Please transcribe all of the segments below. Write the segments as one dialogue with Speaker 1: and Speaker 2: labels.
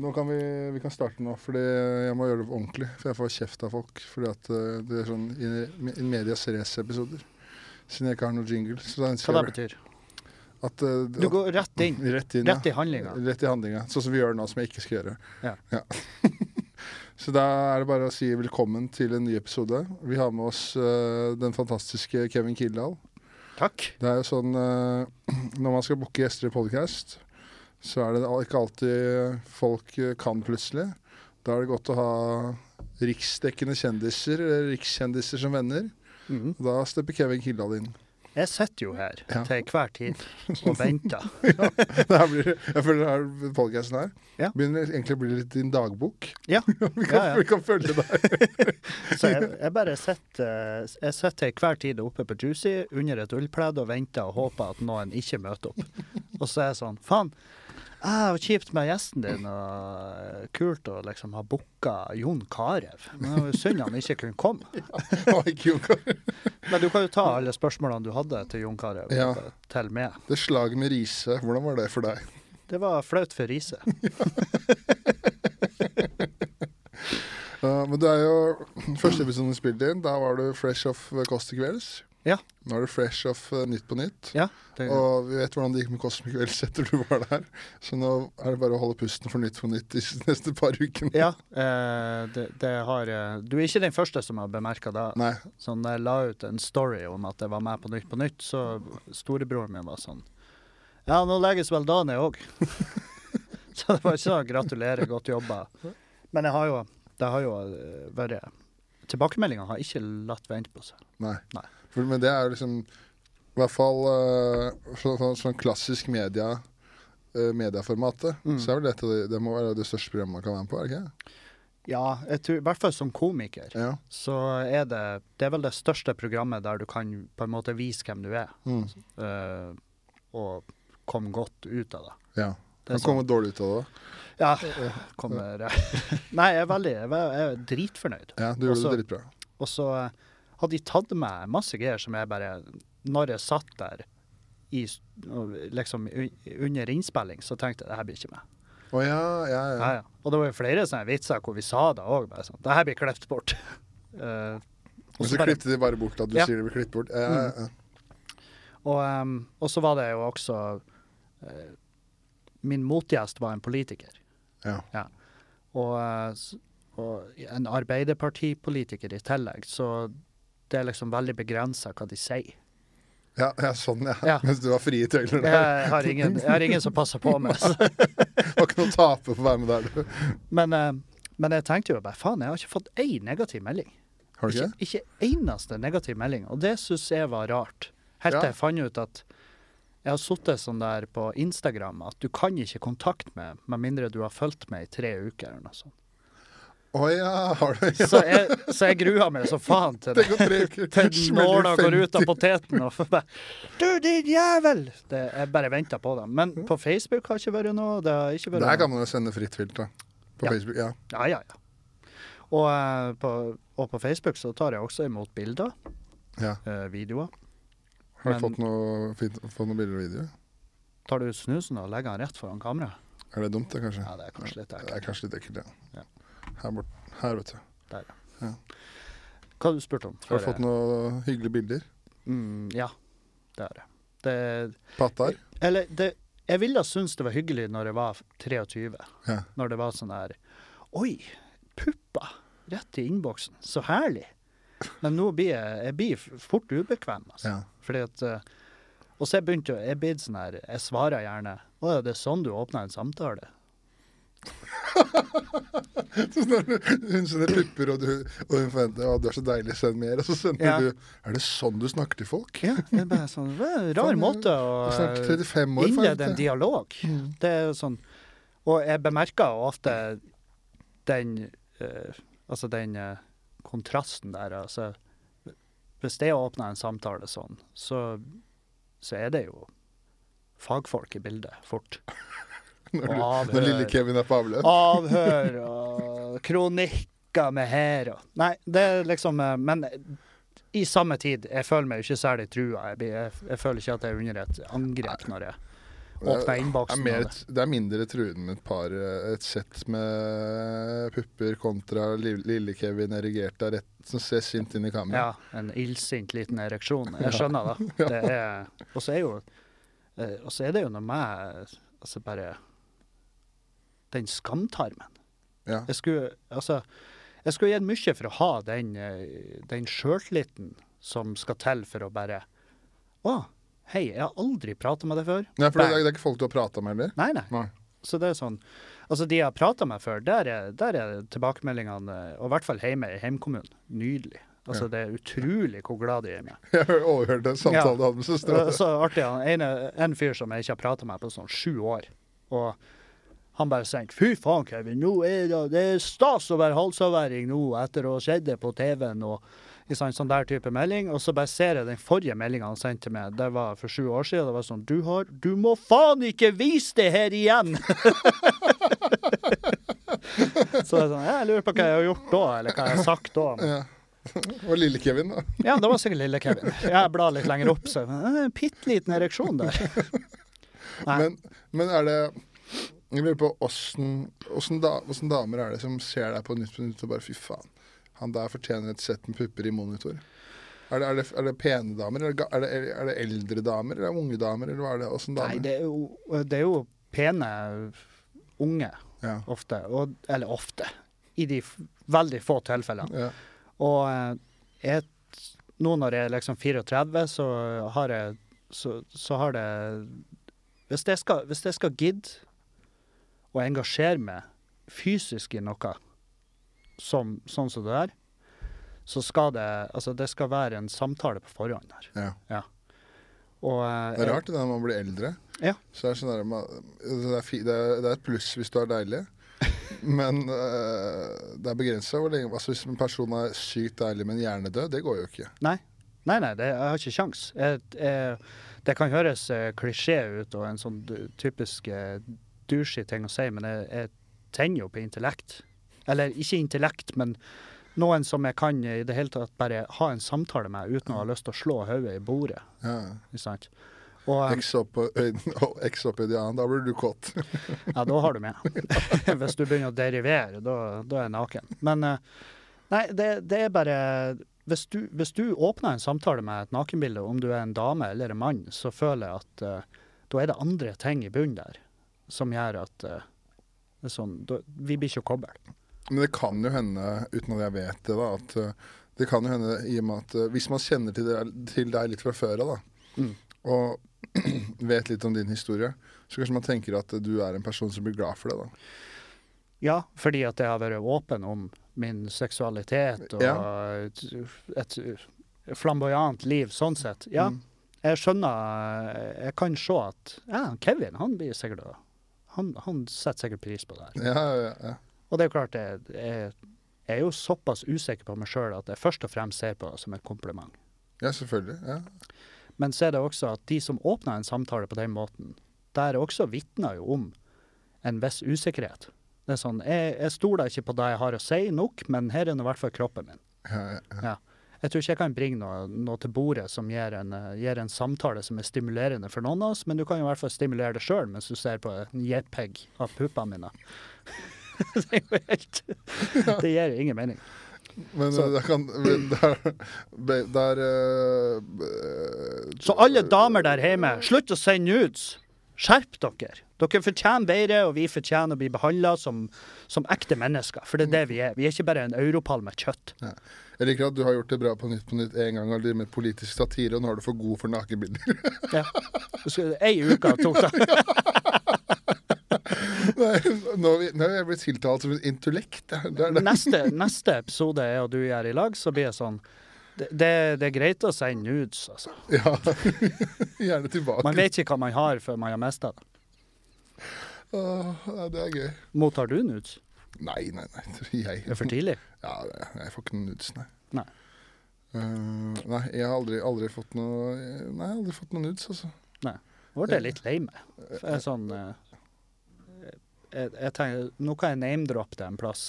Speaker 1: Nå kan vi, vi kan starte nå, for jeg må gjøre det ordentlig. For jeg får kjeft av folk. Fordi at eh, det er sånn in, in medias race-episoder. Siden jeg ikke har noe jingle.
Speaker 2: Hva det betyr?
Speaker 1: at uh,
Speaker 2: Du går rett inn.
Speaker 1: Rett inn,
Speaker 2: Rett i handlinga.
Speaker 1: Rett i handlinga. Sånn som vi gjør nå, som jeg ikke skal gjøre.
Speaker 2: Ja.
Speaker 1: Så da er det bare å si velkommen til en ny episode. Vi har med oss uh, den fantastiske Kevin Kildahl.
Speaker 2: Takk.
Speaker 1: Det er jo sånn uh, Når man skal booke gjester i podcast, så er det ikke alltid folk eh, kan plutselig. Da er det godt å ha riksdekkende kjendiser, eller rikskjendiser som venner. Mm. Da stepper Kevin Kildahl inn.
Speaker 2: Jeg sitter jo her
Speaker 1: Ja.
Speaker 2: til enhver tid og venter.
Speaker 1: Her blir, jeg føler her podcasten her
Speaker 2: Ja.
Speaker 1: begynner egentlig å bli litt din dagbok.
Speaker 2: Ja.
Speaker 1: vi, kan,
Speaker 2: Ja, ja.
Speaker 1: vi kan følge deg.
Speaker 2: Så jeg, jeg bare sitter eh, sitter til enhver tid oppe på Juicy under et ullpledd og venter og håper at noen ikke møter opp. Og så er jeg sånn Faen, ah, kjipt med gjesten din, og kult å liksom ha booka Jon Carew. Synd han ikke kunne komme. Men du kan jo ta alle spørsmålene du hadde til Jon Carew,
Speaker 1: Ja.
Speaker 2: til med.
Speaker 1: Det slaget med Riise, hvordan var det for deg?
Speaker 2: Det var flaut for Riise.
Speaker 1: Ja, men du er jo Første episoden du spilte inn, da var du fresh off Kåss til kvelds.
Speaker 2: Ja.
Speaker 1: Nå er du fresh off uh, Nytt på nytt.
Speaker 2: Ja, det,
Speaker 1: Og vi vet hvordan det gikk med Kåss Wells etter du var der. Så nå er det bare å holde pusten for Nytt på nytt de neste par ukene.
Speaker 2: ja eh, det, det har eh, Du er ikke den første som har bemerka det.
Speaker 1: Nei.
Speaker 2: Sånn, jeg la ut en story om at jeg var med på Nytt på Nytt, så storebroren min var sånn Ja, nå legges vel da ned òg. så det var ikke sånn gratulerer, godt jobba. Men jeg har jo, det har jo vært Tilbakemeldingene har ikke latt vente på seg.
Speaker 1: Nei.
Speaker 2: Nei.
Speaker 1: Men det er jo liksom I hvert fall sånn, så, så klassisk media uh, medieformatet.
Speaker 2: Mm.
Speaker 1: Så er vel dette det, det må være det største programmet man kan være med på, er det ikke?
Speaker 2: Ja, tror, i hvert fall som komiker,
Speaker 1: Ja.
Speaker 2: så er det Det er vel det største programmet der du kan på en måte vise hvem du er,
Speaker 1: Mm.
Speaker 2: uh, og komme godt ut av det.
Speaker 1: ja.
Speaker 2: Det kan
Speaker 1: komme kommer dårlig ut av det.
Speaker 2: Ja, kommer Nei, jeg er veldig Jeg er, dritfornøyd.
Speaker 1: Ja, du gjorde
Speaker 2: Også-
Speaker 1: det dritbra.
Speaker 2: Og så eh, hadde de tatt med masse greier som jeg bare Når jeg satt der i, liksom under innspilling, så tenkte jeg det her blir ikke med.
Speaker 1: Oh, ja, ja, ja.
Speaker 2: Ja, ja. Og det var jo flere sånne vitser hvor vi sa det òg. Sånn, det her blir klippet bort. uh, og så
Speaker 1: klippet de bare bort at du
Speaker 2: Ja.
Speaker 1: sier det blir klippet bort. Ja, ja.
Speaker 2: Og, um, og så var det jo også uh, Min motgjest var en politiker.
Speaker 1: Ja.
Speaker 2: Og, eh, og en Arbeiderpartipolitiker i tillegg, så det er liksom veldig begrensa hva de sier.
Speaker 1: Ja, ja, sånn, ja.
Speaker 2: Ja.
Speaker 1: Mens du har fri tøyler der.
Speaker 2: Jeg har ingen, jeg har ingen som passer på meg. Så.
Speaker 1: Var ikke noe å tape på å være med der, du.
Speaker 2: Men, eh, men jeg tenkte jo bare faen, jeg har ikke fått én negativ melding.
Speaker 1: Har du
Speaker 2: Ikke,
Speaker 1: ikke?
Speaker 2: ikke eneste negativ melding. Og det syns jeg var rart. Helt
Speaker 1: Ja.
Speaker 2: til jeg fant ut at jeg har sittet sånn der på Instagram at du kan ikke kontakte meg med mindre du har fulgt meg i tre uker eller noe sånt.
Speaker 1: Å ja, har du? Ja.
Speaker 2: Så jeg, så jeg grua meg så faen til det. Til nåla går ut av poteten og bare Du, din jævel! Det, jeg bare venta på det. Men på Facebook har ikke vært noe. Det har ikke vært
Speaker 1: Der kan man jo sende fritt filter. På
Speaker 2: Ja.
Speaker 1: Facebook. Ja.
Speaker 2: Ja, ja, ja. Og, eh, på, og på Facebook så tar jeg også imot bilder,
Speaker 1: ja.
Speaker 2: eh, videoer.
Speaker 1: Har du
Speaker 2: Men-
Speaker 1: fått noe, fint, fått noen bilder og videoer?
Speaker 2: Tar du snusen og legger den rett foran kamera?
Speaker 1: Er det dumt, det, kanskje?
Speaker 2: Ja, det er kanskje litt
Speaker 1: Det er
Speaker 2: ekkelt.
Speaker 1: kanskje litt ekkelt, ja.
Speaker 2: Ja.
Speaker 1: Her, bort, her, vet du.
Speaker 2: Der, ja.
Speaker 1: Ja.
Speaker 2: Hva har du spurt om?
Speaker 1: Har du fått noen hyggelige bilder?
Speaker 2: Mm, ja, det har jeg. Det,
Speaker 1: Patter?
Speaker 2: eller, det, jeg ville synes det var hyggelig når jeg var 23.
Speaker 1: Ja.
Speaker 2: Når det var sånn der Oi, pupper! Rett i innboksen. Så herlig! Men nå blir jeg, jeg blir fort ubekvem, altså.
Speaker 1: ja.
Speaker 2: Fordi at eh, Og så jeg begynte Jeg sånn her Jeg svarer gjerne Å ja, det er sånn du åpner en samtale?
Speaker 1: Hun sender pupper, og, du, og hun forventer at du er så deilig, send mer. Og så sender
Speaker 2: Ja.
Speaker 1: du Er det sånn du snakker til folk?
Speaker 2: Ja, det er bare sånn Rar
Speaker 1: sånn,
Speaker 2: måte å
Speaker 1: Du snakker 35 år,
Speaker 2: innlede en dialog.
Speaker 1: Mm.
Speaker 2: Det er jo sånn Og jeg bemerker ofte den uh, Altså den uh, kontrasten der. Altså Hvis det åpner en samtale sånn, så, så er det jo fagfolk i bildet fort.
Speaker 1: Når, du, når lille Kevin er på avløp.
Speaker 2: Avhør og kronikker med her og Nei, det er liksom eh, Men i samme tid, jeg føler meg jo ikke særlig trua. Jeg, jeg, jeg føler ikke at jeg er under et angrep når jeg
Speaker 1: åpner
Speaker 2: innboksen. av det.
Speaker 1: det er mindre truende med et par eh, Et sett med pupper kontra Lille-Kevin erigert rett som ser sint inn i kamera.
Speaker 2: Ja, en illsint liten ereksjon. Jeg skjønner det. det og så er jo eh, Og så er det jo noe med altså bare den skamtarmen.
Speaker 1: Ja.
Speaker 2: Jeg skulle altså jeg skulle gitt mye for å ha den, eh, den sjøltilliten som skal til for å bare Å, hei, jeg har aldri prata med deg før.
Speaker 1: Nei, for det, det er ikke folk du har prata med heller?
Speaker 2: Nei, nei.
Speaker 1: Nei.
Speaker 2: Så det er sånn Altså, de jeg har prata med før, der er, der er tilbakemeldingene, og i hvert fall hjemme i heimkommunen, nydelig. Altså,
Speaker 1: Ja.
Speaker 2: det er utrolig hvor glad de er med.
Speaker 1: Jeg overhørte en samtale du hadde med søstera.
Speaker 2: Så artig, ene, en fyr som jeg ikke har prata med på sånn sju år, og han bare tenkte 'Fy faen, Kevin, nå er det, det er stas å være halsavværing nå etter å ha sett det på TV-en', og i sånn, sånn der type melding. Og så bare ser jeg den forrige meldinga han sendte meg, det var for sju år siden. Det var sånn 'Du har Du må faen ikke vise det her igjen!' så jeg, er sånn, jeg lurer på hva jeg har gjort da, eller hva jeg har sagt da.
Speaker 1: Ja. Og Lille-Kevin, da.
Speaker 2: Ja, det var sikkert lille Kevin. Jeg blar litt lenger opp, så eh, en bitte liten ereksjon der. Nei.
Speaker 1: Men, men er det Jeg lurer på åssen da, damer er det som ser deg på Nytt på Nytt og bare fy faen, han der fortjener et sett med pupper i monitor. Er det, er det, er det pene damer, eller er det, er det eldre damer, eller er unge damer, eller hva er det? Åssen damer?
Speaker 2: Nei, det er, jo, det er jo pene unge
Speaker 1: Ja.
Speaker 2: ofte. Og, eller ofte. I de veldig få tilfellene.
Speaker 1: Ja.
Speaker 2: Og eh, jeg, nå når jeg er liksom 34, så har jeg så, så har det Hvis jeg skal, hvis jeg skal gidde å engasjere meg fysisk i noe som, sånn som det der, så skal det Altså, det skal være en samtale på forhånd her.
Speaker 1: ja.
Speaker 2: Og eh,
Speaker 1: Det er rart det når man blir eldre.
Speaker 2: Ja.
Speaker 1: Så det er sånn der, man- det, er fi, det, er, det er et pluss hvis du er deilig. Men øh, det er begrensa hvor lenge altså Hvis en person er sykt deilig, men hjernedød, det går jo ikke.
Speaker 2: Nei. Nei, nei, det, jeg har ikke kjangs. Det kan høres eh, klisjé ut og en sånn typisk douchey ting å si, men jeg, jeg tenner jo på intellekt. Eller ikke intellekt, men noen som jeg kan i det hele tatt bare ha en samtale med uten å ha lyst til å slå hodet i bordet.
Speaker 1: Ja.
Speaker 2: Ikke sant? Og eh,
Speaker 1: X opp, i de andre, da blir du kåt.
Speaker 2: ja, da har du med. Hvis du begynner å derivere, da, da er jeg naken. Men nei, det, det er bare hvis du, hvis du åpner en samtale med et nakenbilde, om du er en dame eller en mann, så føler jeg at uh, da er det andre ting i bunnen der som gjør at uh, det er sånn, da, vi blir ikke kobbel.
Speaker 1: Men det kan jo hende, uten at jeg vet det, da, at uh, det kan jo hende i og med at uh, hvis man kjenner til, deg, til deg litt fra før av, da,
Speaker 2: Mm.
Speaker 1: og vet litt om din historie, så kanskje man tenker at du er en person som blir glad for det, da.
Speaker 2: Ja, fordi at jeg har vært åpen om min seksualitet og
Speaker 1: Ja.
Speaker 2: et, et flamboyant liv sånn sett. Ja,
Speaker 1: Mm.
Speaker 2: jeg skjønner Jeg kan se at ja, Kevin han blir sikkert å- han, han setter sikkert pris på det her.
Speaker 1: Ja, ja, ja.
Speaker 2: Og det er jo klart, jeg, jeg, jeg er jo såpass usikker på meg sjøl at jeg først og fremst ser på det som et kompliment.
Speaker 1: ja selvfølgelig. Ja.
Speaker 2: Men så er det også at de som åpner en samtale på den måten, der også vitner jo om en viss usikkerhet. Det er sånn, jeg, jeg stoler ikke på det jeg har å si nok, men her er nå i hvert fall kroppen min.
Speaker 1: Ja, ja, ja.
Speaker 2: Ja. Jeg tror ikke jeg kan bringe noe, noe til bordet som gir en, eh, gir en samtale som er stimulerende for noen av oss, men du kan jo i hvert fall stimulere det sjøl mens du ser på en JPEG av puppene mine. det helt Det gir jo ingen mening.
Speaker 1: Men
Speaker 2: Så-
Speaker 1: der kan men Der, der uh,
Speaker 2: Så alle damer der hjemme, slutt å sende nudes! Skjerp dere! Dere fortjener bedre, og vi fortjener å bli behandla som, som ekte mennesker. For det er det vi er. Vi er ikke bare en europall med kjøtt.
Speaker 1: Jeg liker at du har gjort det bra på Nytt på Nytt en gang, og driver med politisk satire, og nå er du for god for nakenbilder.
Speaker 2: Ja. Ei uke tok det.
Speaker 1: Nei, nå, er er jeg blitt tiltalt som en intellekt. Det er- det er.
Speaker 2: Neste, neste episode jeg og du gjør i lag, så blir jeg sånn det, det, det er greit å sende nudes, altså.
Speaker 1: Ja. Gjerne tilbake.
Speaker 2: Man vet ikke hva man har før man har mista det.
Speaker 1: Åh, det er gøy.
Speaker 2: Mottar du nudes?
Speaker 1: Nei, nei, nei. Jeg,
Speaker 2: Det er for tidlig.
Speaker 1: Ja, jeg får ikke noen nudes, nei.
Speaker 2: Nei.
Speaker 1: Uh, nei, jeg har aldri, aldri fått noe Nei, jeg har aldri fått noen nudes, altså. Nei.
Speaker 2: Nå ble jeg litt lei meg. Jeg sånn eh, jeg, jeg tenker, Nå kan jeg name-droppe det en plass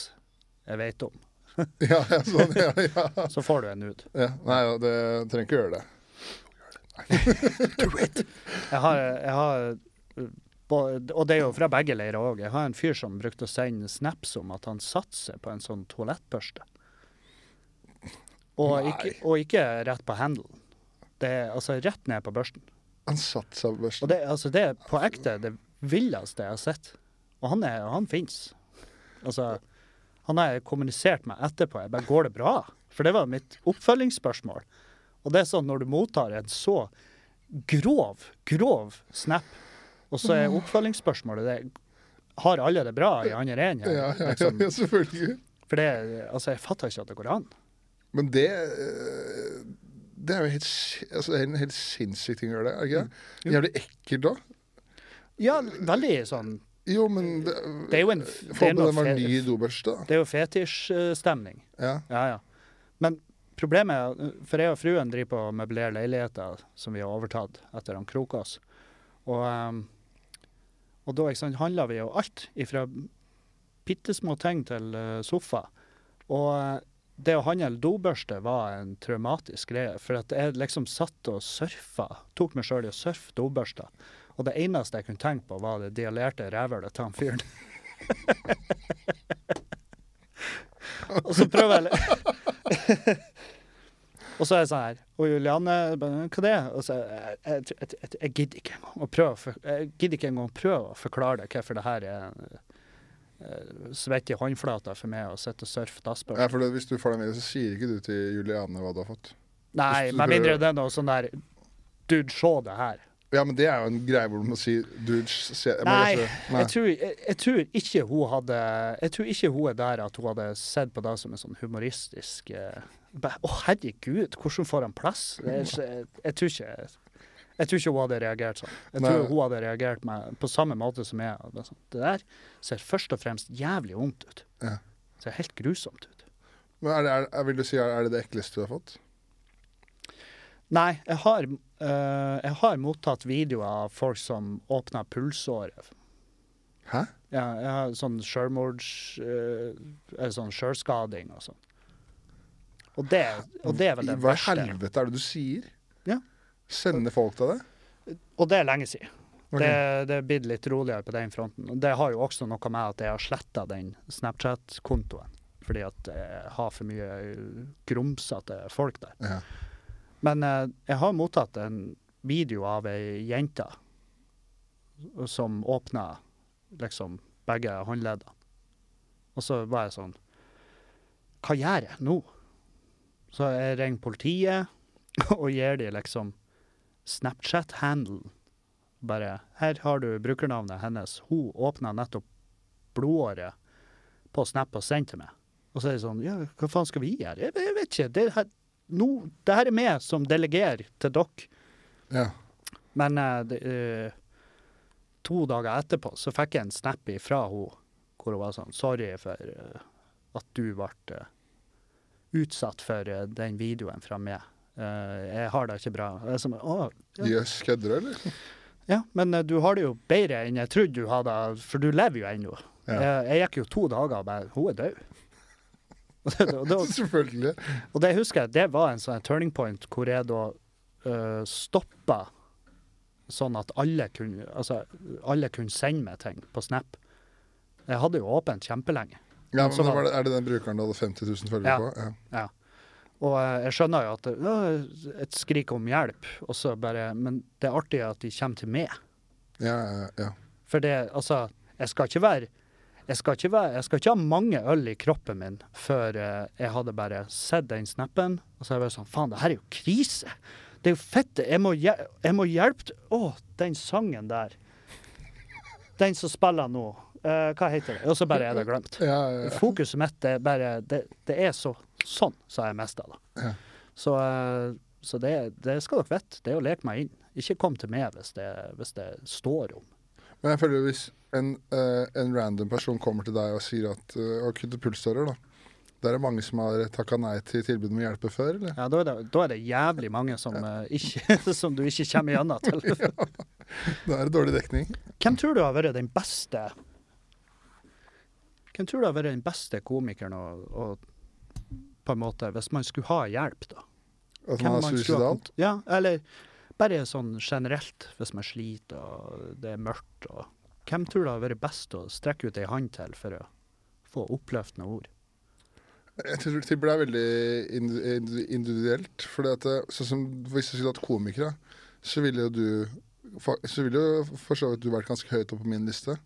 Speaker 2: jeg vet om.
Speaker 1: Ja, ja, sånn, ja, ja.
Speaker 2: Så får du en nude.
Speaker 1: ja. Nei, det trenger ikke gjøre det.
Speaker 2: Jeg har, jeg har Og det er jo fra begge leirer òg. Jeg har en fyr som brukte å sende snaps om at han satser på en sånn toalettbørste. Og ikke, og ikke rett på handelen. Det er altså rett ned på børsten.
Speaker 1: Han satser på børsten.
Speaker 2: Og det, altså, det er på ekte det villeste jeg har sett. Og han, er, han fins. Altså, han har jeg kommunisert med etterpå. Jeg bare, Går det bra? For det var mitt oppfølgingsspørsmål. Og det er sånn når du mottar en så grov, grov snap, og så er oppfølgingsspørsmålet det Har alle det bra i andre enden?
Speaker 1: Ja, ja, ja,
Speaker 2: Liksom.
Speaker 1: ja, selvfølgelig.
Speaker 2: For det Altså, jeg fatter ikke at det går an.
Speaker 1: Men det eh, Det er jo helt, altså, en helt sinnssyk ting å gjøre det, er ikke det?
Speaker 2: Mm.
Speaker 1: Jævlig ekkelt da.
Speaker 2: Ja, veldig sånn
Speaker 1: Jo, men det,
Speaker 2: Det er jo en
Speaker 1: Få på ny dobørste.
Speaker 2: Det er jo fetisjstemning.
Speaker 1: Ja.
Speaker 2: Ja, ja. Men problemet er For jeg og fruen driver på å møblere leiligheter som vi har overtatt etter han Krokås. Og, um, og da sant, handler vi jo alt ifra bitte små ting til eh, sofa. Og eh, det å handle dobørste var en traumatisk greie. For at jeg liksom satt og surfa, tok meg sjøl i å surfe dobørsta. Og det eneste jeg kunne tenke på, var det dialerte rævhølet til han fyren. og så prøver jeg Og så er jeg sånn her Og Julianne hva det er Og så jeg, jeg, jeg, jeg, gidder ikke engang å prøve Jeg gidder ikke engang å prøve å forklare deg hvorfor det her er uh, svett i håndflata for meg å sitte og surfe dassbørste.
Speaker 1: ja, for det, hvis du får deg med, så sier ikke du til Julianne hva du har fått.
Speaker 2: Nei, med mindre det er noe sånn der Dude, se det her.
Speaker 1: Ja, men det er jo en greie hvor du må si du, se, jeg må
Speaker 2: Nei,
Speaker 1: lese-
Speaker 2: Jeg tror, jeg, jeg tror ikke hun hadde Jeg tror ikke hun er der at hun hadde sett på det som en sånn humoristisk eh, Å, herregud, hvordan får han plass? Jeg, jeg, jeg, tror ikke jeg tror ikke hun hadde reagert sånn. Jeg tror
Speaker 1: Nei.
Speaker 2: hun hadde reagert med, på samme måte som jeg. Det der ser først og fremst jævlig vondt ut.
Speaker 1: Ja.
Speaker 2: Det ser helt grusomt ut.
Speaker 1: Men er det, er, er, vil du si, er er det det ekleste du har fått?
Speaker 2: Nei, jeg har, eh, jeg har mottatt videoer av folk som åpner pulsåret.
Speaker 1: Hæ?
Speaker 2: Ja, jeg har sånn sjølmords... eh, eller sånn sjølskading og sånn. Og det, og det er vel det
Speaker 1: Hva i helvete er det du sier?
Speaker 2: Ja.
Speaker 1: Sender folk deg det?
Speaker 2: Og det er lenge siden.
Speaker 1: Okay.
Speaker 2: Det, det er blitt litt roligere på den fronten. Det har jo også noe med at jeg har sletta den Snapchat-kontoen. Fordi at jeg har for mye grumsete folk der.
Speaker 1: Ja.
Speaker 2: Men eh, jeg har mottatt en video av ei jente som åpna liksom begge håndleddene. Og så var jeg sånn Hva gjør jeg nå? Så jeg ringer politiet og gir de liksom Snapchat-handelen. Bare Her har du brukernavnet hennes. Hun åpna nettopp blodåret på Snap og sendte meg. Og så er det sånn Ja, hva faen skal vi gjøre? Jeg, jeg vet ikke. Det her, no, det her er meg som delegerer til dere.
Speaker 1: ja.
Speaker 2: Men uh, det, to dager etterpå så fikk jeg en snap fra henne hvor hun var sånn Sorry for uh, at du ble utsatt for eh, den videoen fra meg. Eh, jeg har det ikke bra. Jøss, ja.
Speaker 1: yes, kødder du, eller?
Speaker 2: ja, men eh, du har det jo bedre enn jeg trodde du hadde, for du lever jo ennå.
Speaker 1: Ja.
Speaker 2: Jeg, jeg gikk jo to dager og bare Hun er død. Og det, og det,
Speaker 1: Selvfølgelig.
Speaker 2: Og det husker jeg, det var en sånn turning point hvor jeg da uh, stoppa sånn at alle kunne, altså, alle kunne sende meg ting på Snap. Jeg hadde jo åpent kjempelenge.
Speaker 1: Ja, men
Speaker 2: var-
Speaker 1: Er det den brukeren du hadde 50 000 følgere
Speaker 2: Ja.
Speaker 1: på? Ja.
Speaker 2: Og eh, jeg skjønner jo at det, er et skrik om hjelp, og så bare Men det er artig at de kommer til meg.
Speaker 1: Ja, ja, ja.
Speaker 2: For det, altså Jeg skal ikke være jeg skal, ikke være, jeg skal ikke ha mange øl i kroppen min før eh, jeg hadde bare sett den snappen. Og så er jeg bare sånn Faen, det her er jo krise! Det er jo fett! Jeg må, jeg må hjelpe Å, den sangen der. Den som spiller nå. Eh, hva heter det? Og så bare er det glemt.
Speaker 1: ja, ja, ja.
Speaker 2: Fokuset mitt er bare Det, det er så sånn, så har jeg mista det.
Speaker 1: Ja.
Speaker 2: Så, uh, så det, det skal dere vite. Det er å leke meg inn. Ikke kom til meg hvis det, hvis det står om.
Speaker 1: Men jeg føler hvis en, uh, en random person kommer til deg og sier at uh, å kutte pulsårer, da. Det er mange som har takka nei til tilbud om å hjelpe før, eller?
Speaker 2: Ja, da er det, da er det jævlig mange som, uh, ikke, som du ikke kommer gjennom til.
Speaker 1: Da er det dårlig dekning.
Speaker 2: Hvem tror du har vært den beste Hvem tror du har vært den beste komikeren å, å på en måte, Hvis man skulle ha hjelp, da?
Speaker 1: At man er suicidal.
Speaker 2: Ja, eller Bare sånn generelt, hvis man sliter og det er mørkt. og Hvem tror du har vært best å strekke ut ei hand til for å få oppløftende ord?
Speaker 1: Jeg tror det er veldig indi- indi- individuelt. For sånn som hvis du skulle hatt komikere, så ville jo du Så ville jo for så vidt du vært ganske høyt oppe på min liste.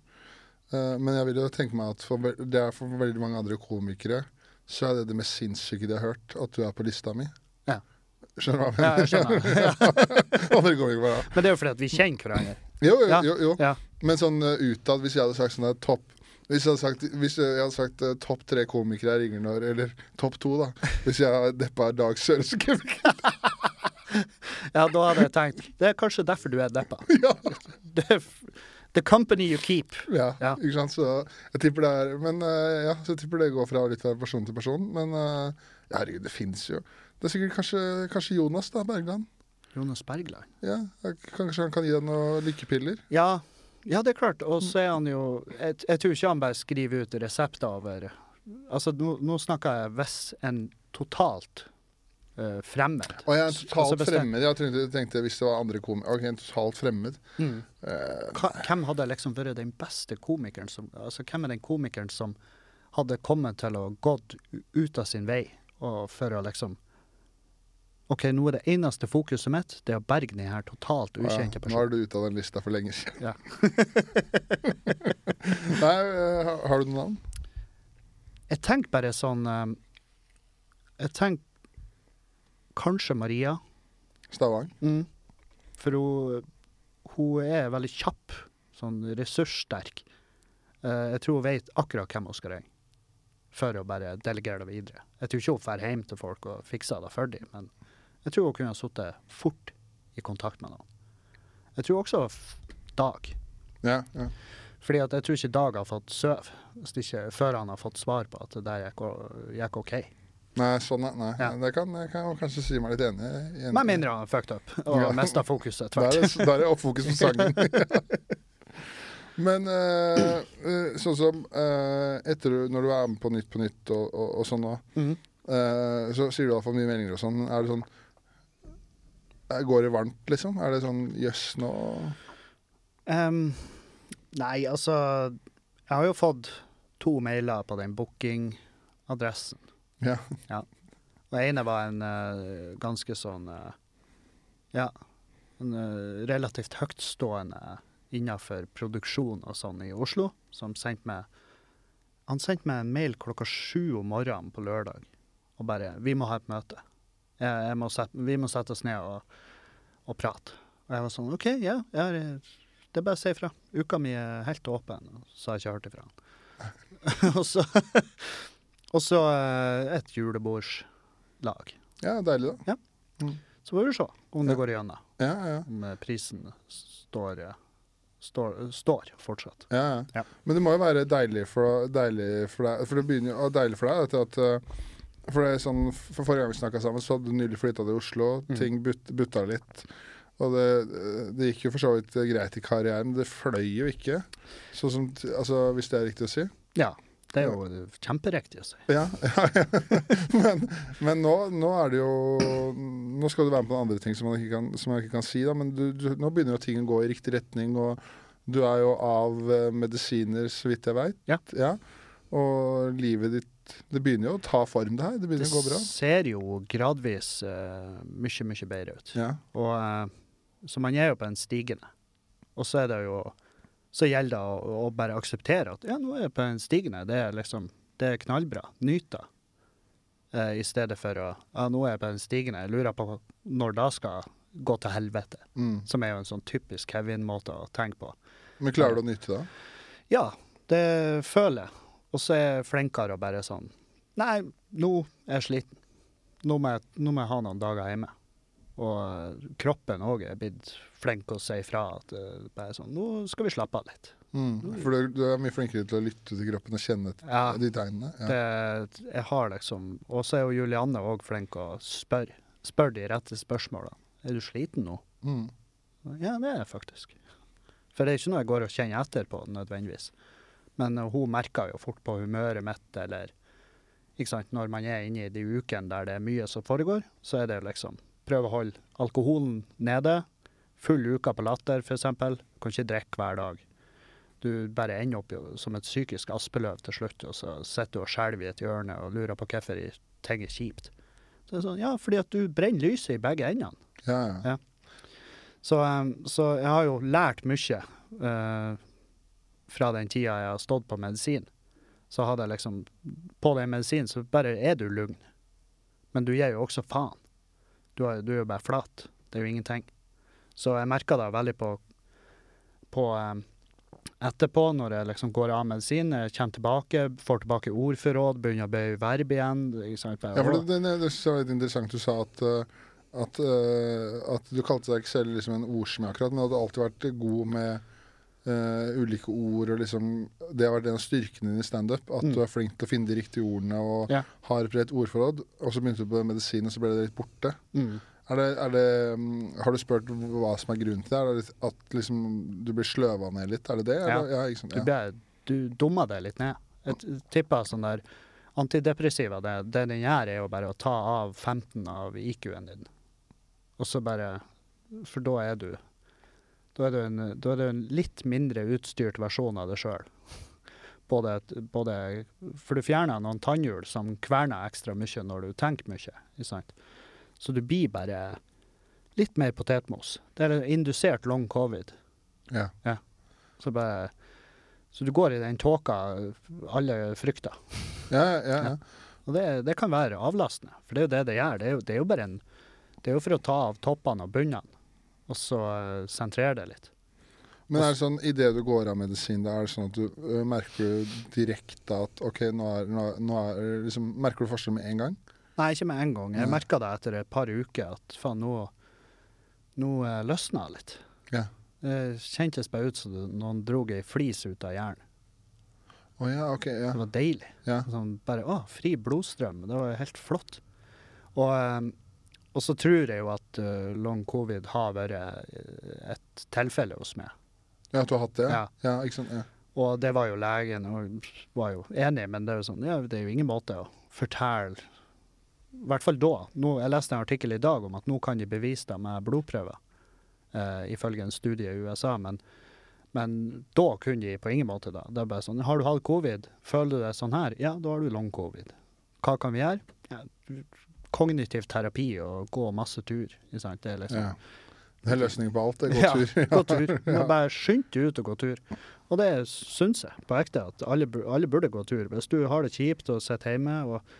Speaker 1: Eh, men jeg vil jo tenke meg at for, det er for veldig mange andre komikere så er det det mest sinnssyke de har hørt, at du er på lista mi.
Speaker 2: Ja.
Speaker 1: Skjønner du hva
Speaker 2: Ja,
Speaker 1: jeg
Speaker 2: jeg
Speaker 1: mener?
Speaker 2: skjønner.
Speaker 1: Andre komikere bare,
Speaker 2: Men det er jo fordi at vi kjenner hverandre.
Speaker 1: Jo, jo, jo. jo.
Speaker 2: Ja.
Speaker 1: Men sånn uh, utad, hvis jeg hadde sagt sånn der topp hvis jeg hadde sagt, jeg hadde sagt uh, topp tre komikere jeg ringer når Eller topp to, da. Hvis jeg deppa Dag Sørensen
Speaker 2: Ja, da hadde jeg tenkt Det er kanskje derfor du er deppa.
Speaker 1: ja.
Speaker 2: Det er The company you keep.
Speaker 1: ja,
Speaker 2: Ja.
Speaker 1: ikke sant. Så jeg tipper det er Men uh, ja, så jeg tipper det går fra litt fra person til person. Men ja, herregud, det fins jo. Det er sikkert kanskje, kanskje Jonas da, Bergland.
Speaker 2: Jonas Bergland.
Speaker 1: Ja, Kanskje han kan gi deg noen lykkepiller?
Speaker 2: Ja, ja, det er klart. Og så er han jo Jeg, jeg tror ikke han bare skriver ut resepter over Altså, nå, nå snakker jeg hvis en totalt eh, fremmed.
Speaker 1: Og jeg er totalt fremmed. Jeg tenkte, tenkte hvis det var andre komikere Ok, en totalt fremmed.
Speaker 2: Mm. Uh, Hvem hadde liksom vært den beste komikeren som Altså, hvem er den komikeren som hadde kommet til å gått ut av sin vei og for å liksom OK, nå er det eneste fokuset mitt det er å berge denne totalt ukjente
Speaker 1: Ja, nå er du ute av den lista for lenge siden.
Speaker 2: Ja.
Speaker 1: Nei, eh, har- har du noen navn?
Speaker 2: Jeg tenker bare sånn Jeg tenker kanskje Maria.
Speaker 1: Stavang?
Speaker 2: Mm. For hun, hun er veldig kjapp, sånn ressurssterk. Uh, jeg tror hun vet akkurat hvem hun skal ringe, for å bare delegere det videre. Jeg tror ikke hun drar hjem til folk og fikser det for dem, men jeg tror hun kunne ha sittet fort i kontakt med noen. Jeg tror også Dag.
Speaker 1: Ja, ja.
Speaker 2: Fordi at jeg tror ikke Dag har fått ikke, før han har fått svar på at det der gikk, gikk OK.
Speaker 1: Nei, sånn, nei.
Speaker 2: Ja.
Speaker 1: Det kan jeg kan kanskje si meg litt enig i.
Speaker 2: Med mindre han er fucked up og
Speaker 1: Ja.
Speaker 2: mista fokuset
Speaker 1: Da er
Speaker 2: tvert.
Speaker 1: da er det oppfokus på sangen. Men eh, sånn som eh, etter når du er med på Nytt på Nytt og, og, og sånn nå,
Speaker 2: mm.
Speaker 1: eh, så sier du iallfall mye meninger og sånn. Er det sånn Går det varmt, liksom? Er det sånn jøss, nå
Speaker 2: um, nei, altså Jeg har jo fått to mailer på den bookingadressen.
Speaker 1: Ja.
Speaker 2: Og ene var en uh, ganske sånn uh, Ja, en uh, relativt høytstående innafor produksjon og sånn i Oslo, som sendte meg Han sendte meg en mail klokka sju om morgenen på lørdag og bare 'Vi må ha et møte. Jeg, jeg må sette, vi må sette oss ned og, og prate.' Og jeg var sånn OK, ja, jeg har, det er bare å si ifra. Uka mi er helt åpen. Og så har jeg ikke hørt ifra han. og så, og så eh, et julebordslag.
Speaker 1: Ja, deilig, da.
Speaker 2: Så får vi se om det
Speaker 1: Ja.
Speaker 2: går igjennom.
Speaker 1: Ja, ja.
Speaker 2: Om eh, prisen står, eh, står, står fortsatt.
Speaker 1: Ja, ja.
Speaker 2: Ja.
Speaker 1: Men det må jo være deilig for, deilig for deg For det begynner jo å være deilig for deg at For det er sånn For forrige gang vi snakka sammen, så hadde du nylig flytta til Oslo.
Speaker 2: Mm.
Speaker 1: Ting but, butta litt. Og det, det gikk jo for så vidt greit i karrieren, men det fløy jo ikke. Sånn som Altså, hvis det er riktig å si.
Speaker 2: Ja, det er jo kjemperiktig å si.
Speaker 1: Ja, ja, ja. Men, men nå, nå er det jo Nå skal du være med på andre ting som, man ikke kan, som jeg ikke kan si, da, men du, du, nå begynner jo ting å gå i riktig retning, og du er jo av eh, medisiner, så vidt jeg veit.
Speaker 2: Ja.
Speaker 1: Og livet ditt Det begynner jo å ta form, det her. Det
Speaker 2: Det
Speaker 1: å gå bra.
Speaker 2: ser jo gradvis uh, mye, mye bedre ut.
Speaker 1: Ja.
Speaker 2: Og, uh, så man er jo på en stigende. Og så er det jo Så gjelder det å, å bare akseptere at ja, nå er jeg på en stigende. Det er liksom Det er knallbra. Nyt det. Eh, I stedet for å ja, nå er jeg på en stigende. Jeg lurer på når det skal gå til helvete.
Speaker 1: Mm.
Speaker 2: Som er jo en sånn typisk Kevin-måte å tenke på.
Speaker 1: Men klarer du å nyte det?
Speaker 2: Ja, det føler jeg. Og så er jeg flinkere og bare sånn Nei, nå er jeg sliten. Nå må jeg, nå må jeg ha noen dager hjemme. Og eh, kroppen òg er blitt flink å si fra at det bare sånn Nå skal vi slappe av litt.
Speaker 1: Mm. For du, du er mye flinkere til å lytte til kroppen og kjenne
Speaker 2: Ja,
Speaker 1: de tegnene? Ja.
Speaker 2: det, jeg har liksom Og så er jo Julianne òg flink å spørre. Spør de rette spørsmålene. Er du sliten nå?
Speaker 1: Mm.
Speaker 2: Ja, det er jeg faktisk. For det er ikke noe jeg går og kjenner etter på nødvendigvis. Men uh, hun merker jo fort på humøret mitt, eller ikke sant, når man er inne i de ukene der det er mye som foregår, så er det jo liksom prøve å holde alkoholen nede, full uke på latter, f.eks. Kan ikke drikke hver dag. Du bare ender opp som et psykisk aspeløv til slutt, og så sitter du og skjelver i et hjørne og lurer på hvorfor ting er kjipt. Så det er sånn, ja, fordi at du brenner lyset i begge endene.
Speaker 1: Ja, ja.
Speaker 2: Ja. Så, um, så jeg har jo lært mye uh, fra den tida jeg har stått på medisin. Så hadde jeg liksom På den medisinen så bare er du lugn. Men du gir jo også faen. Du er, du jo bare flat. Det er jo ingenting. Så jeg merka det veldig på, på um, etterpå, når jeg liksom går av medisin, kommer tilbake, får tilbake ordforråd, begynner å bøye verb igjen. Liksom.
Speaker 1: Ja, for det, det, det var litt interessant. Du sa at, uh, at, uh, at du kalte deg ikke selv liksom en ordsmed, akkurat, men hadde alltid vært god med uh, ulike ord. og liksom, Det har vært en av styrkene dine i standup. At
Speaker 2: Mm.
Speaker 1: du er flink til å finne de riktige ordene og
Speaker 2: Ja.
Speaker 1: har et bredt ordforråd. Og så begynte du på medisin, og så ble det litt borte.
Speaker 2: Mm.
Speaker 1: Er det, er det, mm, har du spurt hva som er grunnen til det? Er det at liksom, du blir sløva ned litt? Er det det?
Speaker 2: Ja.
Speaker 1: Ja, ikke sant?
Speaker 2: Du,
Speaker 1: Ja.
Speaker 2: ble, du dummer deg litt ned. Jeg tipper sånn der antidepressiva, det, det den gjør, er jo bare å ta av 15 av IQ-en din. Og så bare For da er du Da er en, da er du en litt mindre utstyrt versjon av deg sjøl. For du fjerner noen tannhjul som kverner ekstra mye når du tenker mye. Så du blir bare litt mer potetmos. Det er indusert long covid.
Speaker 1: Ja.
Speaker 2: Så bare Så du går i den tåka alle frykter.
Speaker 1: Ja, ja, ja.
Speaker 2: Og det, det kan være avlastende, for det er jo det det gjør. Det er jo, det er jo bare en Det er jo for å ta av toppene og bunnene, og så sentrerer sentrere det litt.
Speaker 1: Men er det sånn, idet du går av medisin, da er det sånn at du ø, merker direkte at OK, nå er, nå, nå er liksom, Merker du forskjell med en gang?
Speaker 2: Nei, ikke med en gang. Jeg merka det etter et par uker at faen, nå, nå uh, løsna det litt.
Speaker 1: Ja.
Speaker 2: Det kjentes bare ut som noen drog ei flis ut av hjernen.
Speaker 1: Oh, ja, OK. Ja.
Speaker 2: Det var deilig.
Speaker 1: ja.
Speaker 2: Sånn bare å, fri blodstrøm. Det var helt flott. Og, eh, og så tror jeg jo at uh, long covid har vært eh, et tilfelle hos meg.
Speaker 1: ja, at du har hatt det?
Speaker 2: Ja.
Speaker 1: ja ikke sant? Ja.
Speaker 2: Og det var jo legen og var jo enig, men det er jo sånn, ja, det er jo ingen måte å fortelle I hvert fall da. Nå, jeg leste en artikkel i dag om at nå kan de bevise det med blodprøver, eh, ifølge en studie i USA. Men, men da kunne de på ingen måte da. Det er bare sånn, har du hatt covid, føler du deg sånn her, ja, da har du long covid. Hva kan vi gjøre? Ja, kognitiv terapi og gå masse tur. Sant? Det er liksom
Speaker 1: ja. Det er løsningen på alt. Det er
Speaker 2: ja,
Speaker 1: tur. tur.
Speaker 2: gå tur. Du må bare skynde deg ut og gå tur. Og det syns jeg på ekte, at alle, alle burde gå tur. Hvis du har det kjipt og sitter hjemme og,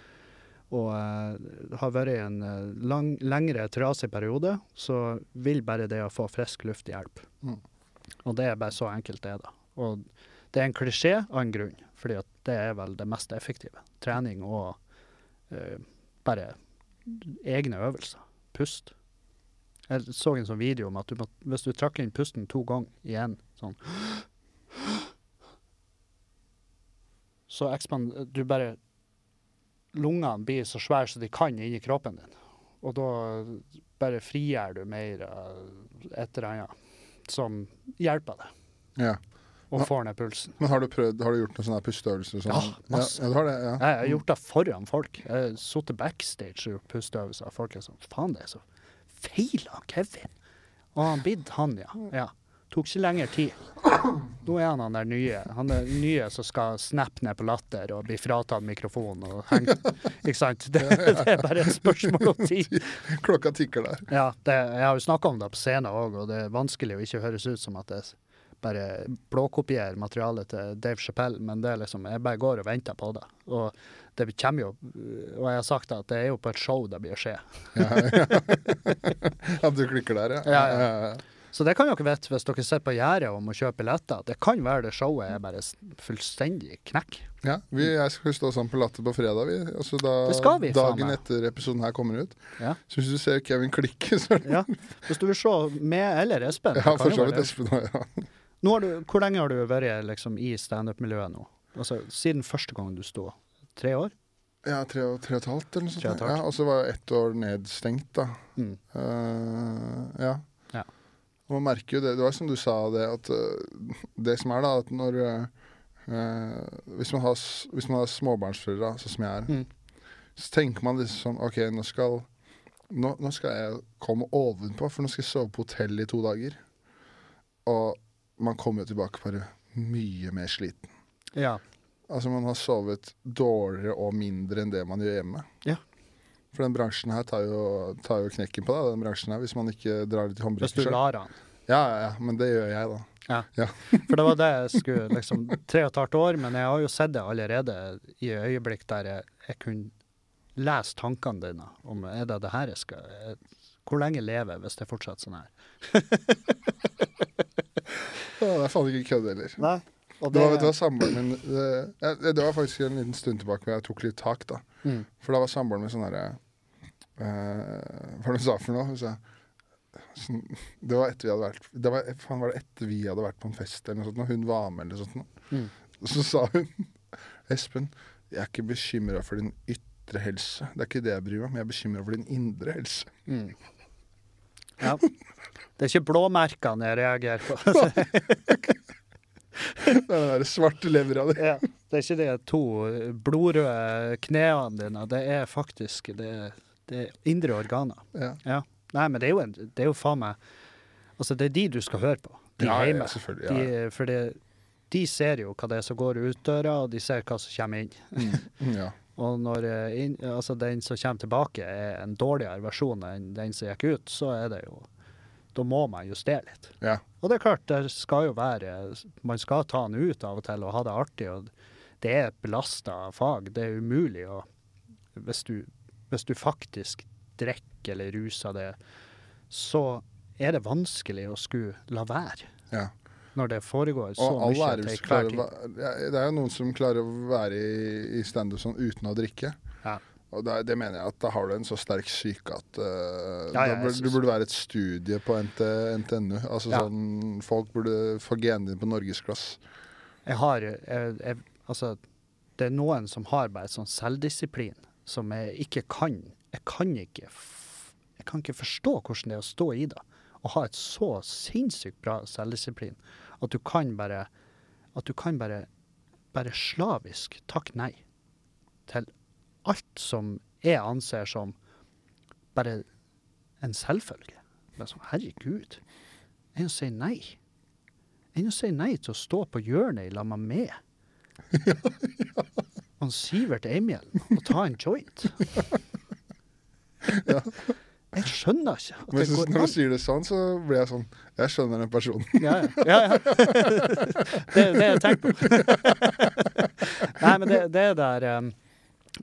Speaker 2: og uh, har vært i en eh, lang, lengre trasig periode, så vil bare det å få frisk luft hjelpe.
Speaker 1: Mm.
Speaker 2: Og det er bare så enkelt det, da. Og det er en klisjé av en grunn, fordi at det er vel det mest effektive. Trening og uh, bare egne øvelser. Pust. Jeg så en sånn video om at du må, hvis du trakk inn pusten to ganger igjen, sånn Så ekspand... Du bare Lungene blir så svære som de kan inni kroppen din. Og da bare frigjør du mer et eller annet som hjelper deg,
Speaker 1: Ja.
Speaker 2: Og
Speaker 1: Ja.
Speaker 2: får ned pulsen.
Speaker 1: Men har du prøvd, har du gjort noen sånne pusteøvelser? Sånn?
Speaker 2: Ja, masse.
Speaker 1: Ja, det, ja.
Speaker 2: Jeg har gjort det foran folk. Jeg har sittet backstage og gjort pusteøvelser. Folk er sånn Faen, det er så feil av Kevin. Og han bidd, han, ja. ja. Tok ikke lenger tid. Nå er han han der nye. Han er nye som skal snappe ned på latter og bli fratatt mikrofonen og henge Ikke sant? Det, det er bare et spørsmål om tid.
Speaker 1: Klokka tikker der.
Speaker 2: Ja, det, jeg har jo snakka om det på scenen òg, og det er vanskelig å ikke høres ut som at jeg bare blåkopiere materialet til Dave Chappelle, men det er liksom, jeg bare går og venter på det. Og det kommer jo Og jeg har sagt at det er jo på et show det blir å skje.
Speaker 1: Ja, ja. At du klikker der, ja.
Speaker 2: Ja, ja. Så det kan dere vite hvis dere sitter på gjerdet og må kjøpe billetter. Det kan være det showet er bare fullstendig knekk.
Speaker 1: Ja, vi, jeg skal stå sammen på Latter på fredag, vi. Altså da,
Speaker 2: Det skal vi,
Speaker 1: dagen etter episoden her kommer ut.
Speaker 2: Ja.
Speaker 1: Så hvis du ser Kevin klikke, så
Speaker 2: Ja. Hvis du vil se meg eller Espen
Speaker 1: Ja, for så vidt. Espen òg, ja.
Speaker 2: Du, hvor lenge har du vært liksom, i standup-miljøet nå? Altså, Siden første gang du sto? Tre år?
Speaker 1: Ja, tre og, tre og et halvt eller noe sånt. Ja, og så var jeg ett år nedstengt, da.
Speaker 2: Mm.
Speaker 1: Uh, ja.
Speaker 2: Ja.
Speaker 1: Og man merker jo det. Det var som du sa, det at eh, Det som er, da, at når eh, hvis, man har, hvis man har småbarnsforeldre, sånn som jeg er,
Speaker 2: Mm.
Speaker 1: så tenker man liksom sånn OK, nå skal nå, nå skal jeg komme ovenpå, for nå skal jeg sove på hotell i to dager. Og man kommer jo tilbake bare mye mer sliten.
Speaker 2: Ja.
Speaker 1: Altså man har sovet dårligere og mindre enn det man gjør hjemme.
Speaker 2: Ja.
Speaker 1: For den bransjen her tar jo, tar jo knekken på deg, den bransjen her, hvis man ikke drar litt i
Speaker 2: Hvis du lar han.
Speaker 1: Ja, ja, ja, men det gjør jeg, da. Ja.
Speaker 2: For det var det jeg skulle liksom Tre og et halvt år, men jeg har jo sett det allerede i øyeblikk der jeg, jeg kunne lese tankene dine om er det det her jeg skal jeg, Hvor lenge lever jeg hvis det fortsetter sånn her?
Speaker 1: Det er faen ikke kødd heller.
Speaker 2: Nei. Og
Speaker 1: Det var, du hva, samboeren min det, det var faktisk en liten stund tilbake hvor jeg tok litt tak, da.
Speaker 2: mm.
Speaker 1: For da var samboeren min sånn herre eh, Hva var det hun sa for noe? Hun sa sånn, Det var etter vi hadde vært det var, faen, var det etter vi hadde vært på en fest eller noe sånt, og hun var med eller noe sånt.
Speaker 2: Mm.
Speaker 1: Så sa hun Espen, jeg er ikke bekymra for din ytre helse. Det er ikke det jeg bryr meg om, jeg er bekymra for din indre helse.
Speaker 2: Mm. Ja. Det er ikke blåmerkene jeg reagerer på.
Speaker 1: Det er den der svarte levra di.
Speaker 2: ja. Det er ikke de to blodrøde knærne dine. Det er faktisk det, det indre organer.
Speaker 1: Ja.
Speaker 2: Nei, men det er jo, en, det er jo faen meg Altså, det er de du skal høre på. De
Speaker 1: Ja, ja,
Speaker 2: hjemme. De, for det, de ser jo hva det er som går ut døra, og de ser hva som kommer inn.
Speaker 1: Mm, ja.
Speaker 2: Og når eh, altså den som kommer tilbake er en dårligere versjon enn den som gikk ut, så er det jo Da må man justere litt.
Speaker 1: ja.
Speaker 2: Og det er klart, det skal jo være Man skal ta den ut av og til og ha det artig. og Det er et belasta fag. Det er umulig å hvis du, hvis du faktisk drikker eller ruser det, så er det vanskelig å skulle la være
Speaker 1: ja.
Speaker 2: når det foregår så
Speaker 1: Og
Speaker 2: mye til hver tid.
Speaker 1: Det er jo noen som klarer å være i, i standup sånn uten å drikke. Og det, det mener jeg at da har du en så sterk syke at uh,
Speaker 2: Ja, ja,
Speaker 1: burde, Du burde være et studie på NT, NTNU. Altså
Speaker 2: Ja.
Speaker 1: sånn Folk burde få genene dine på norgesglass.
Speaker 2: Jeg har jeg, jeg, Altså, det er noen som har bare sånn selvdisiplin som jeg ikke kan Jeg kan ikke Jeg kan ikke forstå hvordan det er å stå i det og ha et så sinnssykt bra selvdisiplin at du kan bare At du kan bare bare slavisk takke nei til alt som jeg anser som bare en selvfølge. Bare sånn, herregud. Enn å si nei. Enn å si nei til å stå på hjørnet i lag med meg. Og Sivert Eimhjell og ta en joint. Jeg skjønner ikke at
Speaker 1: Men
Speaker 2: det går
Speaker 1: når du sier det sånn, så blir jeg sånn Jeg skjønner den personen.
Speaker 2: Ja, ja. ja, ja. det er det jeg tenker på. Nei, men det, det er der um,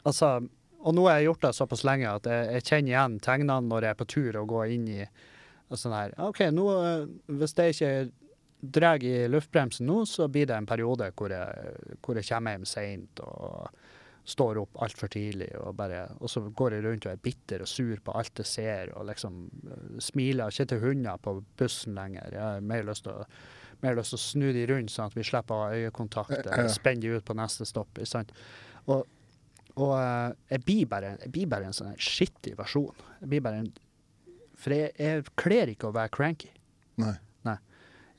Speaker 2: Altså, og nå har jeg gjort det såpass lenge at jeg, jeg kjenner igjen tegnene når jeg er på tur og går inn i og sånn her OK, nå, eh, hvis jeg ikke drar i luftbremsen nå, så blir det en periode hvor jeg, hvor jeg kommer hjem seint og står opp altfor tidlig, og bare Og så går jeg rundt og er bitter og sur på alt jeg ser, og liksom eh, smiler ikke til hunder på bussen lenger. Jeg har mer lyst til å mer lyst til å snu de rundt, sånn at vi slipper å ha øyekontakt. Eller. Spenne de ut på neste stopp. Sant? Og, og eh, jeg, blir bare, jeg blir bare en sånn skittig versjon. Jeg blir bare en For jeg, jeg kler ikke å være cranky.
Speaker 1: Nei.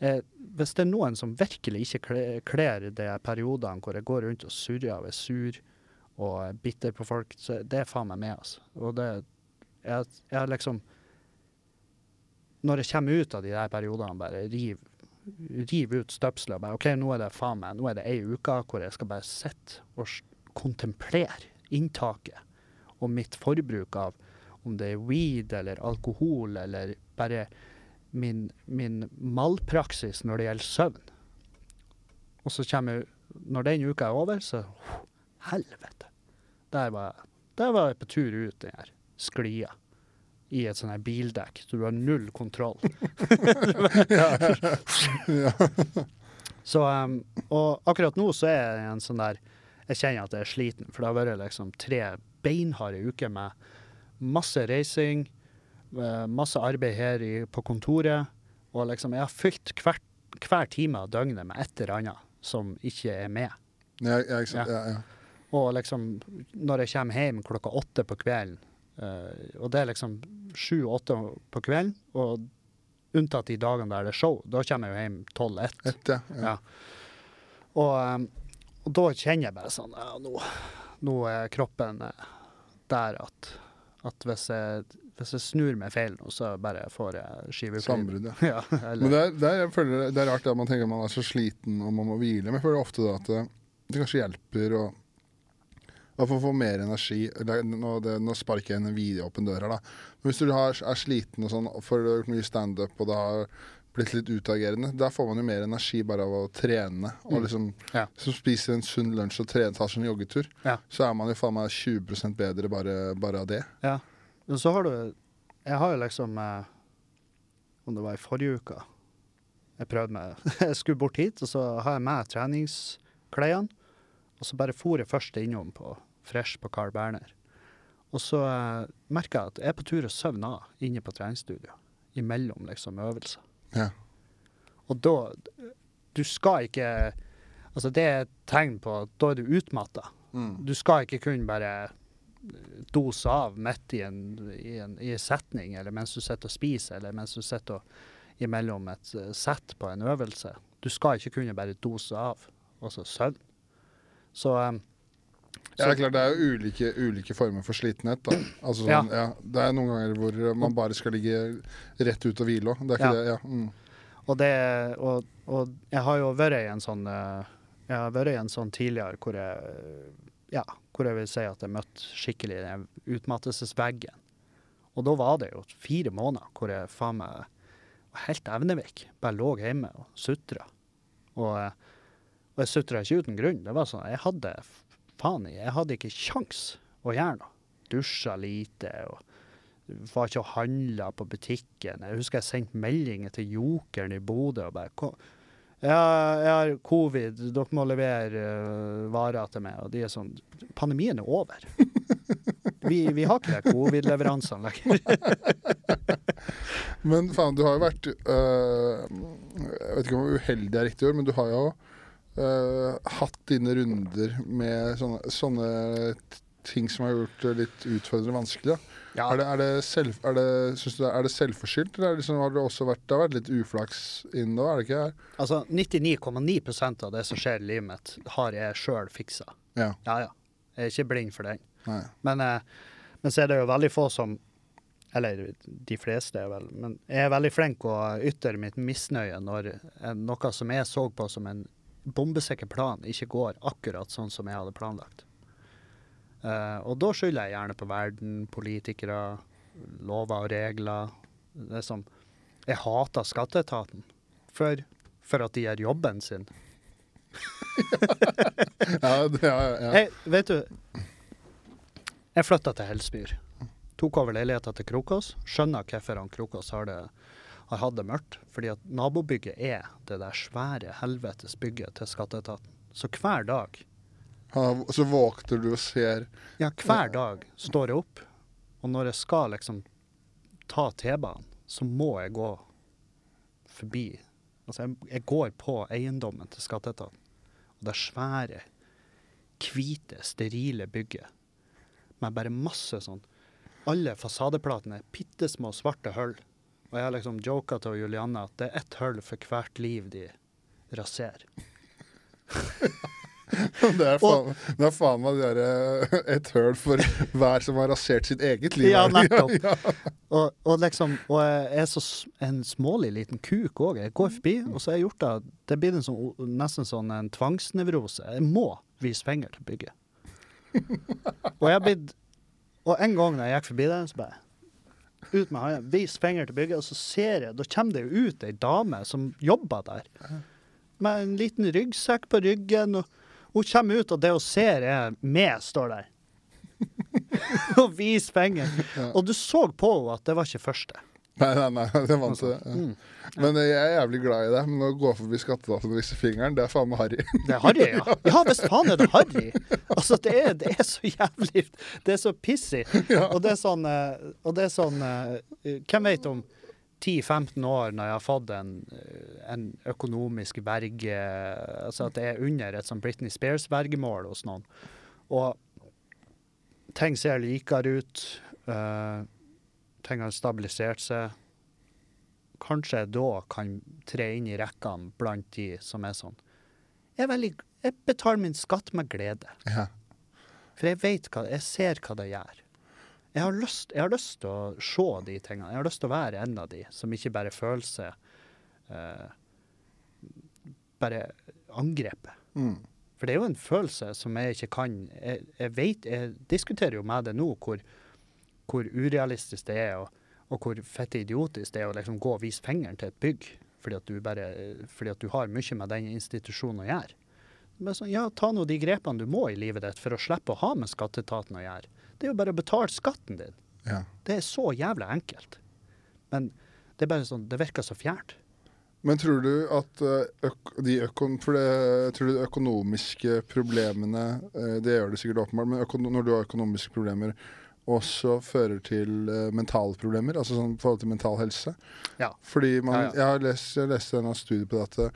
Speaker 2: Eh, hvis det er noen som virkelig ikke kle- kler de periodene hvor jeg går rundt og surrer og er sur og er bitter på folk, så det er faen meg med, altså. Og det Jeg, jeg liksom Når jeg kommer ut av de der periodene, bare riv, riv ut støpselet og bare OK, nå er det faen meg Nå er det ei uke hvor jeg skal bare sitte og kontemplere inntaket og mitt forbruk av om det er weed eller alkohol eller bare min, min malpraksis når det gjelder søvn. Og så kommer når den uka er over, så helvete. Der var, der var jeg på tur ut den her sklia. I et sånn her bildekk, så du har null kontroll. så, um, og akkurat nå så er jeg en sånn der Jeg kjenner at jeg er sliten, for det har vært liksom tre beinharde uker med masse reising, eh, masse arbeid her i, på kontoret, og liksom jeg har fylt hver, hver time av døgnet med et eller annet som ikke er med.
Speaker 1: Ja, ikke? Ja. Ja,
Speaker 2: Og liksom, når jeg kommer hjem klokka åtte på kvelden, uh, og det er liksom sju-åtte på kvelden, og unntatt de dagene der det er show, da kommer jeg jo hjem tolv-ett.
Speaker 1: Ja. Ja.
Speaker 2: Og, um, og da kjenner jeg bare sånn ja, nå, nå er kroppen eh, der at, at hvis jeg hvis jeg snur meg feil nå, så bare får jeg skiveklyv.
Speaker 1: Sambrudd, ja.
Speaker 2: Ja,
Speaker 1: Men
Speaker 2: eller,
Speaker 1: det er, det, er, jeg føler, det er rart at man tenker man er så sliten og man må hvile. Men jeg føler ofte da at det, det kanskje hjelper å i for å få mer energi. Nå, det, nå sparker jeg en videoåpen dør her, da. Men hvis du har, er sliten og sånn, for du har gjort mye standup og det har blitt litt utagerende, da får man jo mer energi bare av å trene. Og
Speaker 2: Mm.
Speaker 1: liksom
Speaker 2: Ja.
Speaker 1: du spiser en sunn lunsj og trener, tar seg en joggetur.
Speaker 2: Ja.
Speaker 1: Så er man jo faen meg 20% bedre bare, bare av det.
Speaker 2: ja. Men så har du Jeg har jo liksom eh, Om det var i forrige uke Jeg prøvde meg Jeg skulle bort hit, og så har jeg med treningsklærne. Og så bare for jeg først innom på Fresh på Carl Berner. Og så eh, merka jeg at jeg er på tur å søvne av inne på treningsstudio. Imellom liksom øvelser.
Speaker 1: Ja.
Speaker 2: Og da Du skal ikke Altså, det er et tegn på at da er du utmatta.
Speaker 1: Mm.
Speaker 2: Du skal ikke kunne bare dose av midt i en, i en, i en setning, eller mens du sitter og spiser, eller mens du sitter og, imellom et eh, sett på en øvelse. Du skal ikke kunne bare dose av, altså søvn. Så, um,
Speaker 1: Ja, det er klart det er jo ulike, ulike former for slitenhet. da. Altså sånn, ja. Det er noen ganger hvor man bare skal ligge rett ut og hvile òg. Det er ikke
Speaker 2: Ja.
Speaker 1: det. Ja. Mm.
Speaker 2: Og, det, og, og jeg har jo vært i en sånn eh, Jeg har vært i en sånn tidligere hvor jeg Ja, hvor jeg vil si at jeg møtte skikkelig den utmattelsesveggen. Og da var det jo fire måneder hvor jeg faen meg var helt evnevik. Bare lå hjemme og sutra. Og, eh, og jeg sutra ikke uten grunn. Det var sånn Jeg hadde faen jeg hadde ikke kjangs å gjøre noe. Dusja lite og var ikke og handla på butikken. Jeg husker jeg sendte meldinger til Jokeren i Bodø og bare «Ko- ja, jeg har covid, dere må levere uh, varer til meg. Og de er sånn Pandemien er over. Vi, vi har ikke de covid-leveransene lenger.
Speaker 1: Men faen, du har jo vært uh, Jeg vet ikke om uheldig er riktig ord, men du har jo øh, hatt dine runder med sånne, sånne ting som har gjort det litt utfordrende vanskelig.
Speaker 2: Ja,
Speaker 1: Er, det, er, det selv, er, det, det- er det selvforskyldt, eller er det liksom, har det også vært, vært litt uflaks inn nå? Er det ikke?
Speaker 2: altså 99,9% av det som skjer i livet mitt, har jeg sjøl fiksa.
Speaker 1: Ja.
Speaker 2: Ja ja. Jeg er ikke blind for den. Men, uh, men så er det jo veldig få som Eller de fleste er vel Men jeg er veldig flink å ytre mitt misnøye når eh, noe som jeg så på som en bombesikker plan, ikke går akkurat sånn som jeg hadde planlagt. Uh, og da skylder jeg gjerne på verden, politikere, lover og regler. Det er som Jeg hater skatteetaten for, for at de gjør jobben sin.
Speaker 1: Ja, ja, ja.
Speaker 2: Jeg, vet du, jeg flytta til Helsbyr. Tok over leiligheta til Krokås. Skjønner hvorfor han Krokås har, det, har hatt det mørkt. Fordi at nabobygget er det der svære helvetes bygget til skatteetaten. Så hver dag,
Speaker 1: Han- Så våkner du og ser
Speaker 2: ja, hver dag står jeg opp, og når jeg skal liksom ta T-banen, så må jeg gå forbi. Altså, jeg, jeg går på eiendommen til skatteetaten. Og det svære, hvite, sterile bygget med bare masse sånn Alle fasadeplatene er bitte små svarte hull. Og jeg har liksom joka til Julianne at det er ett hull for hvert liv de raserer.
Speaker 1: Det er faen, det er faen meg det derre eh, et høl for hver som har rasert sitt eget liv.
Speaker 2: Ja, nettopp.
Speaker 1: Ja,
Speaker 2: Og, og liksom, og jeg er så en smålig liten kuk òg. Jeg går forbi, og så har jeg gjort det Det blir en sånn, nesten sånn en tvangsnevrose. Jeg må vise penger til bygget. Og jeg har blitt Og en gang da jeg gikk forbi der, så bare ut med hånda, vis fingeren til bygget, og så ser jeg Da kommer det jo ut ei dame som jobber der, med en liten ryggsekk på ryggen. og hun kommer ut, og det hun ser, er meg står der. og viser
Speaker 1: fingeren.
Speaker 2: Og du så på henne at det var ikke første.
Speaker 1: Nei, nei, nei, jeg vant til det. Ja.
Speaker 2: Mm.
Speaker 1: Men jeg er jævlig glad i det. Men å gå forbi skatteetaten og vise fingeren, det er faen meg harry.
Speaker 2: Det er harry, ja. Ja, visst faen er det harry. Altså, det er, det er så jævlig Det er så pissig.
Speaker 1: Ja.
Speaker 2: Og det er sånn, eh, og det er sånn eh, Hvem vet om 10-15 år, når jeg har fått en, eh, en økonomisk verge Altså at det er under et sånn Britney Spears-vergemål hos noen, og ting ser likere ut, eh, ting har stabilisert seg Kanskje jeg da kan tre inn i rekkene blant de som er sånn Jeg, er veldig, jeg betaler min skatt med glede.
Speaker 1: Ja.
Speaker 2: For jeg vet hva, jeg ser hva det gjør. jeg har, lyst, jeg har lyst til å se de tingene. Jeg har lyst til å være en av de som ikke bare føler seg eh, bare angrepet.
Speaker 1: Mm.
Speaker 2: For det er jo en følelse som jeg ikke kan Jeg, jeg vet, jeg diskuterer jo med det nå hvor, hvor urealistisk det er, og, og hvor fette idiotisk det er å liksom gå og vise fingeren til et bygg fordi at du, bare, fordi at du har mye med den institusjonen å gjøre. Men sånn, ja, ta nå de grepene du må i livet ditt for å slippe å ha med skatteetaten å gjøre. Det er jo bare å betale skatten din.
Speaker 1: Ja.
Speaker 2: Det er så jævla enkelt. Men det er bare sånn, det virker så fjernt.
Speaker 1: Men tror du at eh, de, økon for det, tror du de økonomiske problemene eh, Det gjør det sikkert åpenbart, men når du har økonomiske problemer, også fører til uh, mentale problemer? Altså sånn forhold til mental helse?
Speaker 2: Ja.
Speaker 1: Fordi man,
Speaker 2: Ja, ja.
Speaker 1: Jeg har lest, jeg leste en studie på dette.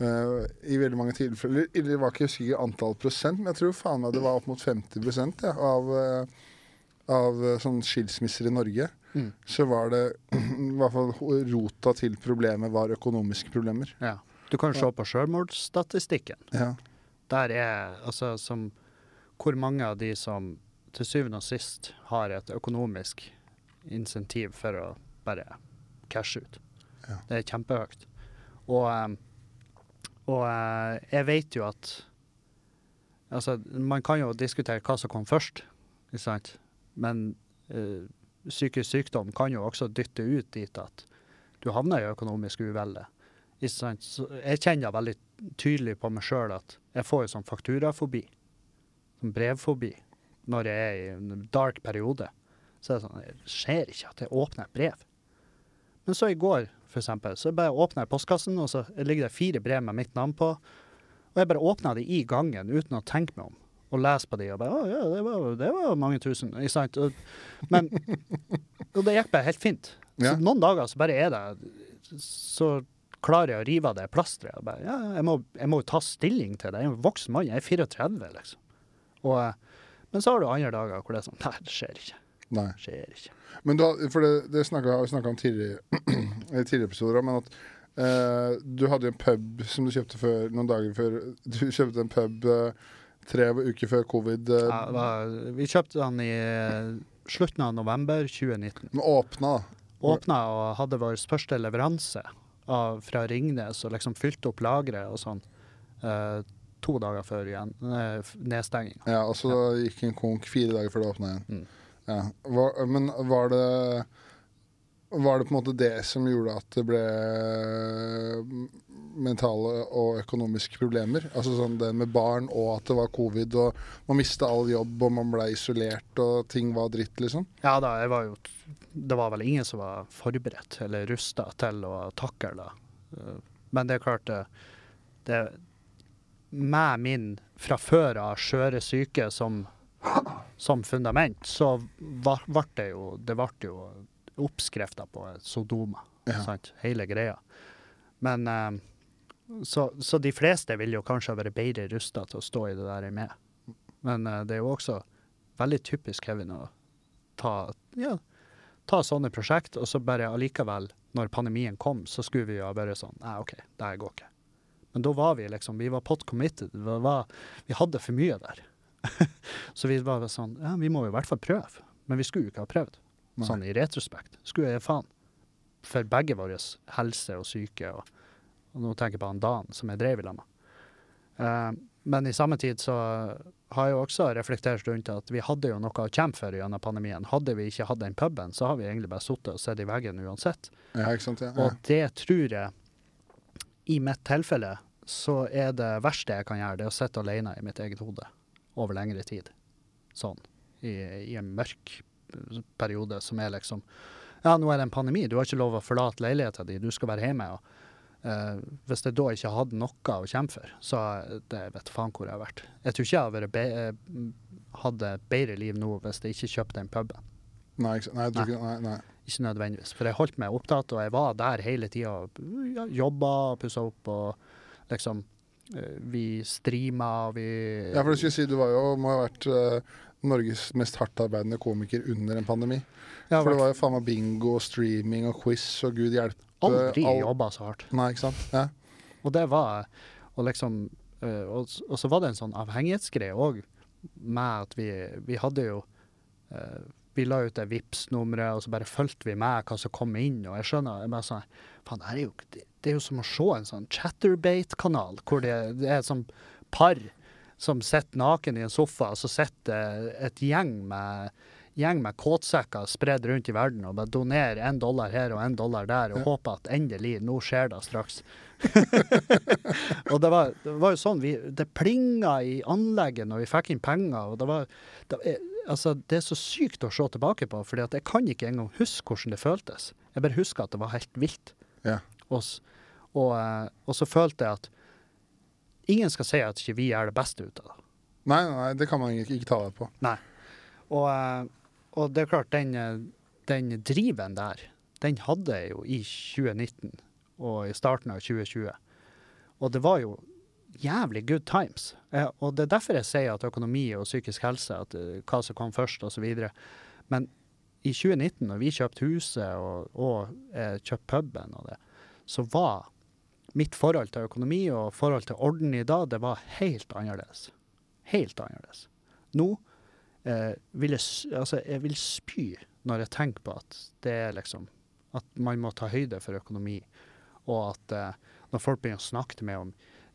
Speaker 1: Uh, I veldig mange tilfeller Det var ikke jeg antall prosent, men jeg tror faen meg det var opp mot 50 ja, av, uh, av eh, sånn skilsmisser i Norge
Speaker 2: Mm.
Speaker 1: så var det i hvert fall rota til problemet var økonomiske problemer.
Speaker 2: Ja. Du kan se på selvmordsstatistikken.
Speaker 1: Ja.
Speaker 2: Der er altså som Hvor mange av de som til syvende og sist har et økonomisk insentiv for å bare cashe ut.
Speaker 1: Ja.
Speaker 2: Det er kjempehøyt. Og, og eh, jeg vet jo at Altså, man kan jo diskutere hva som kom først, ikke sant? Men eh, psykisk sykdom kan jo også dytte ut dit at du havner i økonomisk uvelde. Ikke sant? Så jeg kjenner veldig tydelig på meg sjøl at jeg får jo sånn fakturafobi. Sånn brevfobi. Når jeg er i en dark periode. Så er det sånn, det skjer ikke at jeg åpner et brev. Men så i går, for eksempel, så bare åpner jeg postkassen, og så ligger det fire brev med mitt navn på. Og jeg bare åpna de i gangen uten å tenke meg om. Og lese på de og bare Å ja, det var, det var mange tusen. Ikke sant? Og, men Og det gikk bare helt fint.
Speaker 1: Ja.
Speaker 2: Noen dager så bare er det Så klarer jeg å rive av det plasteret. og bare, Ja, jeg må, jeg må jo ta stilling til det. Jeg er en voksen mann. Jeg er 34, liksom. Og, men så har du andre dager hvor det er sånn Nei, det skjer ikke.
Speaker 1: Nei.
Speaker 2: Det skjer ikke.
Speaker 1: Men da, for det, det snakket, vi snakka om tidligere, tidligere episoder, men at eh, du hadde jo en pub som du kjøpte før, noen dager før Du kjøpte en pub eh, tre uker før covid. eh,
Speaker 2: Ja, var, vi kjøpte den i eh, slutten av november 2019.
Speaker 1: Men åpna, da.
Speaker 2: Åpna og hadde vår første leveranse av, fra Ringnes og liksom fylte opp lageret og sånn. eh, to dager før igjen, eh, nedstenging.
Speaker 1: Ja, og så gikk en konk fire dager før det åpna igjen.
Speaker 2: Mm.
Speaker 1: Ja. Var, men var det Var det på en måte det som gjorde at det ble mentale og økonomiske problemer? Altså sånn det med barn og at det var covid, og man mista all jobb, og man ble isolert, og ting var dritt, liksom?
Speaker 2: Ja da, jeg var jo Det var vel ingen som var forberedt eller rusta til å takle det. Eh, Men det er klart det, det Med min fra før av skjøre syke som, som fundament, så ble det jo Det ble jo oppskrifta på Sodoma.
Speaker 1: Ja.
Speaker 2: Sant? Hele greia. Men eh, så, så de fleste vil jo kanskje ha vært bedre rusta til å stå i det der jeg er med. Men uh, det er jo også veldig typisk Kevin å ta, ja, ta sånne prosjekt, og så bare allikevel, når pandemien kom, så skulle vi jo bare sånn Nei, OK, det her går ikke. Men da var vi liksom Vi var pot committed. Vi, var, vi hadde for mye der. så vi var sånn Ja, vi må jo i hvert fall prøve. Men vi skulle jo ikke ha prøvd.
Speaker 1: Nei.
Speaker 2: Sånn i retrospekt. Skulle jeg faen. For begge våre helse og syke. Og, og nå tenker jeg på han Dan, som jeg drev i lag med. Uh, men i samme tid så har jeg jo også reflektert rundt at vi hadde jo noe å kjempe for gjennom pandemien. Hadde vi ikke hatt den puben, så har vi egentlig bare sittet og sett i veggen uansett.
Speaker 1: Ja, ikke sant? Ja. ja.
Speaker 2: Og det tror jeg, i mitt tilfelle, så er det verste jeg kan gjøre, det er å sitte alene i mitt eget hode over lengre tid. Sånn. I, i en mørk periode som er liksom Ja, nå er det en pandemi, du har ikke lov å forlate leiligheten din, du skal være hjemme. og Uh, Hvis jeg da ikke hadde noe å kjempe for, så det vet faen hvor jeg har vært. Jeg tror ikke jeg be eh, hadde bedre liv nå hvis jeg ikke kjøpte den puben.
Speaker 1: Nei? Nei, nei, nei.
Speaker 2: Ikke nødvendigvis. For jeg holdt meg opptatt, og jeg var der hele tida. jobba og pussa opp og liksom eh, Vi streama, og vi
Speaker 1: Ja, for du skulle si du var jo, må ha vært eh, Norges mest hardtarbeidende komiker under en pandemi.
Speaker 2: Ja,
Speaker 1: For det var jo faen meg bingo og streaming og quiz og gud hjelpe.
Speaker 2: aldri
Speaker 1: all-
Speaker 2: jobba så hardt.
Speaker 1: Nei, ikke sant? Ja.
Speaker 2: Og det var Og liksom eh, og, og så var det en sånn avhengighetsgreie òg, med at vi, vi hadde jo vi la ut det Vipps-nummeret, og så bare fulgte vi med hva som kom inn. Og jeg skjønner jeg bare sånn, faen, det, er jo, det, det er jo som å se en sånn Chatterbate-kanal, hvor det, det er et sånt par som sitter naken i en sofa, og så sitter et gjeng med gjeng med kåtsekker spredd rundt i verden og bare donerer én dollar her og én dollar der, og
Speaker 1: Ja.
Speaker 2: håper at endelig, nå skjer det straks. og det var, det var jo sånn, vi, det plinga i anlegget når vi fikk inn penger, og det var det, Altså, det er så sykt å se tilbake på, for jeg kan ikke engang huske hvordan det føltes. Jeg bare husker at det var helt vilt.
Speaker 1: Ja.
Speaker 2: Og, og, eh, og så følte jeg at ingen skal si at ikke vi gjør det beste ut av det.
Speaker 1: Nei, nei, det kan man ikke, ikke ta det på.
Speaker 2: Og, eh, og det er klart, den, eh, den driven der, den hadde jeg jo i 2019 og i starten av 2020. Og det var jo jævlig good times. Eh, og det er derfor jeg sier at økonomi og psykisk helse, at uh, hva som kom først osv. Men i 2019, når vi kjøpte huset og, og eh, kjøpte puben og det, så var mitt forhold til økonomi og forhold til orden i dag, det var helt annerledes. Helt annerledes. Nå eh, vil jeg, altså, jeg vil spy når jeg tenker på at det er liksom At man må ta høyde for økonomi. Og at eh, når folk begynner å snakke til meg om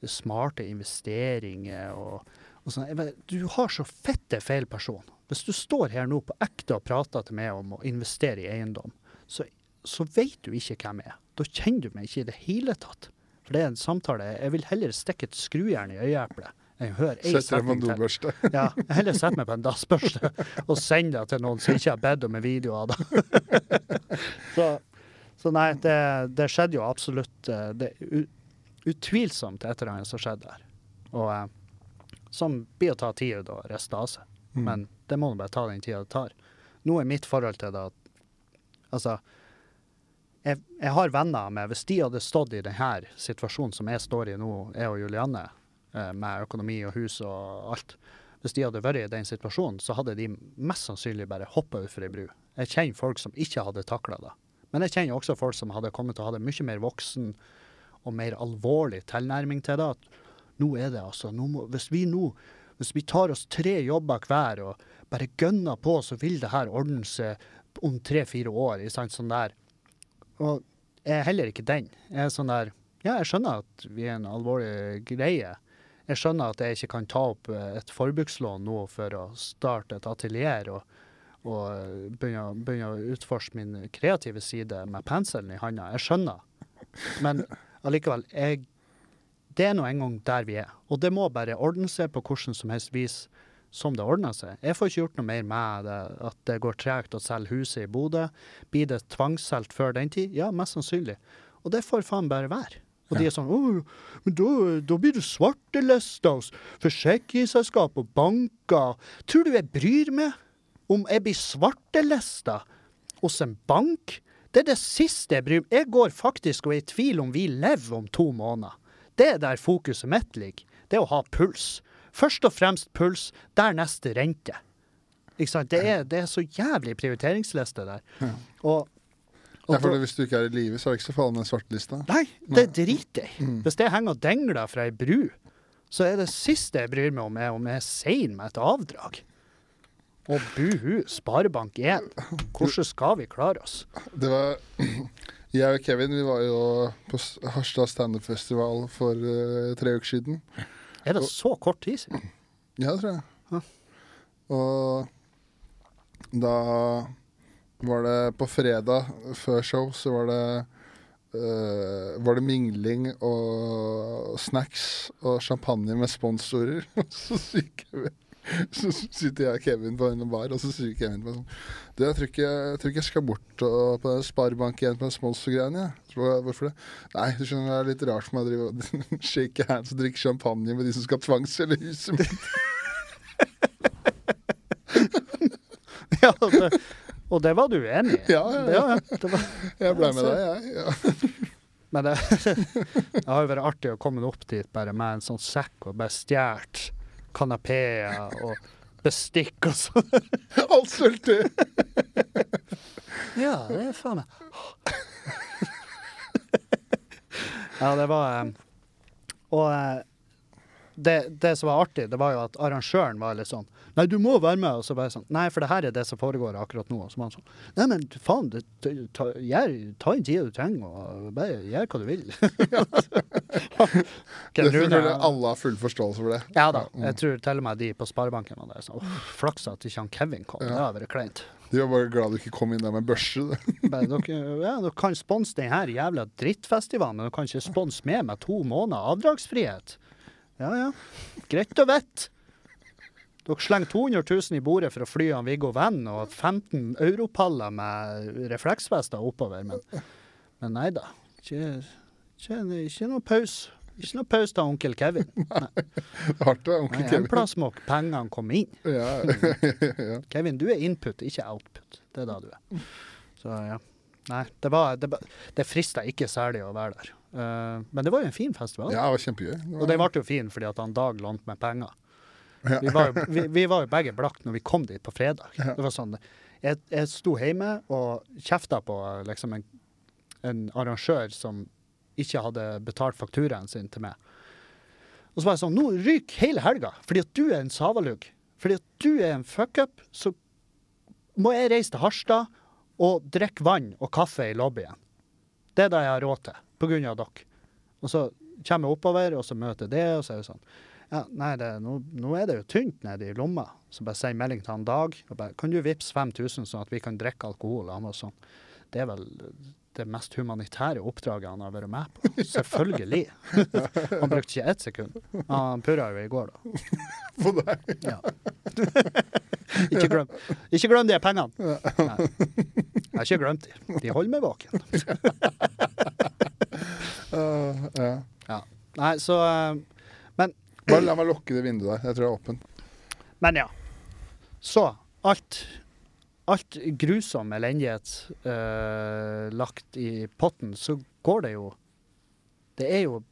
Speaker 2: smarte investeringer og, og sånn Du har så fette feil person. Hvis du står her nå på ekte og prater til meg om å investere i eiendom, så, så vet du ikke hvem jeg er. Da kjenner du meg ikke i det hele tatt. For det er en samtale. Jeg vil heller stikke et skrujern i øyeeplet
Speaker 1: Setter deg på en dobørste.
Speaker 2: Ja, heller setter meg på en dassbørste og sender det til noen som ikke har bedt om en video av det. så, så nei, det, det skjedde jo absolutt eh, Det utvilsomt et eller annet som skjedde der. Og eh, som blir å ta tid å riste av seg.
Speaker 1: Mm.
Speaker 2: Men det må nå bare ta den tida det tar. Nå er mitt forhold til det at Altså, jeg, jeg har venner med Hvis de hadde stått i denne situasjonen som jeg står i nå, jeg og Julianne, eh, med økonomi og hus og alt Hvis de hadde vært i den situasjonen, så hadde de mest sannsynlig bare hoppa utfor ei bru. Jeg kjenner folk som ikke hadde takla det. Men jeg kjenner også folk som hadde kommet til å ha det mye mer voksen og mer alvorlig tilnærming til det. At nå er det altså må, Hvis vi nå hvis vi tar oss tre jobber hver og bare gønner på, så vil det her ordne seg om tre-fire år. ikke sant, sånn der. Og jeg er heller ikke den. Jeg er sånn der Ja, jeg skjønner at vi er en alvorlig greie. Jeg skjønner at jeg ikke kan ta opp eh, et forbrukslån nå for å starte et atelier og, og eh, begynne, begynne å utforske min kreative side med penselen i handa. Jeg skjønner. Men allikevel, jeg, det er nå en gang der vi er. Og det må bare ordne seg på hvordan som helst vis som det ordner seg. Jeg får ikke gjort noe mer med det, at det går tregt å selge huset i Bodø. Blir det tvangssolgt før den tid? Ja, mest sannsynlig. Og det får faen bare være. Og de er sånn men da, da blir du svartelista hos forsikringsselskap og banker. Tror du jeg bryr meg om jeg blir svartelista hos en bank? Det er det siste jeg bryr meg Jeg går faktisk og er i tvil om vi lever om to måneder. Det er der fokuset mitt ligger. Det er å ha puls. Først og fremst puls, dernest rente. Ikke sant? Det er, det er så jævlig prioriteringsliste der. Og, og
Speaker 1: Ja, for hvis du ikke er i live, så er det ikke så farlig med den svartelista.
Speaker 2: Nei, det driter jeg.
Speaker 1: Mm.
Speaker 2: Hvis det henger og dengler fra ei bru, så er det siste jeg bryr meg om, er om jeg er sein med et avdrag. Og buhu, Sparebank1. Hvordan skal vi klare oss?
Speaker 1: Det var Jeg og Kevin vi var jo på Harstad standup-festival for uh, tre uker siden.
Speaker 2: Er det så kort tid siden?
Speaker 1: Ja, det tror jeg.
Speaker 2: Ja.
Speaker 1: Og da var det på fredag før show, så var det uh, var det mingling og snacks og champagne med sponsorer. Så sier Kevin så sitter jeg og Kevin på en bar, og så sier Kevin på sånn Du, jeg tror ikke jeg, tror ikke jeg skal bort og, på Sparebank 1 på sponsorgreiene. jeg. Ja. Hvorfor det? Nei, du skjønner, det er litt rart for meg å drive og shake hands og drikke champagne med de som skal tvangsselge huset mitt.
Speaker 2: Ja, det, og det var du enig i?
Speaker 1: Ja, ja, ja.
Speaker 2: ja det var,
Speaker 1: Jeg ble med deg, jeg. Ja.
Speaker 2: men det, det har jo vært artig å komme opp dit bare med en sånn sekk og bare stjålet kanapeer og bestikk og sånn.
Speaker 1: Alt sulte.
Speaker 2: Ja, det er faen meg Ja, det var eh, Og eh, det, det som var artig, det var jo at arrangøren var litt sånn Nei, du må være med. Og så bare sånn Nei, for det her er det som foregår akkurat nå. Og så var han sånn Nei, men faen, det, det, ta, gjør, ta inn tida du trenger, og bare gjør hva du vil.
Speaker 1: Det tror jeg alle har full forståelse for det.
Speaker 2: Ja da.
Speaker 1: Mm.
Speaker 2: Jeg tror til og med de på Sparebanken var der sånn flaks at ikke han Kevin kom. Det
Speaker 1: Ja.
Speaker 2: hadde vært kleint.
Speaker 1: De var bare glad du ikke kom inn der med børse.
Speaker 2: Dere, ja, dere kan sponse den her jævla drittfestivalen, men dere kan ikke sponse med med to måneder avdragsfrihet. Ja ja, greit å vite. Dere slenger 200 000 i bordet for å fly han Viggo Venn og 15 europaller med refleksvester oppover, men, men nei da. Ikke, ikke, ikke noe pause. Ikke noe pause til onkel Kevin. Nei,
Speaker 1: Hardt å være
Speaker 2: nei,
Speaker 1: Kevin.
Speaker 2: en plass må pengene komme inn.
Speaker 1: Ja, ja.
Speaker 2: Kevin, du er input, ikke output. Det er da du er. Så ja. Nei, det var Det, det frista ikke særlig å være der. Eh, men det var jo en fin festival.
Speaker 1: ja, det var kjempegøy. Det
Speaker 2: Og den ble jo fin fordi at han Dag lånte meg penger.
Speaker 1: Ja.
Speaker 2: Vi var, jo, vi, vi var jo begge blakk når vi kom dit på fredag. Det var sånn, jeg, jeg sto hjemme og kjefta på liksom en, en arrangør som ikke hadde betalt fakturaen sin til meg. Og så var jeg sånn Nå ryker hele helga fordi at du er en savalugg. Fordi at du er en fuckup, så må jeg reise til Harstad og drikke vann og kaffe i lobbyen. Det er det jeg har råd til, på grunn av dere. Og så kommer jeg oppover, og så møter jeg det, og så er det sånn ja, Nei, det, nå, nå er det jo tynt nede i lomma. Så bare sier melding til han Dag. og bare, Kan du vippse 5000 sånn at vi kan drikke alkohol? Han var sånn Det er vel det mest humanitære oppdraget han har vært med på. Selvfølgelig. han brukte ikke ett sekund. Han purra jo i går, da.
Speaker 1: På deg.
Speaker 2: Ja. ikke, glem, ikke glem de pengene. Nei. Jeg har ikke glemt de. De holder meg våken.
Speaker 1: Uh, ja.
Speaker 2: Ja. Nei, så uh, Men
Speaker 1: Bare la meg lukke det vinduet der. Jeg tror det er åpent.
Speaker 2: Men ja. Så alt Alt grusom elendighet uh, lagt i potten, så går det jo Det er jo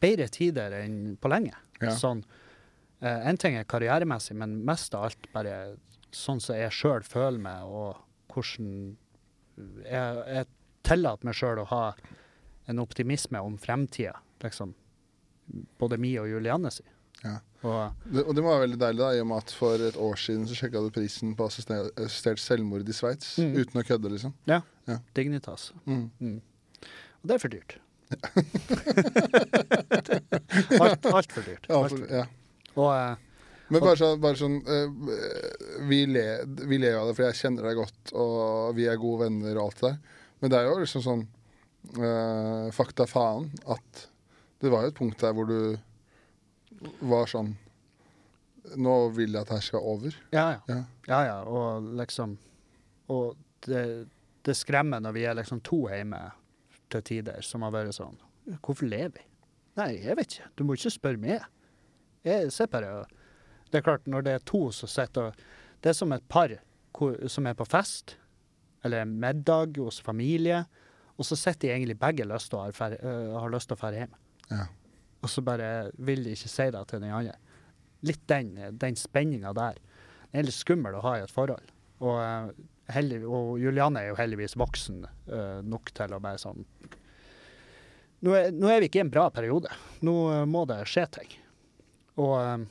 Speaker 2: bedre tider enn på lenge.
Speaker 1: Ja.
Speaker 2: Sånn uh, En ting er karrieremessig, men mest av alt bare sånn som jeg sjøl føler meg, og hvordan jeg, jeg tillater meg sjøl å ha en optimisme om fremtida, liksom. Både mi og Julianne si.
Speaker 1: Ja.
Speaker 2: Og
Speaker 1: Det, og det være veldig deilig, da, i og med at for et år siden så sjekka du prisen på assistert, selvmord i Sveits.
Speaker 2: Mm.
Speaker 1: Uten å kødde, liksom.
Speaker 2: Ja.
Speaker 1: Ja.
Speaker 2: Dignitas.
Speaker 1: Mm.
Speaker 2: Mm. Og det er for dyrt. alt, alt for dyrt. Alt
Speaker 1: for, ja.
Speaker 2: Og uh,
Speaker 1: Men bare sånn, bare sånn uh, vi, ler, vi ler av det, for jeg kjenner deg godt, og vi er gode venner og alt det der. Men det er jo liksom sånn eh, fakta faen at det var jo et punkt der hvor du var sånn Nå vil jeg at det her skal over.
Speaker 2: ja, ja.
Speaker 1: Ja.
Speaker 2: Ja, ja. Og liksom Og det, det skremmer når vi er liksom to hjemme til tider, som har vært sånn Hvorfor lever vi? Nei, jeg vet ikke. Du må ikke spørre meg. Jeg ser bare Det er klart, når det er to som sitter og Det er som et par hvor, som er på fest, eller middag hos familie, og så sitter de egentlig begge lyst til å ha fer- øh, har lyst til å dra hjem.
Speaker 1: Ja.
Speaker 2: Og så bare vil de ikke si det til den andre. Litt den, den spenninga der. Det er litt skummel å ha i et forhold. Og, eh, heldig, og Julianne er jo heldigvis voksen eh, nok til å bare sånn nå er, nå er vi ikke i en bra periode. Nå må det skje ting. Og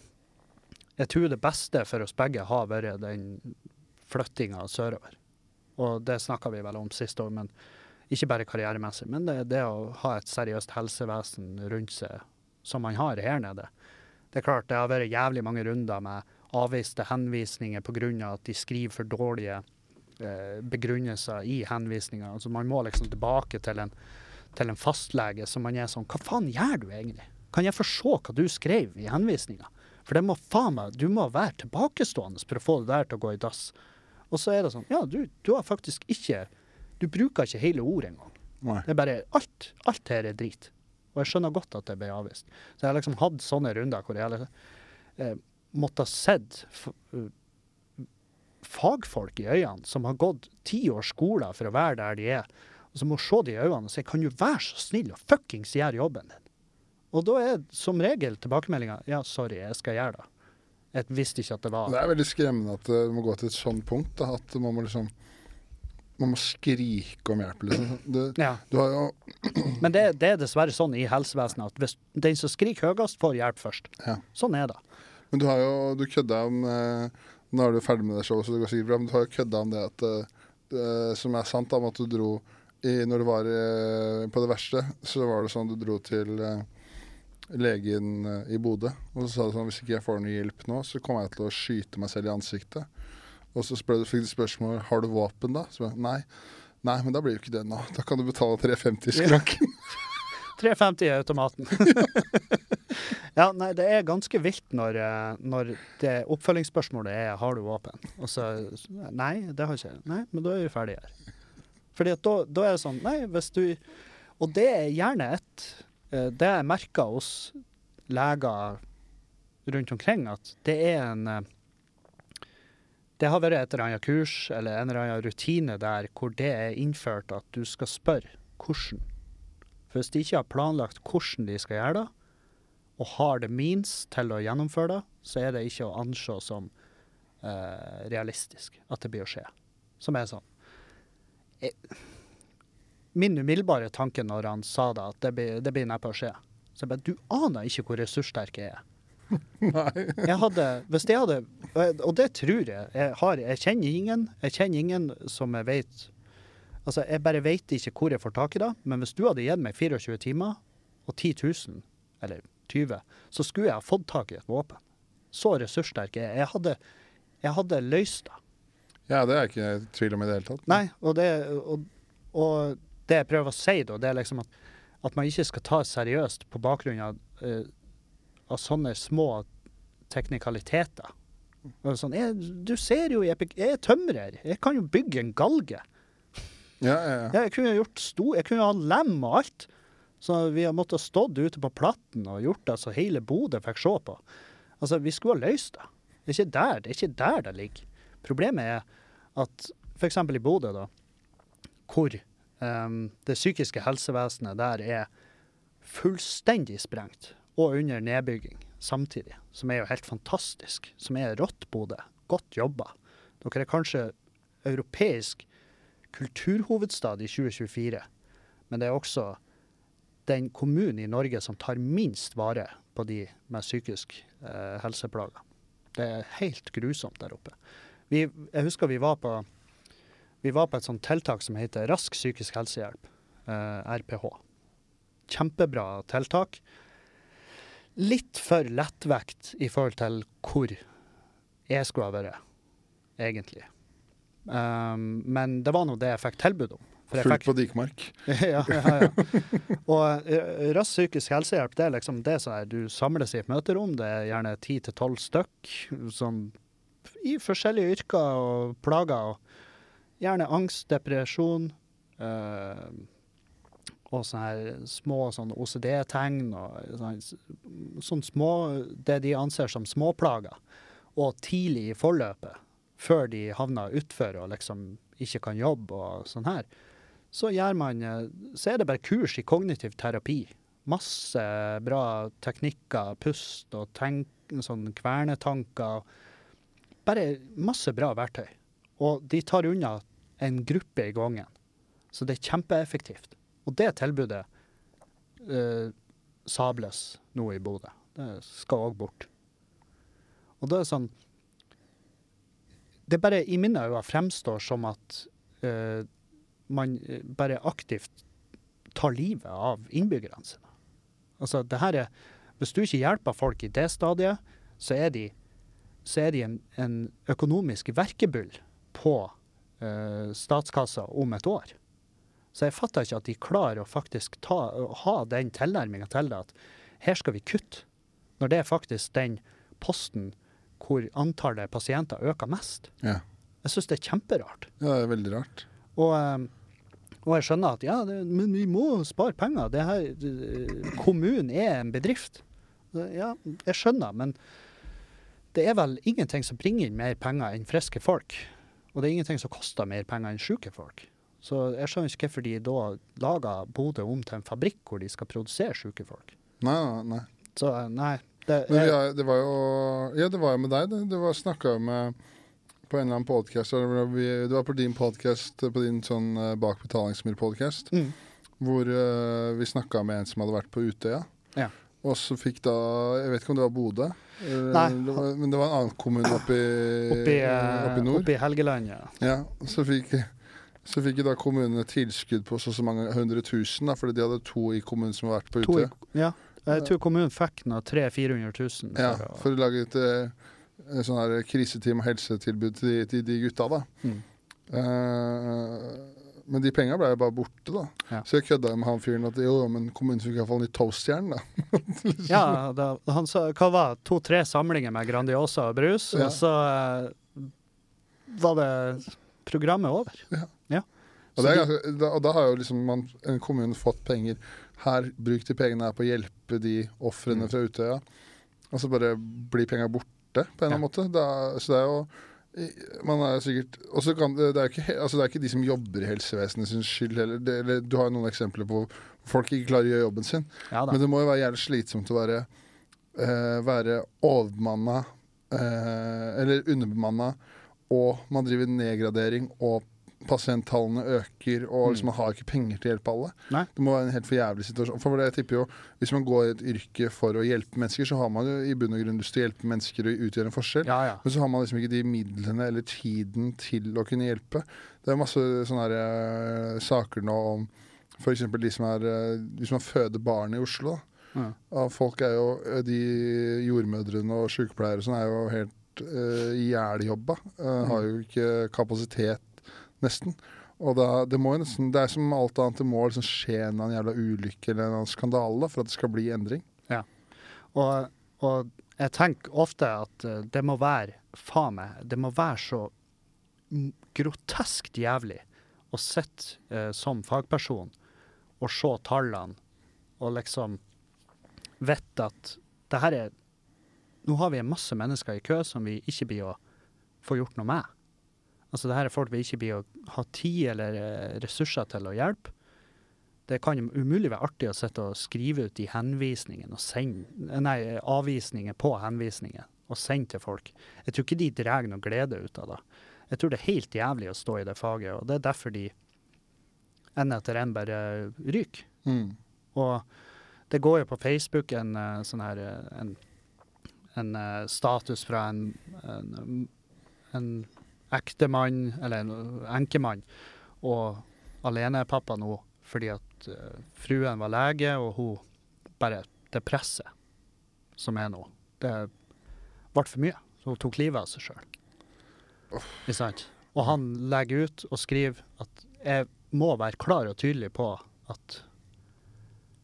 Speaker 2: jeg tror det beste for oss begge har vært den flyttinga sørover. Og det snakka vi vel om sist år, men ikke bare karrieremessig. Men det, det å ha et seriøst helsevesen rundt seg, som man har her nede. Det er klart det har vært jævlig mange runder med avviste henvisninger pga. at de skriver for dårlige eh, begrunnelser i henvisninger. Altså man må liksom tilbake til en, til en fastlege som man er sånn Hva faen gjør du egentlig? Kan jeg få se hva du skrev i henvisninga? For det må faen meg, du må være tilbakestående for å få det der til å gå i dass. Og så er det sånn Ja, du, du har faktisk ikke Du bruker ikke hele ordet engang.
Speaker 1: Nei.
Speaker 2: Det er bare alt, alt her er drit. Og jeg skjønner godt at det ble avvist. Så jeg har liksom hatt sånne runder hvor jeg liksom, eh, måttet sett uh, fagfolk i øynene som har gått ti års skole for å være der de er, og som må se de i øynene og si kan du være så snill og fuckings gjøre jobben din? Og da er som regel tilbakemeldinga ja, sorry, jeg skal gjøre det. Jeg visste ikke at det var
Speaker 1: Det er veldig skremmende at det må gå til et sånt punkt. Da, at man må liksom Man må skrike om hjelp, liksom. Det,
Speaker 2: ja.
Speaker 1: du har jo
Speaker 2: Men det, det er dessverre sånn i helsevesenet at den som skriker høyest, får hjelp først.
Speaker 1: Ja.
Speaker 2: Sånn er det.
Speaker 1: Men du har jo Du kødda om eh, nå er du ferdig med det showet, så det går sikkert bra. Men du har jo kødda om det at eh, som er sant, om at du dro i, Når du var eh, på det verste, så var det sånn du dro til eh, legen eh, i Bodø. Og så sa du sånn hvis ikke jeg får noe hjelp nå, så kommer jeg til å skyte meg selv i ansiktet. Og så fikk du spørsmål har du våpen da. Så jeg, nei. Nei, men da blir jo ikke det nå. Da kan du betale 350 i skranken.
Speaker 2: 350 i automaten. ja, nei, det er ganske vilt når, eh, når det oppfølgingsspørsmålet er 'har du våpen'? Og så Nei, det har jeg ikke. Nei, men da er vi ferdige her. Fordi at da, da er det sånn Nei, hvis du Og det er gjerne et eh, Det jeg merker hos leger rundt omkring, at det er en eh, det har vært et eller annet kurs eller en eller annen rutine der hvor det er innført at du skal spørre hvordan. For hvis de ikke har planlagt hvordan de skal gjøre det, og har det means til å gjennomføre det, så er det ikke å anse som eh, realistisk at det blir å skje. Som er sånn jeg, Min umiddelbare tanke når han sa det, at det blir, det blir neppe å skje. Så jeg bare Du aner ikke hvor ressurssterk jeg er.
Speaker 1: Nei.
Speaker 2: Jeg hadde, hvis jeg hadde, og det tror jeg, jeg, har, jeg kjenner ingen, jeg kjenner ingen som jeg vet, altså jeg bare vet ikke hvor jeg får tak i det, men hvis du hadde gitt meg 24 timer og 10 000, eller 20, så skulle jeg ha fått tak i et våpen. Så ressurssterk er jeg. Jeg hadde, jeg hadde løst det.
Speaker 1: Ja, det er jeg ikke i tvil om i det hele tatt.
Speaker 2: Nei, og det, og, og det jeg prøver å si da, det er liksom at, at man ikke skal ta seriøst på bakgrunn av, eh, av sånne små teknikaliteter. Sånn, jeg, du ser jo, jeg, jeg er tømrer, jeg kan jo bygge en galge.
Speaker 1: Ja, ja, ja.
Speaker 2: Jeg kunne gjort sto, jeg kunne ha lem og alt. Så vi har måttet stått ute på platten og gjort det så hele Bodø fikk se på. Altså, vi skulle ha løst det. Det er ikke der det, er ikke der det ligger. Problemet er at f.eks. i Bodø, da, hvor um, det psykiske helsevesenet der er fullstendig sprengt og under nedbygging samtidig, som er jo helt fantastisk, som er rått Bodø. Godt jobba. Dere er kanskje europeisk kulturhovedstad i 2024, men det er også den kommunen i Norge som tar minst vare på de med psykisk eh, helseplager. Det er helt grusomt der oppe. Vi, jeg husker vi var på vi var på et sånt tiltak som heter Rask psykisk helsehjelp, eh, RPH. Kjempebra tiltak. Litt for lettvekt i forhold til hvor jeg skulle ha vært, egentlig. Um, men det var nå det jeg fikk tilbud om.
Speaker 1: Fullt på Dikmark.
Speaker 2: ja, ja, ja. Og eh, rask psykisk helsehjelp, det er liksom det som er Du samles i et møterom, det er gjerne ti til tolv stykk som i forskjellige yrker og plager. og Gjerne angst, depresjon eh, og sånne små sånn OCD-tegn og sånne, sånn små Det de anser som småplager. Og tidlig i forløpet, før de havner utfor og liksom ikke kan jobbe og sånn her, så man eh, Så er det bare kurs i kognitiv terapi. Masse bra teknikker, pust og tenk, sånn kvernetanker. Bare masse bra verktøy. Og de tar unna en gruppe i gangen. Så det er kjempeeffektivt. Og det tilbudet eh, sables nå i Bodø. Det skal òg bort. Og da er det sånn Det bare i mine øyne fremstår som at eh, man eh, bare aktivt tar livet av innbyggerne sine. Altså, det her er Hvis du ikke hjelper folk i det stadiet, så er de, så er de en, en økonomisk verkebyll på eh, statskassa om et år. Så jeg fatter ikke at de klarer å faktisk ta, å ha den tilnærminga til det at her skal vi kutte, når det er faktisk den posten hvor antallet pasienter øker mest.
Speaker 1: Ja.
Speaker 2: Jeg syns det er kjemperart.
Speaker 1: ja, det er veldig rart.
Speaker 2: Og, eh, og jeg skjønner at ja, det, men vi må spare penger. Det her, kommunen er en bedrift. Ja, jeg skjønner, men det er vel ingenting som bringer inn mer penger enn friske folk. Og det er ingenting som koster mer penger enn syke folk. Så jeg skjønner ikke hvorfor de da lager Bodø om til en fabrikk hvor de skal produsere syke folk.
Speaker 1: Nei, nei.
Speaker 2: Så nei. Det, jeg,
Speaker 1: er, det var jo Ja, det var jo med deg, det. Du var snakka med på en eller annen podkast. Det var på din podkast, på din sånn eh, Bak betalingsmur-podkast,
Speaker 2: mm,
Speaker 1: hvor uh, vi snakka med en som hadde vært på Utøya.
Speaker 2: Ja.
Speaker 1: Og så fikk da Jeg vet ikke om det var Bodø, men det var en annen kommune oppi,
Speaker 2: Oppi, eh,
Speaker 1: oppi nord.
Speaker 2: oppi Helgeland, ja.
Speaker 1: Ja, så fikk, så fikk da kommunene tilskudd på så så mange hundre tusen, da, fordi de hadde to i kommunen som har vært på
Speaker 2: To, ja. Jeg tror kommunen fikk noe 300 000-400 000.
Speaker 1: Ja,
Speaker 2: for å-
Speaker 1: for å lage et et sånn her kriseteam og helsetilbud til, de- til de gutta, da.
Speaker 2: Mm.
Speaker 1: Uh, men de penga ble jo bare borte, da.
Speaker 2: Ja.
Speaker 1: Så jeg kødda med han fyren at jo, men kommunen fikk iallfall nytt toastjern, da.
Speaker 2: Ja, da, han sa hva var to-tre samlinger med Grandiosa og brus,
Speaker 1: Ja.
Speaker 2: og så uh, var det programmet over.
Speaker 1: Og, det er ganske, da, og da har jo liksom man, en kommune fått penger. Her, bruk de pengene her på å hjelpe de ofrene
Speaker 2: Mm.
Speaker 1: fra Utøya. Og så bare blir penga borte, på en eller annen måte. Da, så det er jo man er sikkert Og så kan det, det, er ikke, altså det er ikke de som jobber i helsevesenet sin skyld heller. Det, eller, du har jo noen eksempler på folk ikke klarer å gjøre jobben sin.
Speaker 2: Ja.
Speaker 1: Men det må jo være jævlig slitsomt å være, eh, være overbemanna eh, eller underbemanna, og man driver nedgradering, og pasienttallene øker, og liksom, man har ikke penger til å hjelpe alle.
Speaker 2: Nei.
Speaker 1: Det må være en helt for jævlig situasjon. For jeg tipper jo, Hvis man går i et yrke for å hjelpe mennesker, så har man jo i bunn og grunn lyst til å hjelpe mennesker og utgjøre en forskjell.
Speaker 2: Ja, ja.
Speaker 1: Men så har man liksom ikke de midlene eller tiden til å kunne hjelpe. Det er masse sånne her, uh, saker nå om f.eks. de som er uh, Hvis man føder barn i Oslo. Da.
Speaker 2: Ja.
Speaker 1: Folk er jo De jordmødrene og sykepleiere og sånn er jo helt uh, ihjeljobba. Uh, Har jo ikke kapasitet, nesten. Og da, det må jo nesten Det er som alt annet, det må liksom skje en eller annen jævla ulykke eller en eller annen skandale da, for at det skal bli endring.
Speaker 2: Og, og jeg tenker ofte at eh, det må være Faen meg, det må være så groteskt jævlig å sitte eh, som fagperson og se tallene og liksom vite at det her er Nå har vi masse mennesker i kø som vi ikke blir å få gjort noe med. Altså det her er folk vi ikke blir å ha tid eller eh, ressurser til å hjelpe. Det kan umulig være artig å sitte og skrive ut de henvisningene og sende Nei, avvisninger på henvisninger og sende til folk. Jeg tror ikke de drar noe glede ut av det. Jeg tror det er helt jævlig å stå i det faget, og det er derfor de en etter en bare ryker.
Speaker 1: Mm.
Speaker 2: Og det går jo på Facebook en eh, sånn her eh, en, en uh, status fra en, en, en ektemann, eller en enkemann, og alenepappa nå fordi at uh, fruen var lege, og hun bare Det presset som er nå, det ble for mye. Så hun tok livet av seg sjøl. Ikke sant? Og han legger ut og skriver at jeg må være klar og tydelig på at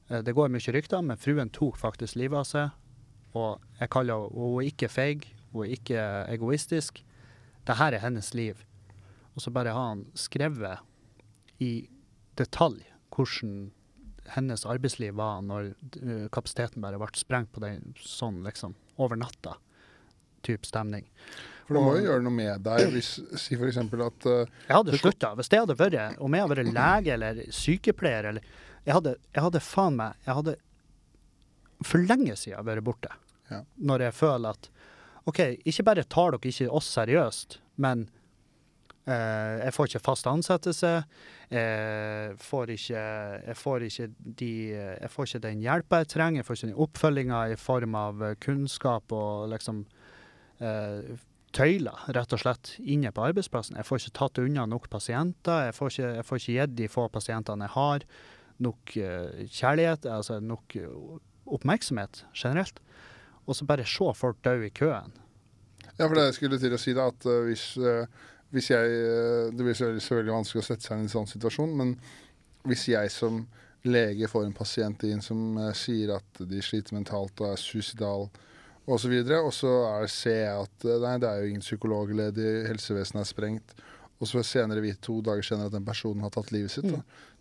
Speaker 2: eh, det går mye rykter, men fruen tok faktisk livet av seg. Og jeg kaller henne ikke feig, hun er ikke egoistisk. Dette er hennes liv. Og så bare har han skrevet i detalj hvordan hennes arbeidsliv var når eh, kapasiteten bare ble sprengt på den sånn liksom over natta. Type stemning.
Speaker 1: For det må jo gjøre noe med deg hvis Si f.eks. at uh,
Speaker 2: Jeg hadde slutta. Hvis det hadde vært Om jeg hadde vært lege eller sykepleier eller Jeg hadde, jeg hadde faen meg Jeg hadde for lenge siden vært borte.
Speaker 1: Ja.
Speaker 2: Når jeg føler at OK, ikke bare tar dere ikke oss seriøst, men eh, jeg får ikke fast ansettelse. Jeg får ikke, jeg får ikke, de, jeg får ikke den hjelpa jeg trenger. Jeg får ikke den oppfølginga i form av kunnskap og liksom eh, tøyler, rett og slett, inne på arbeidsplassen. Jeg får ikke tatt unna nok pasienter. Jeg får ikke, jeg får ikke gitt de få pasientene jeg har, nok uh, kjærlighet, altså nok oppmerksomhet generelt. Og så bare se folk dø i køen.
Speaker 1: Ja, for det jeg skulle til å si da, at eh, hvis, eh, hvis jeg eh, Det blir selvfølgelig, vanskelig å sette seg inn i en sånn situasjon, men hvis jeg som lege får en pasient inn som sier at de sliter mentalt og er suicidal osv., og, og så er, ser jeg at nei, det er jo ingen psykolog ledig, helsevesenet er sprengt, og så senere vite to dager senere at den personen har tatt livet sitt. Da.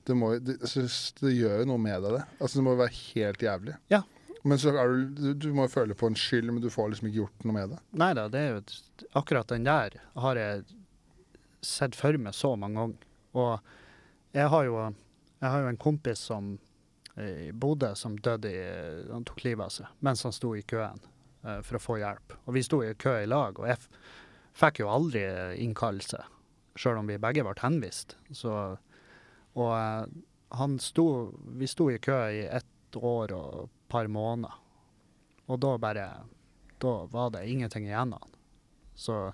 Speaker 1: Det, må, det, det gjør jo noe med deg, det. Altså, det må jo være helt jævlig.
Speaker 2: Ja.
Speaker 1: Men så er du, du, må jo føle på en skyld, men du får liksom ikke gjort noe med det.
Speaker 2: Nei da, det er jo akkurat den der har jeg sett for meg så mange ganger. Og jeg har jo, jeg har jo en kompis som eh, i Bodø som døde i Han tok livet av seg mens han sto i køen uh, for å få hjelp. Og vi sto i kø i lag, og jeg fikk jo aldri innkallelse, sjøl om vi begge ble henvist. Så, og eh, han sto Vi sto i kø i ett år og et par måneder, Og da bare Da var det ingenting igjen av han. Så,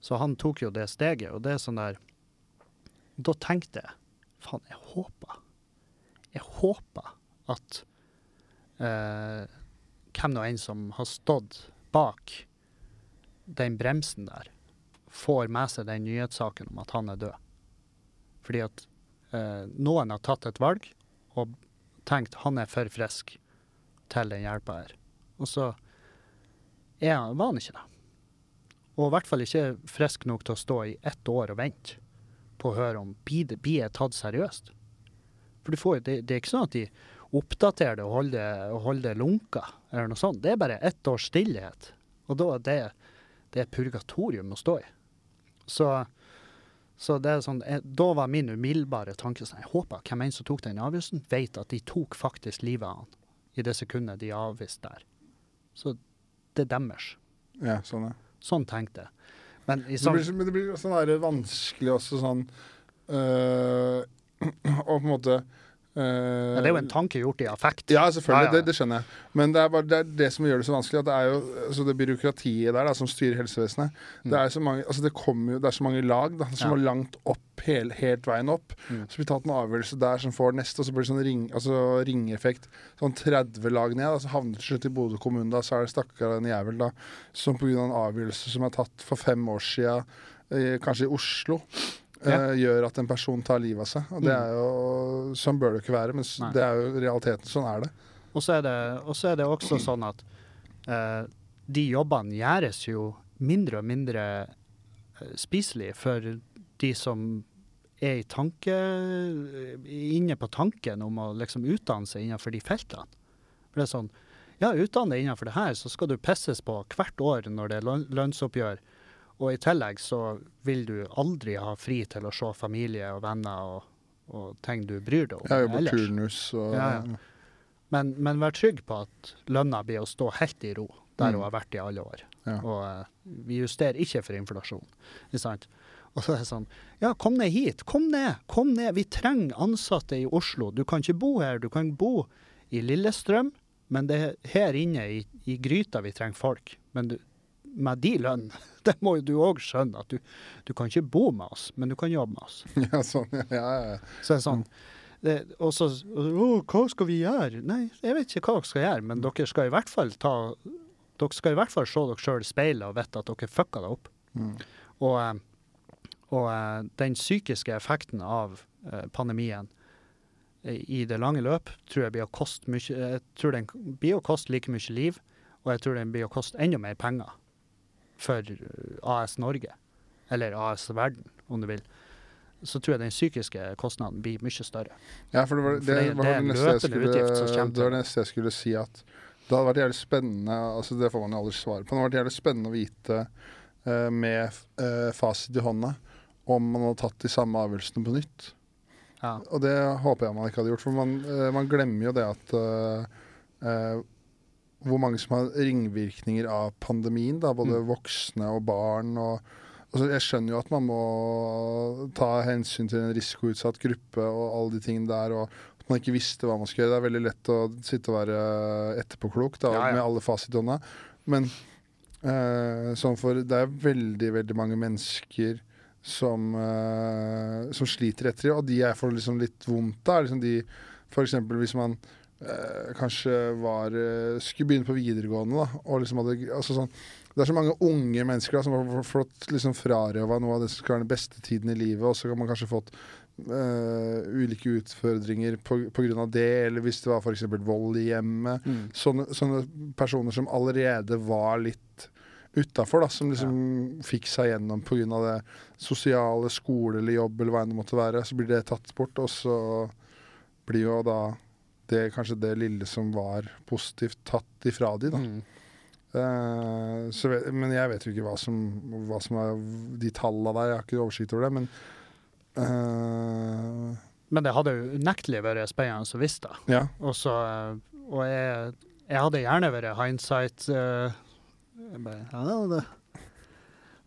Speaker 2: så han tok jo det steget, og det er sånn der Da tenkte jeg faen, jeg håper Jeg håper at eh, hvem nå enn som har stått bak den bremsen der, får med seg den nyhetssaken om at han er død. Fordi at noen har tatt et valg og tenkt han er for frisk til den hjelpa her. Og så er han, var han ikke det. Og i hvert fall ikke frisk nok til å stå i ett år og vente på å høre om blir det jeg tatt seriøst. For du får, det, det er ikke sånn at de oppdaterer det og holder og holder lunka, eller noe sånt. Det er bare ett års stillhet. Og da er det, det er purgatorium å stå i. Så, så det er sånn, jeg, da var min umiddelbare tanke sånn, jeg håper hvem enn som tok den avgjørelsen, vet at de tok faktisk livet av han i det sekundet de avviste der. Så det er deres.
Speaker 1: Ja, sånn, ja.
Speaker 2: Sånn tenkte jeg. Men i
Speaker 1: Det
Speaker 2: sånn,
Speaker 1: blir, men det blir sånn vanskelig også sånn øh, Å på en måte
Speaker 2: ja, det er jo en tanke gjort i affekt.
Speaker 1: Ja, selvfølgelig.
Speaker 2: Ja, ja.
Speaker 1: Det, det skjønner jeg. Men det er, bare, det er det som gjør det så vanskelig. At det er jo altså det byråkratiet der da, som styrer helsevesenet. Det er så mange, altså det jo, det er så mange lag da, som
Speaker 2: Mm. Ja.
Speaker 1: må langt opp hel, helt veien opp.
Speaker 2: Mm.
Speaker 1: Så blir tatt en avgjørelse der som får neste, og så blir det sånn ring, altså ringeffekt. Sånn 30 lag ned. Da, så havner til slutt i Bodø kommune. Da, så er det stakkar en jævel da, som pga. en avgjørelse som er tatt for fem år sia, eh, kanskje i Oslo,
Speaker 2: Ja.
Speaker 1: eh, gjør at en person tar livet av seg. Og det
Speaker 2: Mm.
Speaker 1: er jo, Sånn bør det ikke være, men
Speaker 2: Nei.
Speaker 1: det er jo realiteten. Sånn er det.
Speaker 2: Og så er det, er det også sånn at eh, de jobbene gjøres jo mindre og mindre eh, spiselige for de som er i tanke, inne på tanken om å liksom utdanne seg innenfor de feltene. For det er sånn, ja, utdanne deg innenfor det her, så skal du pisses på hvert år når det er lønn- lønnsoppgjør. Og i tillegg så vil du aldri ha fri til å se familie og venner og, og ting du bryr deg om
Speaker 1: Jeg jobber
Speaker 2: ellers.
Speaker 1: turnus og
Speaker 2: Ja, ja. Men, men vær trygg på at lønna blir å stå helt i ro, der
Speaker 1: Mm.
Speaker 2: hun har vært i alle år.
Speaker 1: Ja.
Speaker 2: Og uh, vi justerer ikke for inflasjon. Ikke sant? Og så er det sånn Ja, kom ned hit. Kom ned. Kom ned. Vi trenger ansatte i Oslo. Du kan ikke bo her. Du kan bo i Lillestrøm, men det er her inne i, i gryta vi trenger folk. Men du, med de lønn, det må jo du òg skjønne, at du, du kan ikke bo med oss, men du kan jobbe med oss.
Speaker 1: ja, sånn, ja, ja.
Speaker 2: Så er sånn det, Og så hva skal vi gjøre? Nei, jeg vet ikke hva dere skal gjøre, men dere skal i hvert fall ta Dere skal i hvert fall se dere sjøl i speilet og vite at dere fucka det opp.
Speaker 1: Mm.
Speaker 2: Og, eh, og eh, den psykiske effekten av eh, pandemien i det lange løp tror jeg blir å koste mye Jeg tror den blir å koste like mye liv, og jeg tror den blir å koste enda mer penger for eh, AS Norge. Eller AS Verden, om du vil. Så tror jeg den psykiske kostnaden blir mye større.
Speaker 1: Ja, for det var det,
Speaker 2: det-
Speaker 1: var
Speaker 2: det
Speaker 1: det neste jeg skulle, det var neste jeg skulle si at det hadde vært jævlig spennende altså Det får man jo aldri svar på. Det hadde vært jævlig spennende å vite uh, med uh, fasit i hånda om man hadde tatt de samme avgjørelsene på nytt.
Speaker 2: Ja.
Speaker 1: Og det håper jeg man ikke hadde gjort, for man, uh, man glemmer jo det at eh, eh, Hvor mange som har ringvirkninger av pandemien, da, både
Speaker 2: Mm.
Speaker 1: voksne og barn. og altså, Jeg skjønner jo at man må ta hensyn til en risikoutsatt gruppe og alle de tingene der. og at man ikke visste hva man skulle gjøre. Det er veldig lett å sitte og være etterpåklok da,
Speaker 2: Ja, ja.
Speaker 1: med alle fasitene. Men eh, sånn for det er veldig, veldig mange mennesker som, eh, som sliter etter det, og de jeg får liksom litt vondt av, er liksom de eksempel hvis man eh, kanskje var eh, Skulle begynne på videregående, da, og liksom hadde altså sånn det er så mange unge mennesker da, som har fått liksom frarøva noe av det som skal være den beste tiden i livet, og så har man kanskje fått eh, ulike utfordringer av det, eller hvis det var f.eks. vold i hjemmet.
Speaker 2: Mm.
Speaker 1: Sånne, sånne personer som allerede var litt utafor, som liksom fikk seg gjennom pga. det sosiale, skole eller jobb eller hva enn det måtte være. Så blir det tatt bort, og så blir jo da det kanskje det lille som var positivt, tatt ifra de, da.
Speaker 2: Mm.
Speaker 1: Uh, så vet, men jeg vet jo ikke hva som, hva som er de tallene der. Jeg har ikke oversikt over det. Men uh,
Speaker 2: Men det hadde jo unektelig vært spennende å visst, det.
Speaker 1: ja.
Speaker 2: Og, så, eh, og jeg, jeg hadde gjerne vært hindsight uh, jeg bare, ja, det,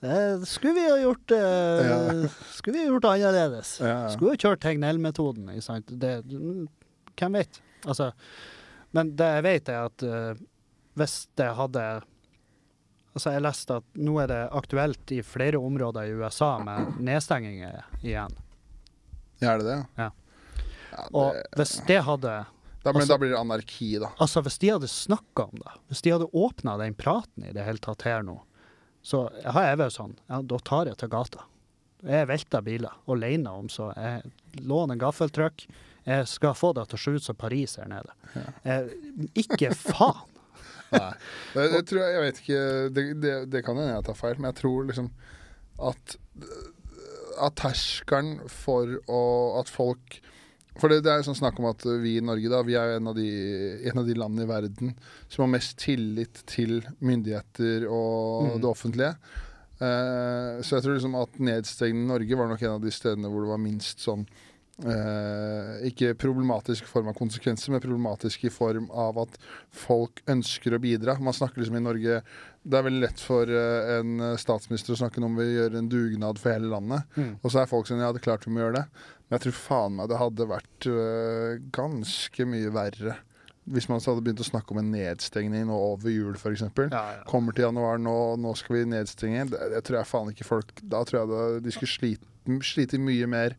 Speaker 2: det skulle vi ha gjort uh,
Speaker 1: Ja.
Speaker 2: Skulle vi ha gjort annerledes.
Speaker 1: Ja, ja.
Speaker 2: Skulle ha kjørt Tegnell-metoden. hvem vet? Altså, men det jeg vet, er at uh, hvis det hadde Altså, jeg leste at nå er det aktuelt i flere områder i USA med nedstenginger igjen.
Speaker 1: Ja, er det det?
Speaker 2: Ja.
Speaker 1: Ja,
Speaker 2: Og hvis det hadde
Speaker 1: da, men
Speaker 2: altså-
Speaker 1: da blir det anarki, da.
Speaker 2: Altså, hvis de hadde snakka om det, hvis de hadde åpna den praten i det hele tatt her nå, så har jeg vært sånn Ja, da tar jeg til gata. Jeg velter biler alene om så jeg låner en gaffeltruck. Jeg skal få det til å se ut som Paris her nede. Eh, ikke faen!
Speaker 1: Nei. Det, det tror jeg Jeg vet ikke Det, det, det kan hende jeg tar feil, men jeg tror liksom at at terskelen for å At folk For det, det er sånn snakk om at vi i Norge da, vi er en av de, en av de landene i verden som har mest tillit til myndigheter og
Speaker 2: Mm.
Speaker 1: det offentlige. Eh, så jeg tror liksom at nedstengningen i Norge var nok en av de stedene hvor det var minst sånn eh, Ikke problematisk i form av konsekvenser, men problematisk i form av at folk ønsker å bidra. Man snakker liksom i Norge Det er veldig lett for eh, en statsminister å snakke om vi gjør en dugnad for hele landet.
Speaker 2: Mm.
Speaker 1: Og så er folk sånn Ja, det er klart vi må gjøre det. Men jeg tror faen meg det hadde vært øh, ganske mye verre hvis man hadde begynt å snakke om en nedstengning nå over jul, f.eks.
Speaker 2: Ja, ja.
Speaker 1: Kommer til januar, nå, nå skal vi nedstenge. Det, det tror jeg faen ikke folk Da tror jeg det, de skulle slite, slite mye mer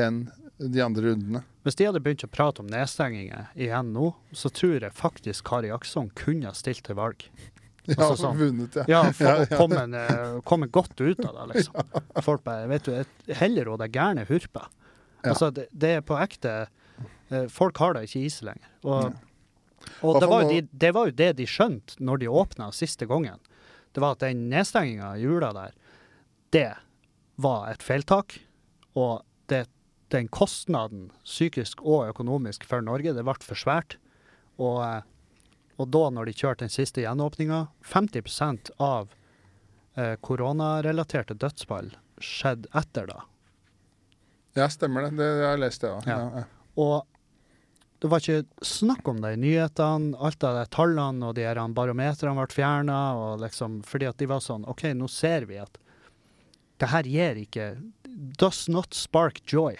Speaker 1: enn de andre rundene.
Speaker 2: Hvis de hadde begynt å prate om nedstenginger igjen nå, så tror jeg faktisk Kari Akson kunne ha stilt til valg.
Speaker 1: Ja,
Speaker 2: Altså sånn.
Speaker 1: vunnet, ja.
Speaker 2: Ja, for
Speaker 1: Ja,
Speaker 2: å komme, eh, komme godt ut av det, liksom. Folk bare Vet du, heller og det gærne hurpa.
Speaker 1: Ja.
Speaker 2: Altså, det, det er på ekte eh, Folk har det ikke i seg lenger. Og, og det, var de, det var jo det de skjønte når de åpna siste gangen. Det var at den nedstenginga i jula der, det var et feiltak. Og det, den kostnaden, psykisk og økonomisk, for Norge, det ble for svært. Og, eh, og da, når de kjørte den siste gjenåpninga 50% av eh, koronarelaterte dødsfall skjedde etter da.
Speaker 1: Ja, stemmer det. Det har jeg lest, det òg.
Speaker 2: Ja.
Speaker 1: Ja. Ja,
Speaker 2: Og det var ikke snakk om det i nyhetene. Alt av de tallene og de barometrene ble fjerna. Liksom, fordi at de var sånn OK, nå ser vi at det her gir ikke Does not spark joy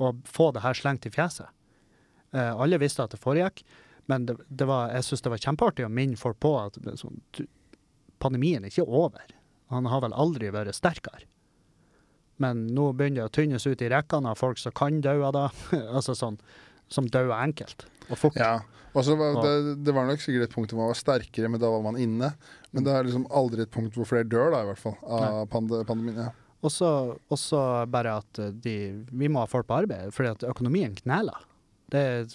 Speaker 2: å få det her slengt i fjeset. Eh, alle visste at det foregikk, men det, det var, jeg syns det var kjempeartig å minne folk på at er sånn, pandemien er ikke over. Han har vel aldri vært sterkere. Men nå begynner det å tynnes ut i rekkene av folk som kan dø av det. altså sånn, som dør enkelt og fort.
Speaker 1: Ja. Og så var
Speaker 2: Og-
Speaker 1: det, det var nok sikkert et punkt hvor man var sterkere, men da var man inne. Men det er liksom aldri et punkt hvor flere dør, da, i hvert fall, av pand pandemien. Ja.
Speaker 2: Og så bare at eh, de, vi må ha folk på arbeid, fordi at økonomien kneler. Det er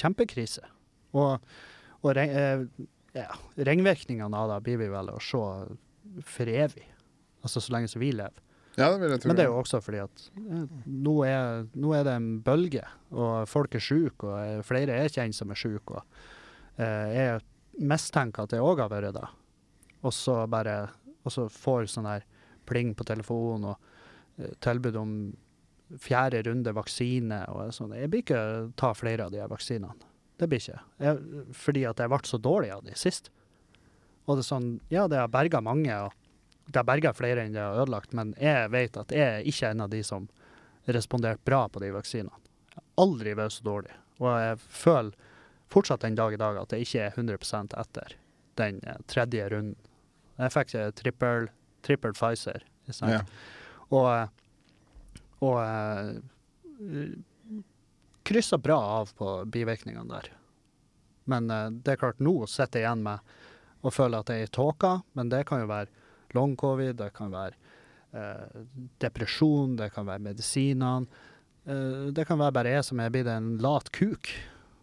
Speaker 2: kjempekrise. Og, og eh, ja, ringvirkningene av det blir vi vel å se for evig. Altså så lenge som vi lever.
Speaker 1: ja, det.
Speaker 2: Men det er jo også fordi at eh, nå, er, nå er det en bølge, og folk er syke, og flere er kjent som er syke. Og eh, jeg mistenker at jeg òg har vært det. Og så bare Og så får sånn her pling på telefonen og eh, tilbud om fjerde runde vaksine og sånn. Jeg blir ikke ta flere av de vaksinene. Det blir ikke. Jeg, fordi at jeg ble så dårlig av de sist. Og det er sånn Ja, det har berga mange. og det har berga flere enn det har ødelagt, men jeg vet at jeg er ikke en av de som responderte bra på de vaksinene. Jeg har aldri vært så dårlig. Og jeg føler fortsatt den dag i dag at jeg ikke er 100% etter den eh, tredje runden. Jeg fikk eh, trippel, trippel Pfizer.
Speaker 1: Ja.
Speaker 2: Og, eh, og uh, kryssa bra av på bivirkningene der. Men uh, det er klart, nå sitter jeg igjen med og føle at jeg er i tåka, men det kan jo være long covid, det kan være uh, depresjon, det kan være medisinene. Uh, det kan være bare jeg som er blitt en lat kuk.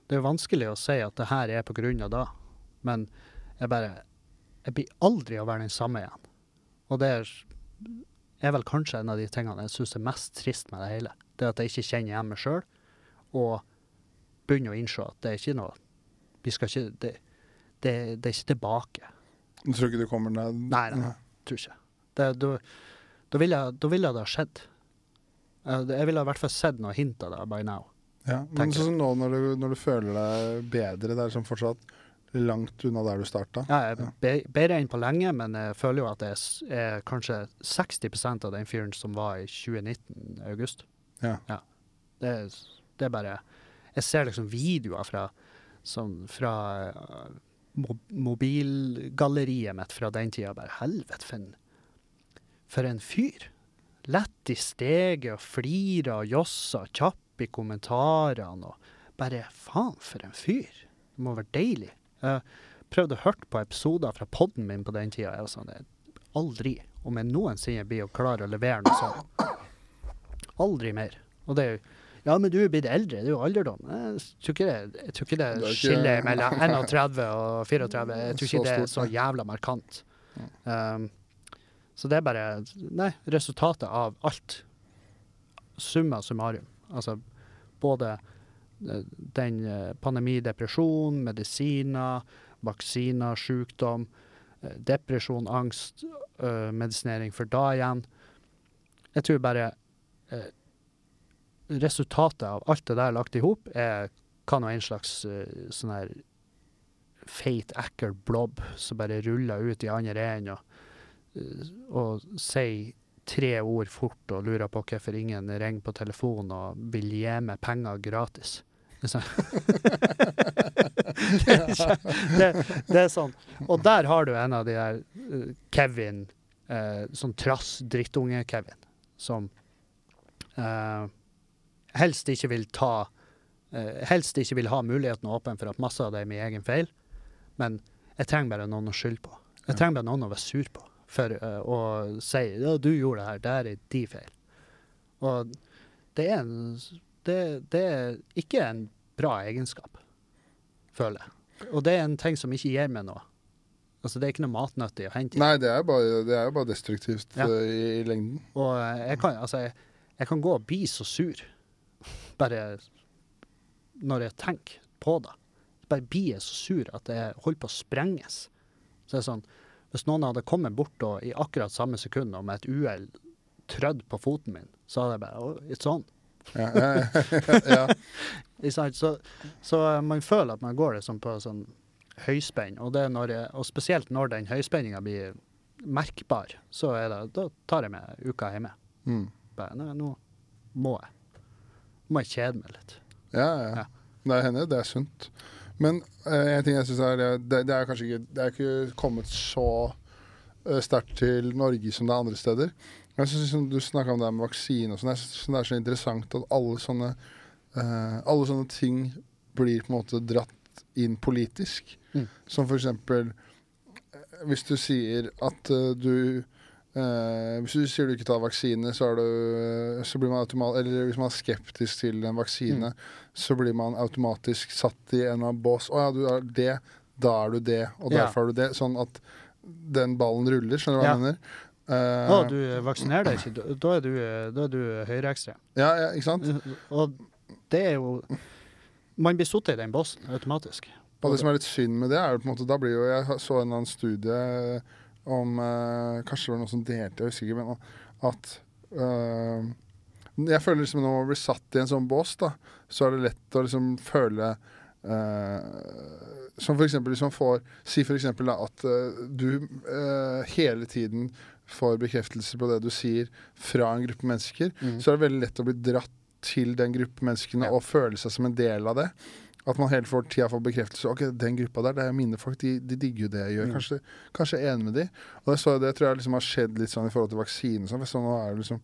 Speaker 2: Det er jo vanskelig å si at det her er på grunn av det, men jeg bare Jeg blir aldri å være den samme igjen. Og det er, vel kanskje en av de tingene jeg syns er mest trist med det hele. Det at jeg ikke kjenner igjen meg sjøl, og begynner å innse at det er ikke noe Vi skal ikke Det, det, det er ikke tilbake.
Speaker 1: Du tror ikke du kommer ned
Speaker 2: Nei, nei. Tror ikke. Det, da, ville jeg, ville det ha skjedd. Jeg ville i hvert fall sett noe hint av det by now.
Speaker 1: Ja, men sånn nå når du, når du føler deg bedre, det er liksom fortsatt langt unna der du starta.
Speaker 2: Ja,
Speaker 1: Ja.
Speaker 2: bedre enn på lenge, men jeg føler jo at det er kanskje 60% av den fyren som var i 2019, august.
Speaker 1: Ja.
Speaker 2: Det, er- det er bare Jeg ser liksom videoer fra, sånn, fra eh, mobilgalleriet mitt fra den tida. Bare helvete, for en, for en fyr. Lett i steget og flirer og josser, kjapp i kommentarene. og Bare faen, for en fyr. Det må være deilig. Jeg prøvde å høre på episoder fra podden min på den tida. Var sånn, det aldri, om jeg noensinne blir å klare å levere noe sånt. Aldri mer. Og det er jo ja, men du er blitt eldre, det er jo alderdom. Jeg tror ikke det, jeg tror ikke det
Speaker 1: Det ikke-
Speaker 2: skiller mellom 31 og 34. Jeg tror ikke det er så jævla markant. Um, så det er bare Nei, resultatet av alt. Summa summarum. Altså både eh, den eh, pandemi, depresjon, medisiner, vaksiner, sykdom, eh, depresjon, angst, eh, medisinering for da igjen. Jeg tror bare resultatet av alt det der lagt i hop kan være en slags sånn her feit, ekkel blobb som bare ruller ut i andre enden og, og sier tre ord fort og lurer på hvorfor ingen ringer på telefonen og vil gi meg penger gratis. Det, det, er sånn. Og der har du en av de der eh, Kevin, eh, sånn trass drittunge-Kevin, som eh, helst ikke vil ta eh, Helst ikke vil ha muligheten åpen for at masse av det er min egen feil, men jeg trenger bare noen å skylde på. Jeg trenger bare noen å være sur på for uh, å si ja, du gjorde det her, det her er de feil. Og det er, en, det, det er ikke en bra egenskap, føler jeg. Og det er en ting som ikke gir meg noe. Altså, det er ikke noe matnyttig å hente.
Speaker 1: Nei, det er, bare, det er jo bare destruktivt
Speaker 2: Ja.
Speaker 1: eh, i, i lengden.
Speaker 2: Og eh, jeg kan, altså, jeg, jeg kan gå og bli så sur, bare når jeg tenker på det. Bare blir jeg så sur at jeg holder på å sprenges. Så det er sånn, hvis noen hadde kommet bort og i akkurat samme sekund og med et uhell trødd på foten min, så hadde jeg bare It's on.
Speaker 1: Ja, ja, ja.
Speaker 2: Ikke? Så, så eh, man føler at man går liksom på sånn høyspenn, og, det når jeg, og spesielt når den høyspenninga blir merkbar, så er det, da tar jeg meg uka hjemme.
Speaker 1: Mm.
Speaker 2: Bare, nei, nå må jeg. Nå må jeg kjede meg litt.
Speaker 1: ja, ja.
Speaker 2: Ja.
Speaker 1: Det hender, det er sunt. Men eh, en ting jeg synes er det, det, er kanskje ikke Det er ikke kommet så uh, sterkt til Norge som det er andre steder. Jeg synes liksom, Du snakka om det med vaksine og sånn. Jeg synes det er så interessant at alle sånne uh, Alle sånne ting blir på en måte dratt inn politisk.
Speaker 2: Mm.
Speaker 1: Som for eksempel eh, Hvis du sier at uh, du Uh, Hvis du sier du ikke tar vaksine, så, du, så blir man automatisk Eller hvis man er skeptisk til en vaksine, så blir man automatisk satt i en eller annen bås. Å ja, du er det, da er du det, og
Speaker 2: Ja.
Speaker 1: er du det. Sånn at den ballen ruller, skjønner du hva
Speaker 2: Ja.
Speaker 1: jeg mener? Eh,
Speaker 2: og du vaksinerer deg ikke, da- er du, da er du høyreekstrem.
Speaker 1: ja, ja, ikke sant?
Speaker 2: Og det er jo Man blir satt i den båsen automatisk.
Speaker 1: Og det som er litt synd med det, er jo på en måte Da blir jo Jeg så en annen studie om uh, Kanskje det var noen som delte, jeg husker ikke, men at uh, Jeg føler liksom når man blir satt i en sånn bås, da, så er det lett å liksom føle uh, Som for eksempel hvis man får Si for eksempel da, at eh, du eh, hele tiden får bekreftelse på det du sier fra en gruppe mennesker,
Speaker 2: Mm.
Speaker 1: så er det veldig lett å bli dratt til den gruppe menneskene
Speaker 2: Ja.
Speaker 1: og føle seg som en del av det. At man hele får tida får bekreftelse. Ok, den gruppa der, det er mine folk, de, de digger jo det jeg gjør.
Speaker 2: Mm.
Speaker 1: Kanskje, kanskje jeg er enig med de. Og det, så, det tror jeg liksom har skjedd litt sånn i forhold til vaksine. Sånn, for sånn, nå er det liksom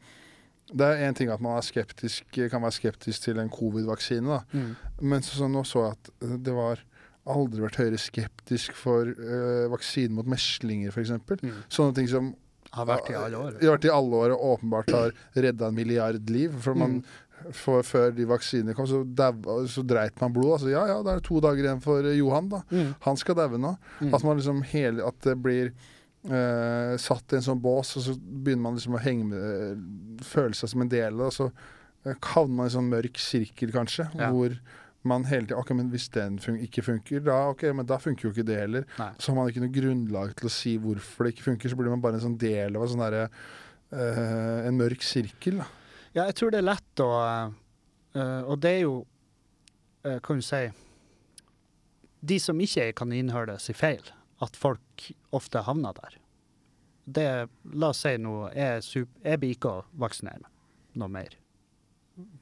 Speaker 1: det er én ting at man er skeptisk, kan være skeptisk til en covid-vaksine.
Speaker 2: Mm.
Speaker 1: Men så, så nå så jeg at det var aldri vært høyere skeptisk for øh, vaksine mot meslinger, f.eks.
Speaker 2: Mm.
Speaker 1: Sånne ting som
Speaker 2: Har vært i alle år.
Speaker 1: har vært i alle år og åpenbart har redda en milliard liv. For man, for, før de vaksinene kom, så, så dreit man blod. Altså, ja, ja, da er det to dager igjen for eh, Johan, da.
Speaker 2: Mm.
Speaker 1: Han skal daue nå.
Speaker 2: Mm.
Speaker 1: At man liksom hele At det blir eh, satt i en sånn bås, og så begynner man liksom å henge med eh, Føle seg som en del av det, og så kavner havner man i en sånn mørk sirkel, kanskje,
Speaker 2: Ja.
Speaker 1: hvor man hele tiden Ok, men hvis den fun ikke funker, da ok, men da funker jo ikke det heller.
Speaker 2: Nei.
Speaker 1: Så har man ikke noe grunnlag til å si hvorfor det ikke funker, så blir man bare en sånn del av en sånn der, uh, En mørk sirkel, da.
Speaker 2: Ja, jeg tror det er lett å uh, Og det er jo uh, Kan du si De som ikke er kaninhølet, sier feil. At folk ofte havner der. Det, la oss si nå, jeg, jeg blir ikke å vaksinere meg noe mer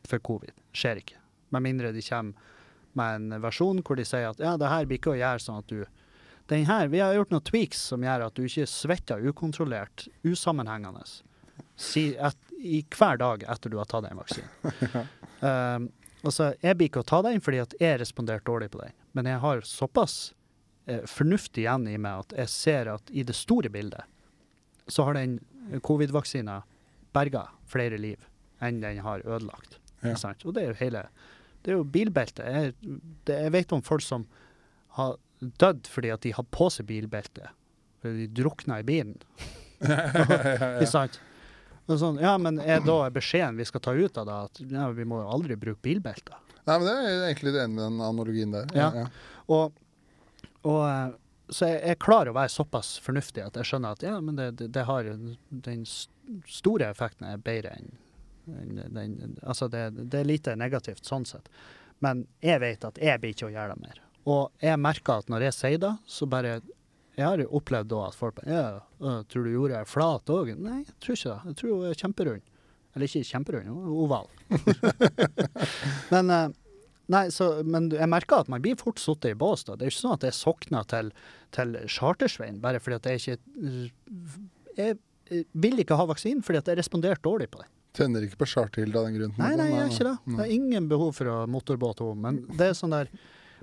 Speaker 2: for covid. Skjer ikke. Med mindre de kommer med en versjon hvor de sier at ja, det her blir ikke å gjøre sånn at du Den her, Vi har gjort noen tweaks som gjør at du ikke svetter ukontrollert, usammenhengende si, et, i hver dag etter du har tatt en vaksine. um, altså, jeg blir ikke å ta den fordi at jeg responderte dårlig på den, men jeg har såpass eh, fornuft igjen i meg at jeg ser at i det store bildet så har den covid-vaksina berga flere liv enn den har ødelagt.
Speaker 1: Ja.
Speaker 2: Sant? Og det er jo hele Det er jo bilbelte. Jeg, det, jeg vet om folk som har dødd fordi at de har på seg bilbelte. Fordi de drukna i bilen. Ikke sant? Sånn, ja, men er da beskjeden vi skal ta ut av det, at ja, vi må jo aldri bruke bilbelter?
Speaker 1: Nei, men det er egentlig litt enig med den analogien der.
Speaker 2: Ja. Og, og eh, så jeg jeg klarer å være såpass fornuftig at jeg skjønner at ja, men det, det, det har den store effekten er bedre enn enn den Altså det, det er lite negativt sånn sett. Men jeg vet at jeg blir ikke å gjøre det mer. Og jeg merker at når jeg sier det, så bare Jeg har jo opplevd da at folk Ja, øh, tror du jorda er flat òg? Nei, jeg tror ikke det. Jeg tror hun er kjemperund. Eller ikke kjemperund, er oval. men eh, Nei, så, men jeg merker at man blir fort sittet i bås. da. Det er ikke sånn at jeg sokner til, til Chartersveien bare fordi at jeg ikke Jeg, jeg vil ikke ha vaksinen fordi at jeg responderte dårlig på det.
Speaker 1: Tenner ikke på charterhilde av den grunn.
Speaker 2: Nei, nei, jeg gjør ikke det.
Speaker 1: Nei.
Speaker 2: Det er ingen behov for å motorbåt henne. Men det er sånn der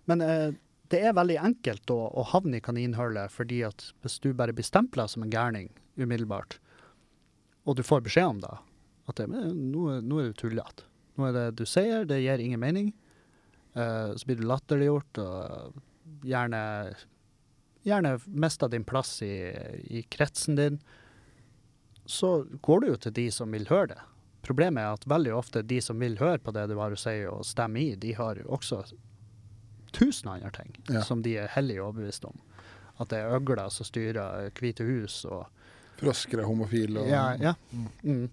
Speaker 2: Men eh, det er veldig enkelt å, å havne i kaninhullet, fordi at hvis du bare blir stempla som en gærning umiddelbart, og du får beskjed om det, at det, nå, er- nå er du tullete. Nå er det du sier, det gir ingen mening. Eh, så blir du latterliggjort, og gjerne Gjerne mista din plass i, i kretsen din. Så går du jo til de som vil høre det. Problemet er at veldig ofte de som vil høre på det du har å si og stemme i, de har jo også tusen andre ting
Speaker 1: Ja.
Speaker 2: som de er hellig overbevist om. At det er øgler som styrer Hvite hus og
Speaker 1: Frosker er homofile og
Speaker 2: Ja. ja. Mm.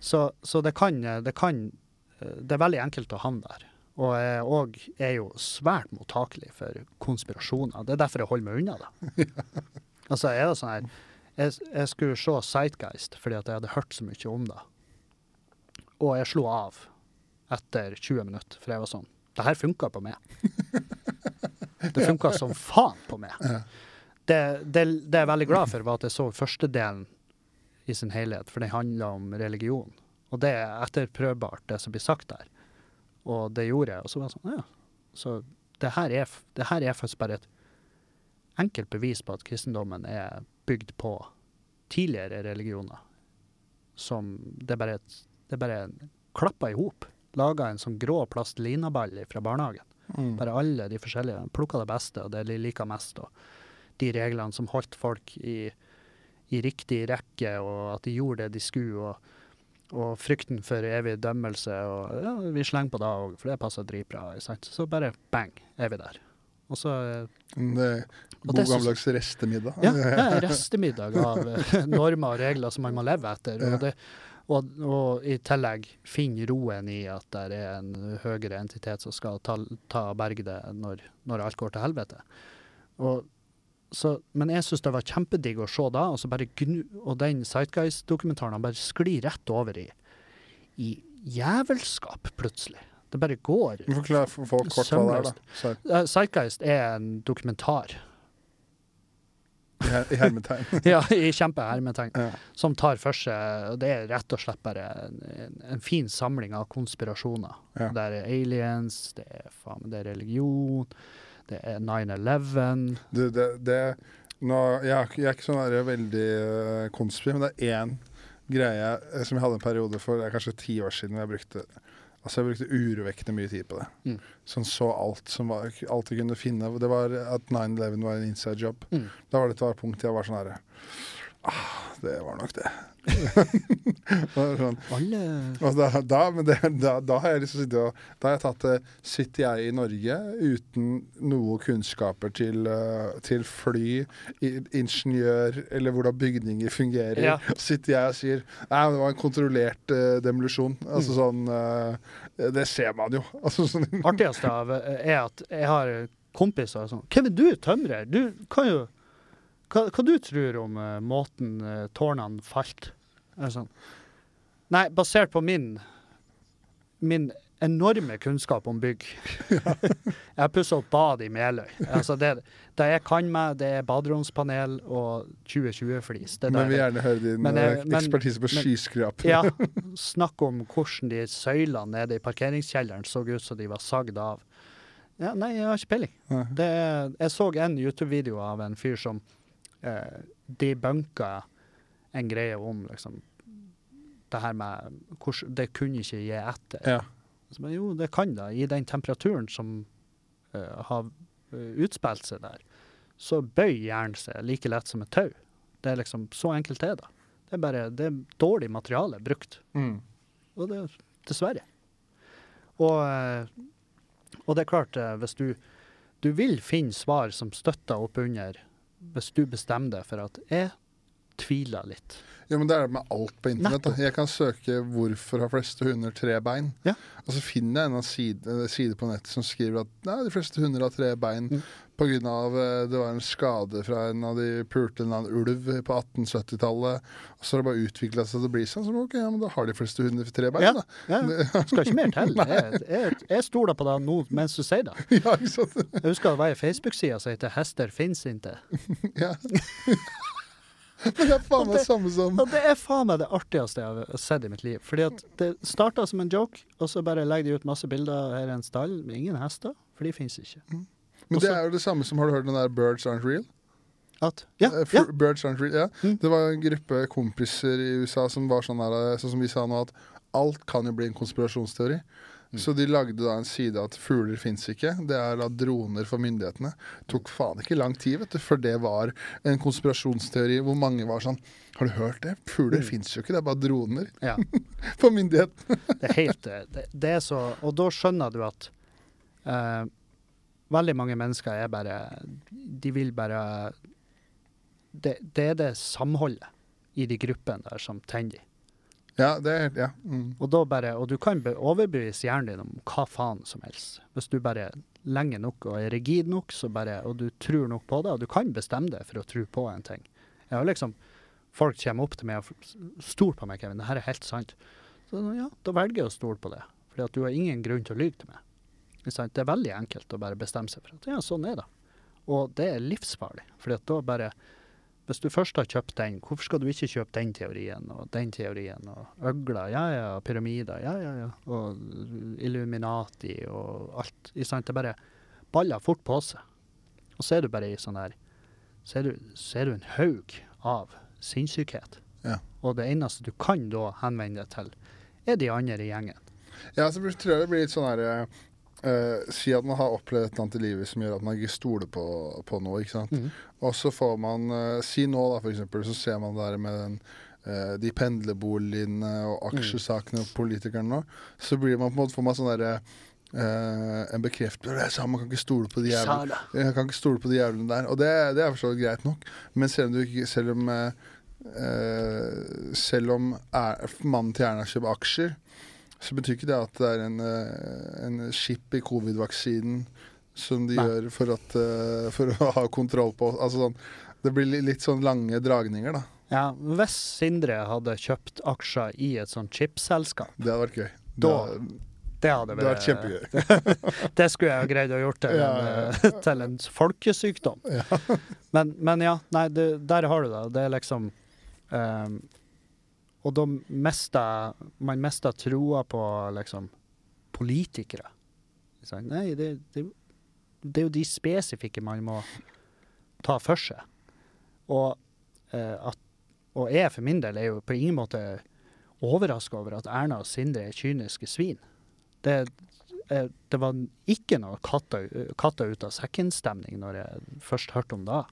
Speaker 2: Så, så det kan Det kan Det er veldig enkelt å havne der. Og jeg er jo svært mottakelig for konspirasjoner. Det er derfor jeg holder meg unna det. altså, er det sånn her jeg, jeg skulle se Sightgeist fordi at jeg hadde hørt så mye om det. Og jeg slo av etter 20 minutter, for jeg var sånn Det her funka på meg. Det funka som faen på meg. Det, det, det jeg er veldig glad for, var at jeg så første delen i sin helhet, for den handla om religion. Og det er etterprøvbart, det som blir sagt der. Og det gjorde jeg. Og så var jeg sånn, ja. Så det her er, det her er faktisk bare et enkelt bevis på at kristendommen er bygd på tidligere religioner. Som det er bare, et, det bare klappa i hop. Laga en sånn grå plastlinaball fra barnehagen.
Speaker 1: Mm.
Speaker 2: Bare alle de forskjellige. Plukka det beste, og det de liker mest. Og de reglene som holdt folk i, i riktig rekke, og at de gjorde det de skulle. Og, og frykten for evig dømmelse. Og ja, vi slenger på det òg, for det passer dritbra. Så bare bang, er vi der. Og så eh,
Speaker 1: Det god
Speaker 2: det
Speaker 1: gammeldags restemiddag.
Speaker 2: ja, det er restemiddag av normer og regler som man må leve etter. Og, det, og, og i tillegg finne roen i at det er en høyere entitet som skal ta, ta berge det når, når alt går til helvete. Og, så, men jeg syns det var kjempedigg å se da, og, gnu, og den Sightguys-dokumentaren bare sklir rett over i, i jævelskap, plutselig. Det bare går.
Speaker 1: Forklar for folk kort hva det er, da. Så,
Speaker 2: Eh, er en dokumentar
Speaker 1: I, her, I hermetegn.
Speaker 2: ja, i kjempehermetegn.
Speaker 1: Ja.
Speaker 2: som tar for seg Det er rett og slett bare en, en, en fin samling av konspirasjoner.
Speaker 1: Ja.
Speaker 2: Det er aliens, det er, faen, det er religion, det er 9-11
Speaker 1: Du, det, det nå, jeg, jeg er ikke sånn der veldig konspir, konspirativ, men det er én greie eh, som jeg hadde en periode for det er kanskje ti år siden hvor jeg brukte Altså jeg brukte urovekkende mye tid på det.
Speaker 2: Mm.
Speaker 1: Sånn så alt som var, alt jeg kunne finne. Det var at 9-11 var en inside job.
Speaker 2: Mm.
Speaker 1: Da var det et punkt jeg var sånn herre ah, Det var nok det. Sånn,
Speaker 2: Alle
Speaker 1: da, da, det, da, da har jeg liksom sittet og Da har jeg tatt det Sitter jeg i Norge uten noe kunnskaper til, eh, til fly, ingeniør eller hvordan bygninger fungerer,
Speaker 2: Ja.
Speaker 1: sitter jeg og sier Nei, men det var en kontrollert uh, demolusjon. Altså
Speaker 2: Mm.
Speaker 1: sånn uh, Det ser man jo. Altså sånn
Speaker 2: artigste av eh, er at jeg har kompiser som Kevin, du er tømrer. Du kan jo Hva, hva du tror om uh, måten uh, tårnene falt? Sånn? Nei, basert på min min enorme kunnskap om bygg. jeg har pussa opp bad i Meløy. Altså det, det jeg kan med, det er baderomspanel og 2020-flis.
Speaker 1: Men vi gjerne høre din
Speaker 2: jeg-
Speaker 1: eh, ekspertise på skyskrap.
Speaker 2: Ja, snakk om hvordan de søylene nede i parkeringskjelleren så ut som de var sagd av. Ja, nei, jeg har ikke peiling. Jeg så en YouTube-video av en fyr som eh, debunka en greie om liksom det her med hvordan Det kunne ikke gi etter.
Speaker 1: Ja.
Speaker 2: Men jo, det kan det. I den temperaturen som uh, har eh, utspilt seg der, så bøyer hjernen seg like lett som et tau. Det er liksom Så enkelt er det. Det er bare det er dårlig materiale brukt.
Speaker 1: Mm.
Speaker 2: Og det Dessverre. Og, eh, og det er klart, hvis du Du vil finne svar som støtter opp under hvis du bestemmer deg for at jeg tviler litt.
Speaker 1: Ja, men det er det med alt på internett. Jeg kan søke 'hvorfor har fleste hunder tre bein'?
Speaker 2: Ja.
Speaker 1: Og så finner jeg en side, side på nettet som skriver at nei, de fleste hunder har tre bein
Speaker 2: Mm.
Speaker 1: av eh, det var en skade fra en av de pulte en annen ulv på 1870-tallet. Og så har det bare utvikla seg til å bli sånn. Så ok, ja, men da har de fleste hunder tre bein,
Speaker 2: Ja.
Speaker 1: da.
Speaker 2: Ja, ja. skal ikke mer til. Jeg, jeg, jeg stoler på deg nå mens du sier det.
Speaker 1: ja, ikke sant?
Speaker 2: Jeg husker det var ei Facebook-side som heter 'Hester fins ikke'.
Speaker 1: Ja. Men det er faen meg samme som
Speaker 2: det er faen meg det artigste jeg har sett i mitt liv. Fordi at det starta som en joke, og så bare legger de ut masse bilder. Her i en stall med ingen hester, for de fins ikke.
Speaker 1: Men det er jo det samme som Har du hørt den der 'Birds Aren't Real'?
Speaker 2: At Ja,
Speaker 1: Eh,
Speaker 2: ja.
Speaker 1: Birds Aren't Real, ja.
Speaker 2: Mm.
Speaker 1: Det var en gruppe kompiser i USA som var sånn der, sånn som vi sa nå, at alt kan jo bli en konspirasjonsteori.
Speaker 2: Mm.
Speaker 1: Så de lagde da en side at fugler fins ikke. Det er da droner for myndighetene. Tok faen ikke lang tid, vet du, før det var en konspirasjonsteori hvor mange var sånn Har du hørt det? Fugler
Speaker 2: Mm.
Speaker 1: fins jo ikke, det er bare droner
Speaker 2: ja.
Speaker 1: for myndighetene.
Speaker 2: Det er helt eh, det, det er så Og da skjønner du at uh, veldig mange mennesker er bare De vil bare det, det er det samholdet i de gruppene der som tenner de.
Speaker 1: Ja, det Ja. Mm.
Speaker 2: Og, da bare, og du kan overbevise hjernen din om hva faen som helst. Hvis du bare lenge nok og er rigid nok, bare, og du tror nok på det, og du kan bestemme deg for å tro på en ting. Jeg har liksom, Folk kommer opp til meg og stoler på meg, Kevin. Det her er helt sant. Så ja, da velger jeg å stole på det. Fordi at du har ingen grunn til å lyve til meg. Det er veldig enkelt å bare bestemme seg for at ja, sånn er det. Og det er livsfarlig. Fordi at da bare Hvis du først har kjøpt den, hvorfor skal du ikke kjøpe den teorien og den teorien og øgler? Ja, ja, pyramider, ja, ja, ja. Og Illuminati og alt. Det bare baller fort på seg. Og så er du bare i sånn her Så er du, så er du en haug av sinnssykhet.
Speaker 1: Ja.
Speaker 2: Og det eneste du kan da henvende deg til, er de andre i gjengen.
Speaker 1: Ja, så tror jeg det blir litt sånn her eh, Si at man har opplevd et eller annet i livet som gjør at man ikke stoler på, på noe. ikke sant?
Speaker 2: Mm.
Speaker 1: Og så får man uh, Si nå, da, for eksempel, så ser man det der med den, uh, de pendlerboligene og aksjesakene og politikerne nå, så blir man på en måte får man sånn derre Uh, en bekreftelse. Man kan ikke stole på de jævlene. Jeg kan ikke stole på de jævlene der. Og det, det er for greit nok. Men selv om, du ikke, selv om, uh, selv om er, mannen til Erna kjøper aksjer, så betyr ikke det at det er en, eh, en chip i covid-vaksinen som de
Speaker 2: Nei.
Speaker 1: gjør for, at, eh, for å ha kontroll på Altså sånn Det blir litt sånn lange dragninger, da.
Speaker 2: Ja, hvis Sindre hadde kjøpt aksjer i et sånt chipselskap,
Speaker 1: Det hadde vært gøy.
Speaker 2: Da-
Speaker 1: Det,
Speaker 2: det hadde
Speaker 1: det vært kjempegøy.
Speaker 2: det skulle jeg ha greid å gjort til,
Speaker 1: Ja, ja,
Speaker 2: eh, til en folkesykdom. Men, men ja, nei, det, der har du det. Det er liksom ehm, Og da mista man mista troa på liksom politikere. Nei, det, det, det er jo de spesifikke man må ta for seg. Og, eh, at, og jeg for min del er jo på ingen måte overraska over at Erna og Sindre er kyniske svin. Det, eh, det var ikke noe katta, katta ut av sekken-stemning når jeg først hørte om det.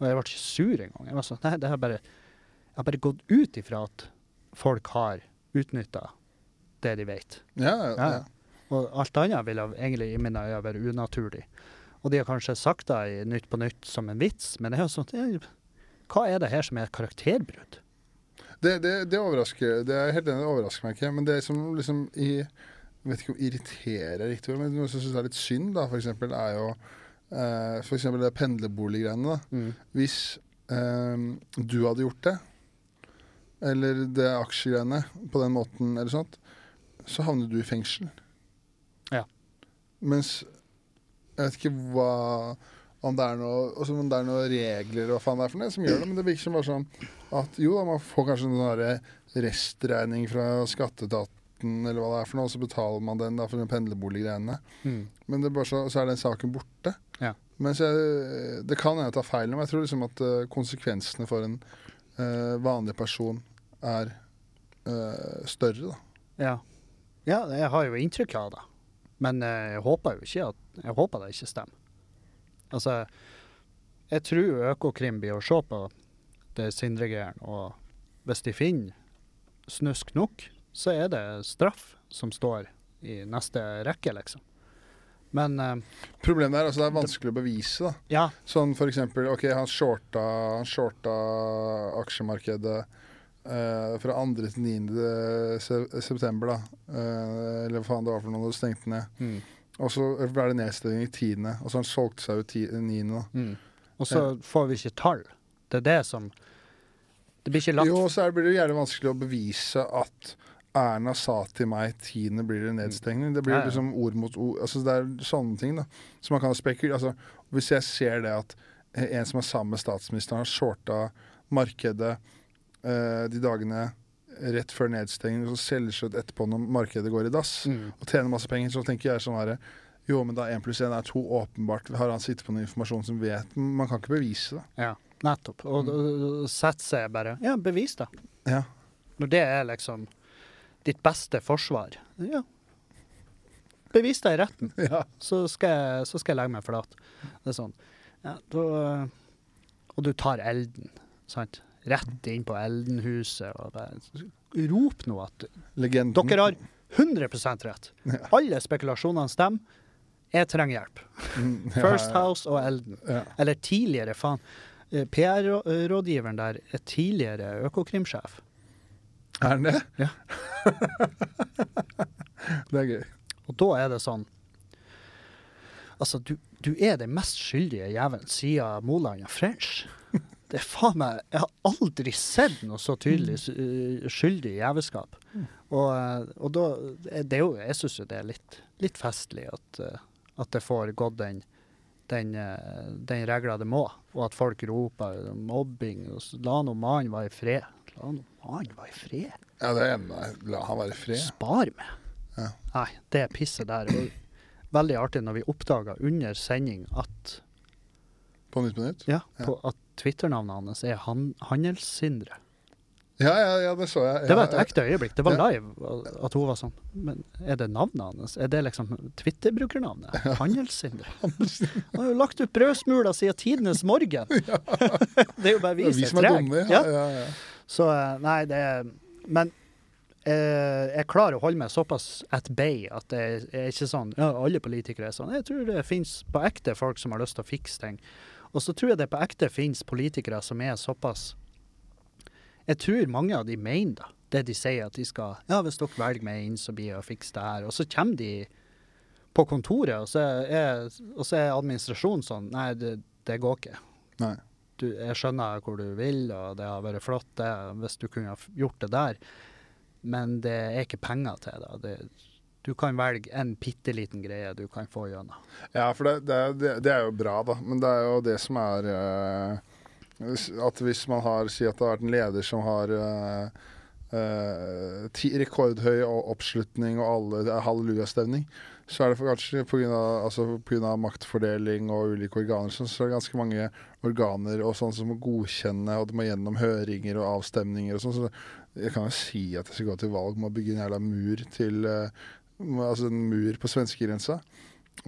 Speaker 2: Og jeg ble ikke sur engang. Jeg sånn, har bare, jeg har bare gått ut ifra at folk har utnytta det de vet.
Speaker 1: Ja, ja,
Speaker 2: Ja.
Speaker 1: ja.
Speaker 2: Og alt annet ville egentlig i mine øyne være unaturlig. Og de har kanskje sagt det i Nytt på Nytt som en vits, men det er jo sånn Hva er det her som er et karakterbrudd?
Speaker 1: Det, det, det overrasker Det er helt enig, det overrasker meg ikke. Men det som liksom i jeg vet ikke om irriterer er riktig men noe som jeg syns er litt synd, da, for eksempel, er jo eh, for eksempel det pendlerboliggreiene. da. Hvis eh, du hadde gjort det, eller det aksjegreiene på den måten, eller sånt, så havner du i fengsel. Ja. Mens jeg vet ikke hva om det er noe, altså om det er noen regler og faen det er for noe som gjør det, men det virker som bare sånn at jo da, man får kanskje en restregning fra skatteetaten eller hva det er for noe, og så betaler man den da for den pendlerboliggreiene.
Speaker 2: Mm.
Speaker 1: Men det er bare så, så er den saken borte.
Speaker 2: Ja.
Speaker 1: Mens jeg, det kan hende jeg tar feil, men jeg tror liksom at eh, konsekvensene for en uh, vanlig person er uh, større, da.
Speaker 2: Ja. ja, jeg har jo inntrykk av det. Men uh, jeg håper jo ikke at Jeg håper det ikke stemmer. Altså, jeg tror Økokrim blir å se på det Sindre-greiene, og hvis de finner snusk nok, så er det straff som står i neste rekke, liksom. Men uh,
Speaker 1: Problemet er altså det er vanskelig å bevise, da.
Speaker 2: ja,
Speaker 1: Sånn for eksempel, ok, han shorta, han shorta aksjemarkedet eh, fra 2. til 9. September, da. Uh, eller hva faen det var for noe, det stengte ned.
Speaker 2: mm,
Speaker 1: Og så ble det nedstenging i 10., og så han solgte seg ut ti- 9., da.
Speaker 2: mm. Og så får vi ikke tall. Det er det som Det blir ikke lagt
Speaker 1: Jo, og så blir det jævlig vanskelig å bevise at Erna sa til meg 10. blir det nedstengning. Det blir
Speaker 2: Ja, ja.
Speaker 1: liksom ord mot ord. Altså, det er sånne ting da, som man kan spekulere altså, Hvis jeg ser det at eh, en som er sammen med statsministeren, har shorta markedet eh, de dagene rett før nedstengning, og så selger ut etterpå når markedet går i dass,
Speaker 2: mm.
Speaker 1: og tjener masse penger, så tenker jeg sånn herre Jo, men da én pluss én er to. Åpenbart har han sittet på noe informasjon som vet Man kan ikke bevise det.
Speaker 2: Ja, nettopp. Og mm. sette seg bare Ja, bevis det.
Speaker 1: Ja.
Speaker 2: Når det er liksom ditt beste forsvar, ja. Bevis det i retten,
Speaker 1: ja.
Speaker 2: så skal, jeg, så skal jeg legge meg flat. Det er sånn. Ja, da, og du tar elden, sant? Rett inn på Eldenhuset og bare Rop nå at
Speaker 1: Legenden.
Speaker 2: dere har 100 rett.
Speaker 1: Ja.
Speaker 2: Alle spekulasjonene stemmer. Jeg trenger hjelp.
Speaker 1: Mm,
Speaker 2: First. House og Elden.
Speaker 1: Ja.
Speaker 2: Eller tidligere, faen. Eh, PR-rådgiveren der er tidligere økokrimsjef.
Speaker 1: Er han det?
Speaker 2: Ja.
Speaker 1: det er gøy.
Speaker 2: Og da er det sånn Altså, du, du er den mest skyldige jævelen siden Moland og French. Det er faen meg Jeg har aldri sett noe så tydelig uh, skyldig jævelskap. Og, eh, og da det er jo, Jeg syns jo det er litt, litt festlig at, eh, at det får gått den den, eh, den regla det må, og at folk roper mobbing. La nå mannen være i fred. La nå mannen være i fred.
Speaker 1: Ja, det er La han være i fred.
Speaker 2: Spar meg.
Speaker 1: Ja.
Speaker 2: Nei, det pisset der. Og veldig artig når vi oppdaga under sending at,
Speaker 1: På Nytt på Nytt?
Speaker 2: ja,
Speaker 1: Ja.
Speaker 2: på, at Twitter-navnet hans er han, Handelssindre.
Speaker 1: Ja, ja, ja, det så jeg.
Speaker 2: Det var et ekte øyeblikk. Det var
Speaker 1: Ja.
Speaker 2: live at- hun var sånn. Men er det navnet hans? Er det liksom Twitter-brukernavnet? Handelssindre. Han har jo lagt ut brødsmuler siden tidenes morgen! det er jo bare vi som er trege. Ja.
Speaker 1: Ja, ja, ja.
Speaker 2: Så eh, nei, det er Men eh, jeg klarer å holde meg såpass at bay at det er ikke sånn Ja, alle politikere er sånn. Jeg tror det fins på ekte folk som har lyst til å fikse ting. Og så tror jeg det på ekte finnes politikere som er såpass Jeg tror mange av de mener da, det de sier at de skal Ja, hvis dere velger meg inn, så blir jeg å fikse det her. Og så kommer de på kontoret, og så er, og så er administrasjonen sånn Nei, det, det går ikke
Speaker 1: Nei.
Speaker 2: du, jeg skjønner hvor du vil, og det har vært flott det, hvis du kunne gjort det der, men det er ikke penger til det. det du kan velge en bitte liten greie du kan få gjennom.
Speaker 1: Ja, for det, det, det, er jo bra, da. Men det er jo det som er uh, At hvis man har Si at det har vært en leder som har uh, uh, rekordhøy oppslutning og alle hallelujastemning, så er det kanskje pga. Altså, på grunn av maktfordeling og ulike organer, så er det ganske mange organer og sånn som må godkjenne, og det må gjennom høringer og avstemninger og sånn. Så jeg kan jo si at jeg skal gå til valg med å bygge en jævla mur til Altså en mur på svenskegrensa.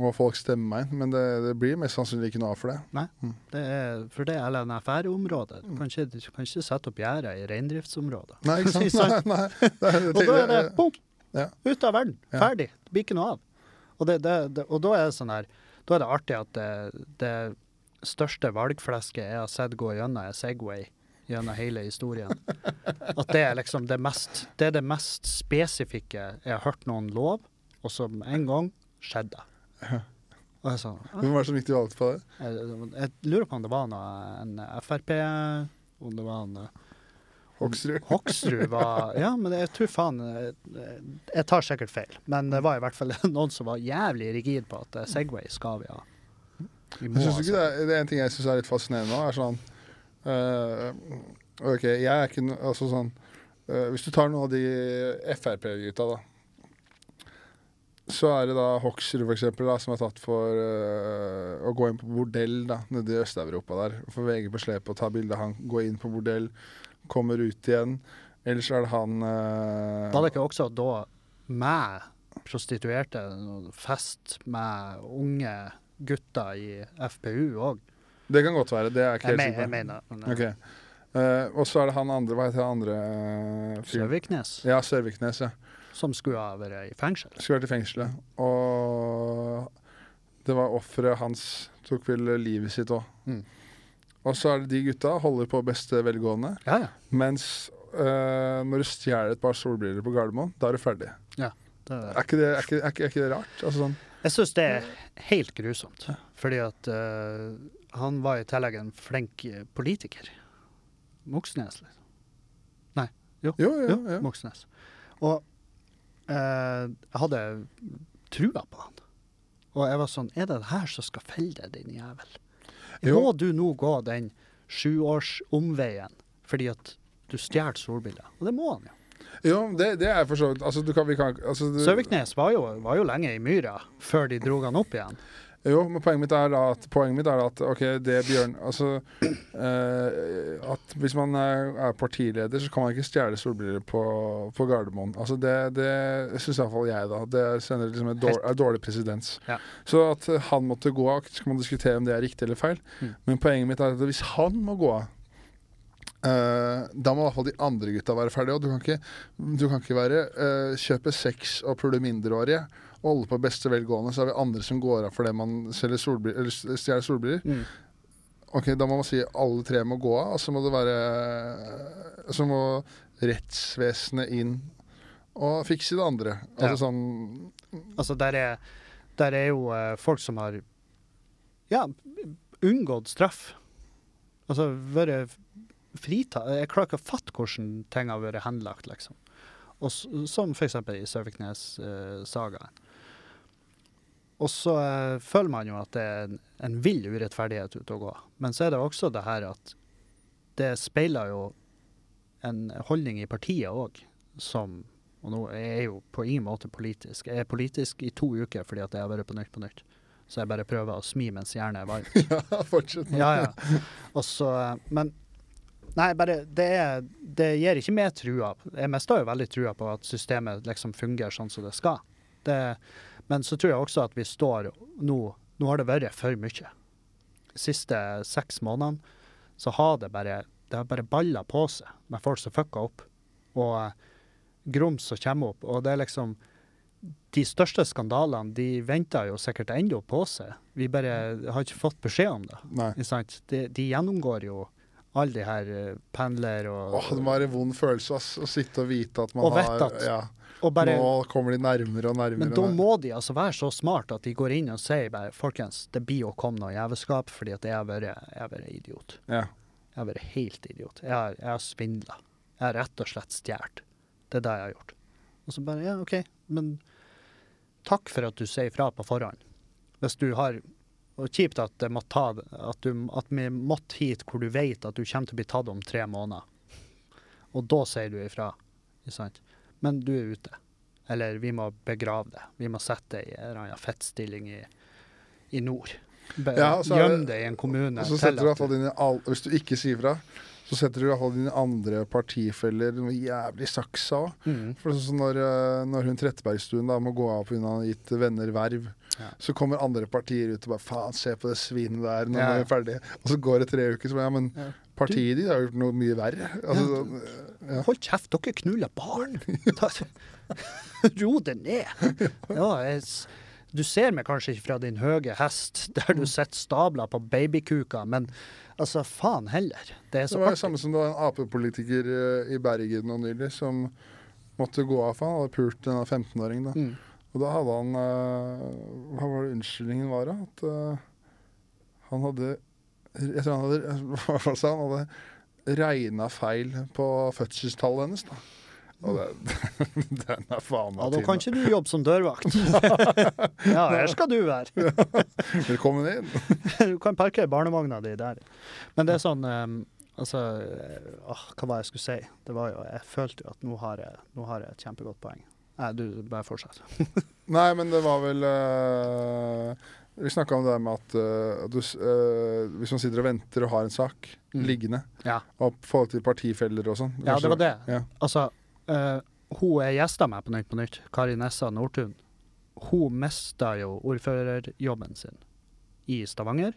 Speaker 1: Og folk stemmer meg men det, det blir mest sannsynlig ikke noe av for det.
Speaker 2: Det er, for det er LNFR-området. Du kan ikke, du kan ikke sette opp gjerder i reindriftsområdet.
Speaker 1: Nei, ikke sant?
Speaker 2: Sant?
Speaker 1: Nei, nei. Det
Speaker 2: Og da er det bom!
Speaker 1: Ja.
Speaker 2: Ut av verden. Ferdig. Det blir ikke noe av. Og, det, og da er det sånn her Da er det artig at det, det største valgflesket jeg har sett gå gjennom, er Segway gjennom hele historien. At det er liksom det mest Det er det mest spesifikke jeg har hørt noen lov, og som en gang skjedde. Og jeg sa
Speaker 1: Hvem var det som gikk til valg på det?
Speaker 2: jeg, jeg lurer på om det var noe, en Frp Om det var en
Speaker 1: Hoksrud.
Speaker 2: Hoksrud var Ja, men jeg tror faen Jeg tar sikkert feil, men det var i hvert fall noen som var jævlig rigid på at Segway skal vi ha. Vi må
Speaker 1: Jeg synes ikke det, er, det er en ting jeg syns er litt fascinerende nå, er sånn OK, jeg er ikke noe Altså sånn eh, Hvis du tar noen av de Frp-gutta, da. Så er det da Hoksrud, for eksempel, da, som er tatt for uh, å gå inn på bordell da, nede i Øst-Europa der. Få VG på slep og ta bilde av han gå inn på bordell, kommer ut igjen. Ellers er det han Da
Speaker 2: Var det ikke også da med prostituerte, fest med unge gutter i FPU òg?
Speaker 1: Det kan godt være. Det er ikke
Speaker 2: Jeg,
Speaker 1: helt sikker på.
Speaker 2: mener men, eh,
Speaker 1: Ok. Eh, og så er det han andre Hva heter han andre uh, fyren?
Speaker 2: Søviknes,
Speaker 1: Ja, Sørviknes. ja.
Speaker 2: som skulle ha vært i fengsel.
Speaker 1: Skulle vært i fengselet. Og det var offeret hans tok vel livet sitt òg.
Speaker 2: Mm.
Speaker 1: Og så er det de gutta holder på beste velgående.
Speaker 2: Ja, ja.
Speaker 1: Mens uh, når du stjeler et par solbriller på Gardermoen, da er du ferdig.
Speaker 2: Det,
Speaker 1: Er ikke det, er ikke, er ikke, er ikke det rart? Altså sånn
Speaker 2: jeg syns det er helt grusomt, fordi at eh, han var i tillegg en flink eh, politiker. Moxnes, liksom. Nei, jo.
Speaker 1: Jo, jo,
Speaker 2: jo. Moxnes. Og eh, jeg hadde trua på han. Og jeg var sånn Er det det her som skal felle deg, din jævel? Må du nå gå den sjuårsomveien fordi at du stjal solbriller? Og det må han jo.
Speaker 1: Jo, det, det er for så vidt Altså, du kan, vi kan altså, du,
Speaker 2: Søviknes var jo, var jo lenge i myra før de dro han opp igjen.
Speaker 1: Jo, men poenget mitt er da at, mitt er at OK, det Bjørn Altså eh, At hvis man er, er partileder, så kan man ikke stjele solbriller på, på Gardermoen. Altså det, det syns iallfall jeg, da. Det sender liksom et dårlig, er dårlig presedens.
Speaker 2: Ja.
Speaker 1: Så at han måtte gå av, så kan man diskutere om det er riktig eller feil.
Speaker 2: Mm.
Speaker 1: Men poenget mitt er at hvis han må gå av Uh, da må i hvert fall de andre gutta være ferdige. Og du kan ikke, du kan ikke være uh, kjøpe sex og pule mindreårige og holde på beste velgående, så har vi andre som går av fordi man selger solbriller, eller stjeler solbriller.
Speaker 2: Mm.
Speaker 1: Ok, Da må man si alle tre må gå av, og så må det være Så må rettsvesenet inn og fikse det andre. Altså
Speaker 2: Ja.
Speaker 1: sånn
Speaker 2: Altså, der er, der er jo eh, folk som har ja, unngått straff. Altså vært fritatt Jeg klarer ikke å fatte hvordan ting har vært henlagt, liksom. Og, som f.eks. i Sørviknes-sagaen. Og så eh, føler man jo at det er en, en vill urettferdighet ute å gå. Men så er det også det her at det speiler jo en holdning i partiet òg, som Og nå er jeg jo på ingen måte politisk. Jeg er politisk i to uker fordi at jeg har vært på Nytt på Nytt. Så jeg bare prøver å smi mens jernet er varmt.
Speaker 1: Ja, fortsett nå.
Speaker 2: Ja, ja. Og så, men Nei, bare det, er, det gir ikke meg trua. Jeg mister jo veldig trua på at systemet liksom fungerer sånn som det skal. Det, men så tror jeg også at vi står nå Nå har det vært for mye. De siste seks månedene så har det bare det har bare balla på seg med folk som fucker opp. Og eh, grums som kommer opp. Og det er liksom De største skandalene de venter jo sikkert ennå på seg. Vi bare har ikke fått beskjed om det. De, de gjennomgår jo alle de her eh, pendler og,
Speaker 1: Åh, det må være en vond følelse ass, å sitte og vite at man
Speaker 2: Og
Speaker 1: har
Speaker 2: at-
Speaker 1: ja,
Speaker 2: bare,
Speaker 1: Nå kommer de nærmere og nærmere.
Speaker 2: Men da må de altså være så smart at de går inn og sier bare Folkens, det blir å komme noe jævelskap fordi at jeg har vært, idiot.
Speaker 1: Ja.
Speaker 2: Jeg har vært helt idiot. Jeg har, jeg har svindla. Jeg har rett og slett stjålet. Det er det jeg har gjort. Og så bare Ja, OK, men takk for at du sier fra på forhånd. Hvis du har Og kjipt at, det måtte ta, at, du, at vi måtte hit hvor du vet at du kommer til å bli tatt om tre måneder. Og da sier du ifra. Ikke sant? Men du er ute. Eller vi må begrave det. Vi må sette det i en eller annen fettstilling i, i nord. Be,
Speaker 1: Ja, og så er det-
Speaker 2: i en kommune.
Speaker 1: Og så setter du i hvert fall dine Hvis du ikke sier fra, så setter du i hvert fall dine andre partifeller noe jævlig saksa òg.
Speaker 2: Mm.
Speaker 1: For sånn når, eh, når hun Trettebergstuen da må gå av pga. gitt venner verv,
Speaker 2: Ja.
Speaker 1: så kommer andre partier ut og bare faen, se på det svinet der, nå
Speaker 2: Ja,
Speaker 1: er vi ferdige. Og så går det tre uker, så bare ja, men
Speaker 2: Ja.
Speaker 1: Partiet ditt har gjort noe mye verre. Altså,
Speaker 2: Ja.
Speaker 1: sånn.
Speaker 2: Hold kjeft, dere knuller barn! Ro det ned. Ja, jeg, du ser meg kanskje ikke fra din høye hest, der du sitter stabla på babykuka, men altså, faen heller. Det er
Speaker 1: Det
Speaker 2: så
Speaker 1: var det
Speaker 2: artig.
Speaker 1: samme som det var en Ap-politiker eh, i Bergen nå nylig som måtte gå av, for han hadde pult en 15-åring. da.
Speaker 2: Mm.
Speaker 1: Og da hadde han eh, Hva var det unnskyldningen var, da? At eh, han hadde Jeg tror han hadde han? hadde regna feil på fødselstallet hennes. da. Og det, den er faen
Speaker 2: Ja, da kan ikke du jobbe som dørvakt. ja, her skal du være.
Speaker 1: Velkommen inn.
Speaker 2: Du kan parkere barnevogna di der. Men det er sånn um, Altså, eh, åh, hva var det jeg skulle si? Det var jo, Jeg følte jo at nå har jeg, nå har jeg et kjempegodt poeng. Nei, du, bare fortsett.
Speaker 1: Nei, men det var vel eh, Vi snakka om det der med at, uh, du, eh, hvis man sitter og venter og har en sak
Speaker 2: Mm.
Speaker 1: liggende,
Speaker 2: Ja.
Speaker 1: og forhold til partifeller og sånn
Speaker 2: Ja, det var det.
Speaker 1: Ja.
Speaker 2: Altså, uh, hun er gjesta meg på Nytt på Nytt, Kari Nessa Nordtun. Hun mista jo ordførerjobben sin i Stavanger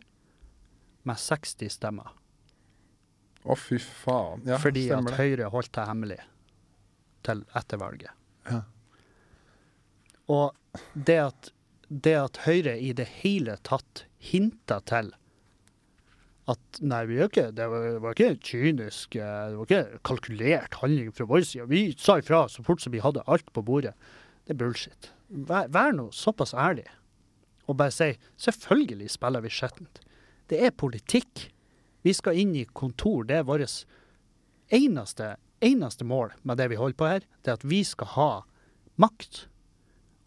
Speaker 2: med 60 stemmer.
Speaker 1: Å, fy faen. Ja,
Speaker 2: fordi at
Speaker 1: det.
Speaker 2: Høyre holdt det hemmelig til etter valget.
Speaker 1: Ja.
Speaker 2: Og det at, det at Høyre i det hele tatt hinta til at nei, vi er ikke, det var, ikke kynisk, eh, det var ikke kalkulert handling fra vår side. Vi sa ifra så fort som vi hadde alt på bordet. Det er bullshit. Vær, vær nå såpass ærlig og bare si selvfølgelig spiller vi skjettent. Det er politikk. Vi skal inn i kontor. Det er vårt eneste, eneste mål med det vi holder på her. Det er at vi skal ha makt.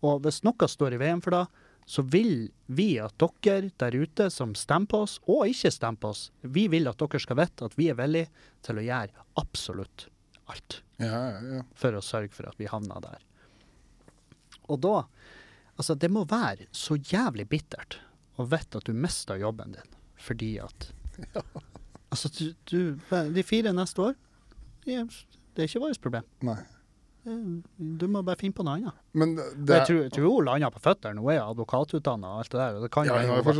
Speaker 2: Og hvis noe står i veien for det, så vil vi at dere der ute som stemmer på oss, og ikke stemmer på oss, vi vil at dere skal vite at vi er villige til å gjøre absolutt alt
Speaker 1: Ja, ja, ja.
Speaker 2: for å sørge for at vi havner der. Og da Altså, det må være så jævlig bittert å vite at du mister jobben din fordi at Altså, du, du De fire neste år, det er ikke vårt problem.
Speaker 1: Nei.
Speaker 2: Det- Du må bare finne på noe annet.
Speaker 1: Men det
Speaker 2: Jeg tror, tror hun landa på føttene. Hun er advokatutdanna og alt det der. Det kan jo hende
Speaker 1: hun
Speaker 2: var-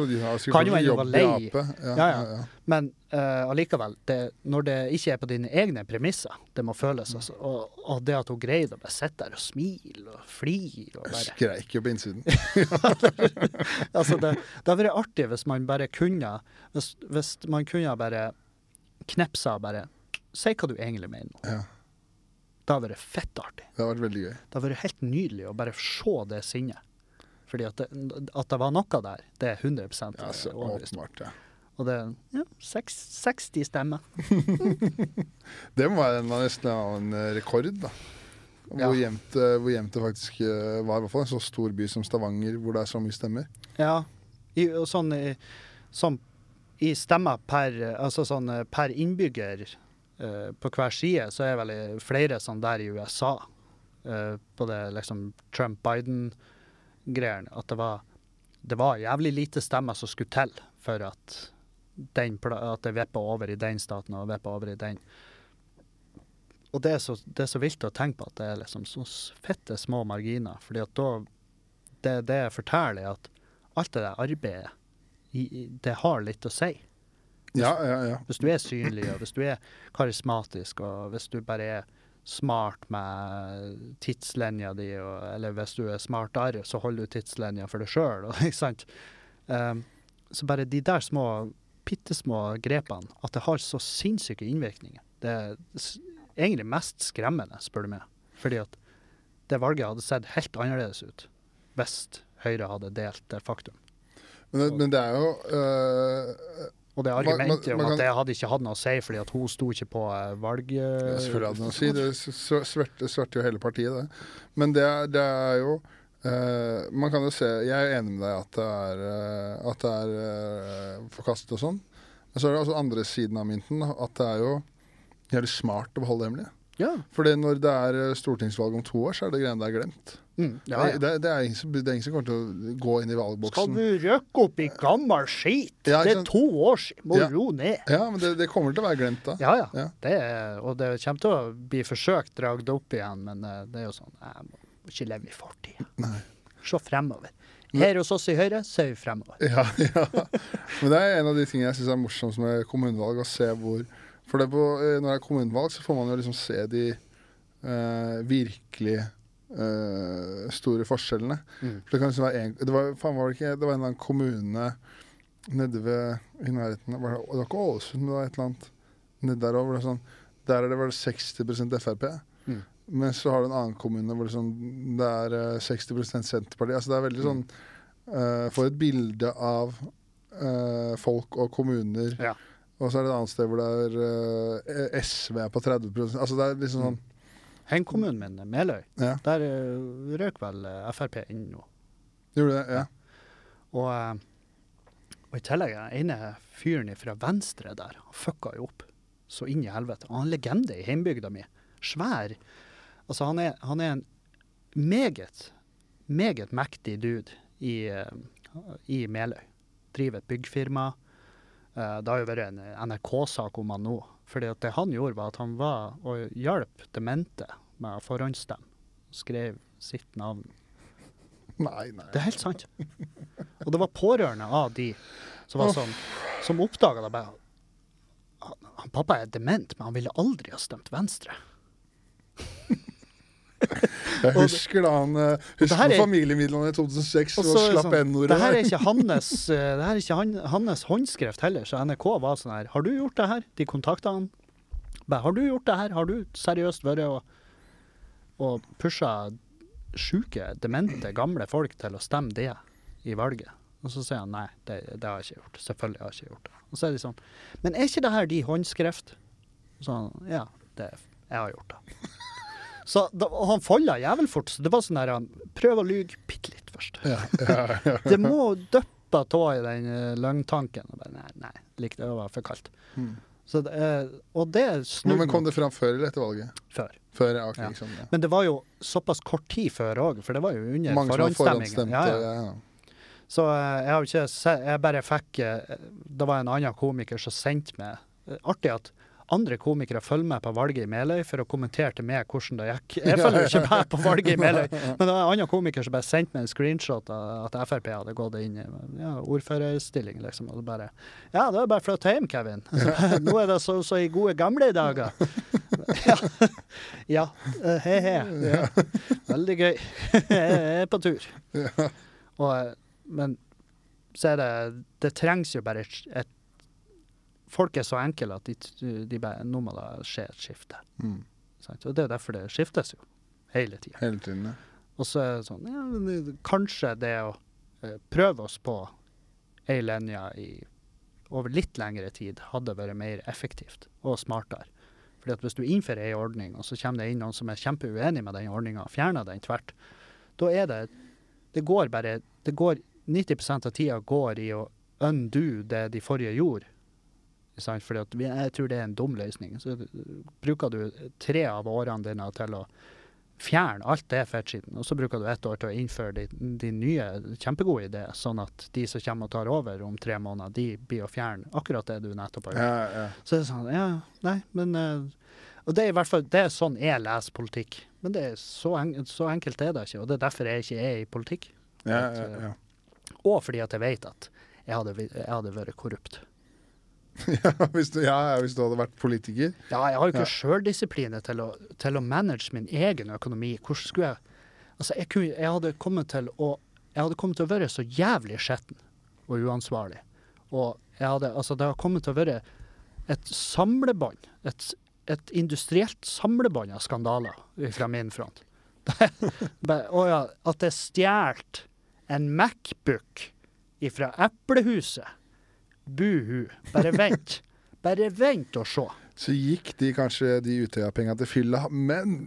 Speaker 2: lei.
Speaker 1: Ja,
Speaker 2: Ja. Men uh, allikevel, det, når det ikke er på dine egne premisser, det må føles. Altså, og, og det at hun greide å bare sitte der og smile og flire og bare
Speaker 1: skreik jo på innsiden.
Speaker 2: altså det, det hadde vært artig hvis man bare kunne Hvis, hvis man kunne bare knepsa og bare Si hva du egentlig mener.
Speaker 1: Ja,
Speaker 2: Det hadde vært fett artig.
Speaker 1: det hadde vært veldig gøy.
Speaker 2: Det hadde vært helt nydelig å bare se det sinnet. Fordi at det, at det var noe der, det er 100%
Speaker 1: Ja, så åpenbart, ja.
Speaker 2: Og det ja, 60 stemmer.
Speaker 1: Det må være en nesten en eh, rekord, da. Hvor,
Speaker 2: Ja.
Speaker 1: jevnt, eh, hvor jevnt det faktisk eh, var. I hvert fall en så stor by som Stavanger, hvor det er så mye stemmer.
Speaker 2: Ja. I, sånn, i, sånn i stemmer per, altså sånn per innbygger eh, på hver side, så er vel flere sånn der i USA. eh, på det liksom Trump-Biden-greiene. At det var, det var jævlig lite stemmer som skulle til for at, at det vippa over i den staten og vippa over i den. Og det er, så, det er så vilt å tenke på at det er liksom så fitte små marginer. fordi at da det, det forteller at alt det der arbeidet, det har litt å si.
Speaker 1: Ja, ja, ja.
Speaker 2: Hvis du er synlig, og hvis du er karismatisk, og hvis du bare er smart med tidslinja di, og, eller hvis du er smartere, så holder du tidslinja for deg sjøl, ikke sant. Um, så bare de der små, bitte små grepene, at det har så sinnssyke innvirkninger. Det er egentlig mest skremmende, spør du meg. Fordi at det valget hadde sett helt annerledes ut hvis Høyre hadde delt det faktum.
Speaker 1: Men, men det er jo øh,
Speaker 2: Og det argumentet om at det hadde ikke hatt noe å si fordi at hun sto ikke på eh, valg...
Speaker 1: Ja, selvfølgelig hadde noe å si. Det svarte sverte jo hele partiet, det. Men det, det er jo uh, Man kan jo se Jeg er enig med deg at det er, uh, at det er forkastet og sånn. Men så er det altså andre siden av mynten. At det er jo jævlig smart å beholde det hemmelig.
Speaker 2: Ja.
Speaker 1: Fordi når det er eh, stortingsvalg om to år, så er det greiene der glemt.
Speaker 2: Mm, ja, ja.
Speaker 1: Det, det, er ingen som, det er ingen som kommer til å gå inn i valgboksen.
Speaker 2: Skal du røkke opp i gammel skit?
Speaker 1: Ja,
Speaker 2: det er to år siden. Må
Speaker 1: Ja.
Speaker 2: ro ned.
Speaker 1: Ja, men det, det kommer til å være glemt da.
Speaker 2: Ja, ja. Det er, og det kommer til å bli forsøkt dragd opp igjen, men eh, det er jo sånn Jeg må ikke leve i fortida. Se fremover. Her hos oss i Høyre ser vi fremover.
Speaker 1: Ja, ja. Men det er en av de tingene jeg syns er morsomst med kommunevalg. Å se hvor For det på, eh, når det er kommunevalg, så får man jo liksom se de eh, virkelig eh, store forskjellene.
Speaker 2: Mm.
Speaker 1: For det kan liksom være en, det var, faen var det, ikke, det var en eller annen kommune nede ved i nærheten var det, det var ikke Ålesund, det var et eller annet nede der òg. sånn, Der er det vel 60 Frp.
Speaker 2: Mm.
Speaker 1: Men så har du en annen kommune hvor det, sånn, det er eh, 60 Senterpartiet. Altså det er veldig sånn uh, Får et bilde av uh, folk og kommuner
Speaker 2: Ja.
Speaker 1: Og så er det et annet sted hvor det er uh, SV er på 30 Altså det er liksom sånn
Speaker 2: Heimkommunen min, Meløy,
Speaker 1: Ja,
Speaker 2: der eh, røk vel eh, Frp inn nå.
Speaker 1: gjorde det? Ja.
Speaker 2: Og, eh, og i tillegg, den ene fyren fra Venstre der, han fucka jo opp så inn i helvete. Han er en legende i heimbygda mi. Svær. Altså, han er, han er en meget, meget mektig dude i, eh, i Meløy. Driver et byggfirma. Eh, det har jo vært en NRK-sak om han nå. Fordi at det han gjorde, var at han var og hjalp demente med å forhåndsstemme. Skrev sitt navn
Speaker 1: Nei, nei.
Speaker 2: det er helt sant. Og det var pårørende av de som var sånn, som oppdaga det bare han, han Pappa er dement, men han ville aldri ha stemt Venstre.
Speaker 1: Jeg husker da han eh, Husker
Speaker 2: er-
Speaker 1: familiemidlene i 2006
Speaker 2: Og så
Speaker 1: slapp
Speaker 2: sånn,
Speaker 1: N-ordet
Speaker 2: det her er ikke hans, eh, er ikke han, hans håndskrift heller, så NRK var sånn her Har du gjort det her? De kontakta han. Har du gjort det her? Har du seriøst vært og, og pusha sjuke, demente, gamle folk til å stemme det i valget? Og så sier han nei, det, det har jeg ikke gjort. Selvfølgelig har jeg ikke gjort det. Og så er de sånn Men er ikke det her de håndskrift? Sånn, ja, det, jeg har gjort det. Så da, og han folda jævel fort. Så det var sånn der Prøv å lyge bitte litt først.
Speaker 1: Ja, ja, ja.
Speaker 2: Det må dyppe tå i den uh, løgntanken. Og bare, nei, nei, likte det var for kaldt.
Speaker 1: Mm.
Speaker 2: Så det, eh, og det
Speaker 1: Men,
Speaker 2: snudde
Speaker 1: men kom det fram før eller etter valget?
Speaker 2: før.
Speaker 1: Før, ja. ok,
Speaker 2: Ja.
Speaker 1: Liksom, ja.
Speaker 2: Men det var jo såpass kort tid før òg, for det var jo under
Speaker 1: Mange forhåndstemt.
Speaker 2: Ja, ja.
Speaker 1: Ja, ja.
Speaker 2: Så eh, jeg har ikke Jeg bare fikk eh, Det var en annen komiker som sendte meg eh, Artig at andre komikere følger med på valget i Meløy for å kommentere til meg hvordan det gikk. Jeg følger jo ikke med på valget i Meløy, men det var en annen komiker som bare sendte meg en screenshot av at Frp hadde gått inn i ja, ordførerstilling, liksom. Og bare Ja, det er bare å flytte hjem, Kevin. Så, Nå er det så, så i gode gamle dager. Ja. ja. eh, He-he. Ja. Veldig gøy. Jeg er på tur. Og, eh, men så er det Det trengs jo bare et Folk er så enkle at de, de bare Nå må det skje et skifte.
Speaker 1: Mm.
Speaker 2: Og det er derfor det skiftes jo. Hele tida.
Speaker 1: Hele tiden, ja.
Speaker 2: Og så er det sånn ja, Kanskje det å eh, prøve oss på ei linje i over litt lengre tid hadde vært mer effektivt og smartere. Fordi at Hvis du innfører ei ordning, og så kommer det inn noen som er kjempeuenig med den ordninga, og fjerner den tvert, da er det Det går bare det går 90% av tida går i å undo det de forrige gjorde. Sant? Fordi at jeg tror det er en dum løsning. Så uh, bruker du tre av årene dine til å fjerne alt det fettskitten, og så bruker du ett år til å innføre de, din nye kjempegode ideer, sånn at de som kommer og tar over om tre måneder, de blir å fjerne akkurat det du nettopp har gjort.
Speaker 1: Ja, ja.
Speaker 2: Så det er sånn, ja, nei, men eh, Og det er i hvert fall det er sånn jeg leser politikk. Men det er så, en, så enkelt er det ikke, og det er derfor jeg ikke er i politikk.
Speaker 1: ja, ja, ja.
Speaker 2: Og fordi at jeg vet at jeg hadde, jeg hadde vært korrupt.
Speaker 1: ja, hvis du, ja, hvis du hadde vært politiker.
Speaker 2: Ja, jeg har jo ikke
Speaker 1: Ja.
Speaker 2: sjøldisiplin til, til å manage min egen økonomi. Hvordan skulle jeg Altså, jeg, kunne, jeg hadde kommet til å Jeg hadde kommet til å være så jævlig skjetten og uansvarlig. Og jeg hadde Altså, det har kommet til å være et samlebånd. Et, et industrielt samlebånd av skandaler fra min front. og ja, at det er stjålet en Macbook fra Eplehuset. Buhu. Bare vent. Bare vent og se.
Speaker 1: Så gikk de kanskje de Utøya-penga til fylla, men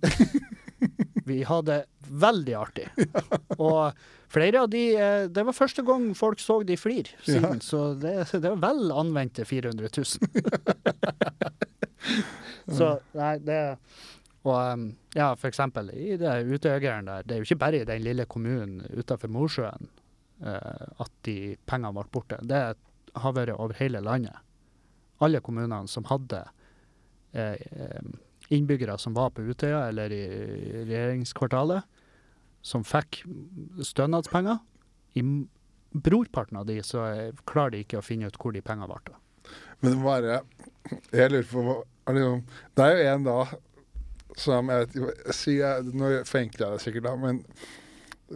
Speaker 2: Vi hadde veldig artig. Og flere av de eh, Det var første gang folk så de flir siden, så det, det var vel anvendte 400 000. så nei, det Og um, ja, for eksempel i det Utøyageren der, det er jo ikke bare i den lille kommunen utafor Mosjøen eh, at de pengene ble borte. Det har vært over hele landet. Alle kommunene som hadde eh, innbyggere som var på Utøya eller i regjeringskvartalet, som fikk stønadspenger. I brorparten av de så eh, klarer de ikke å finne ut hvor de pengene ble.
Speaker 1: Men bare Jeg lurer på er det, er jo en da som jeg vet ikke jeg, forenkler jeg det sikkert, da, men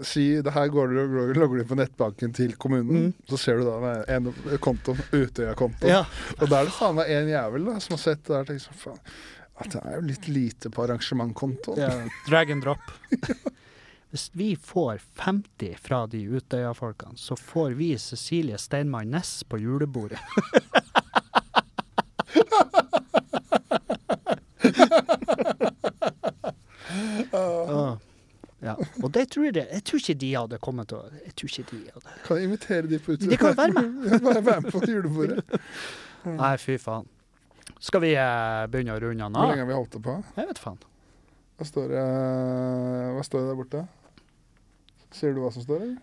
Speaker 1: si det her går du, og logger du på nettbanken til kommunen,
Speaker 2: Mm.
Speaker 1: så ser du da en konto, Utøya-konto.
Speaker 2: Ja.
Speaker 1: Og da er det faen meg en jævel da, som har sett det der tenkt sånn faen at det er jo litt lite på arrangementkontoen.
Speaker 2: Ja, drag and drop. Hvis vi får 50 fra de Utøya-folkene, så får vi Cecilie Steinmann Næss på julebordet. Og det tror jeg, jeg tror ikke de hadde kommet til Jeg tror ikke de hadde
Speaker 1: Kan jeg invitere de på utover?
Speaker 2: De kan være med.
Speaker 1: Bare være med på julebordet.
Speaker 2: Nei, fy faen. Skal vi eh, begynne å runde den
Speaker 1: Hvor lenge har vi holdt det på?
Speaker 2: Jeg vet faen.
Speaker 1: Hva står det Hva står det der borte? Ser du hva som står, eller?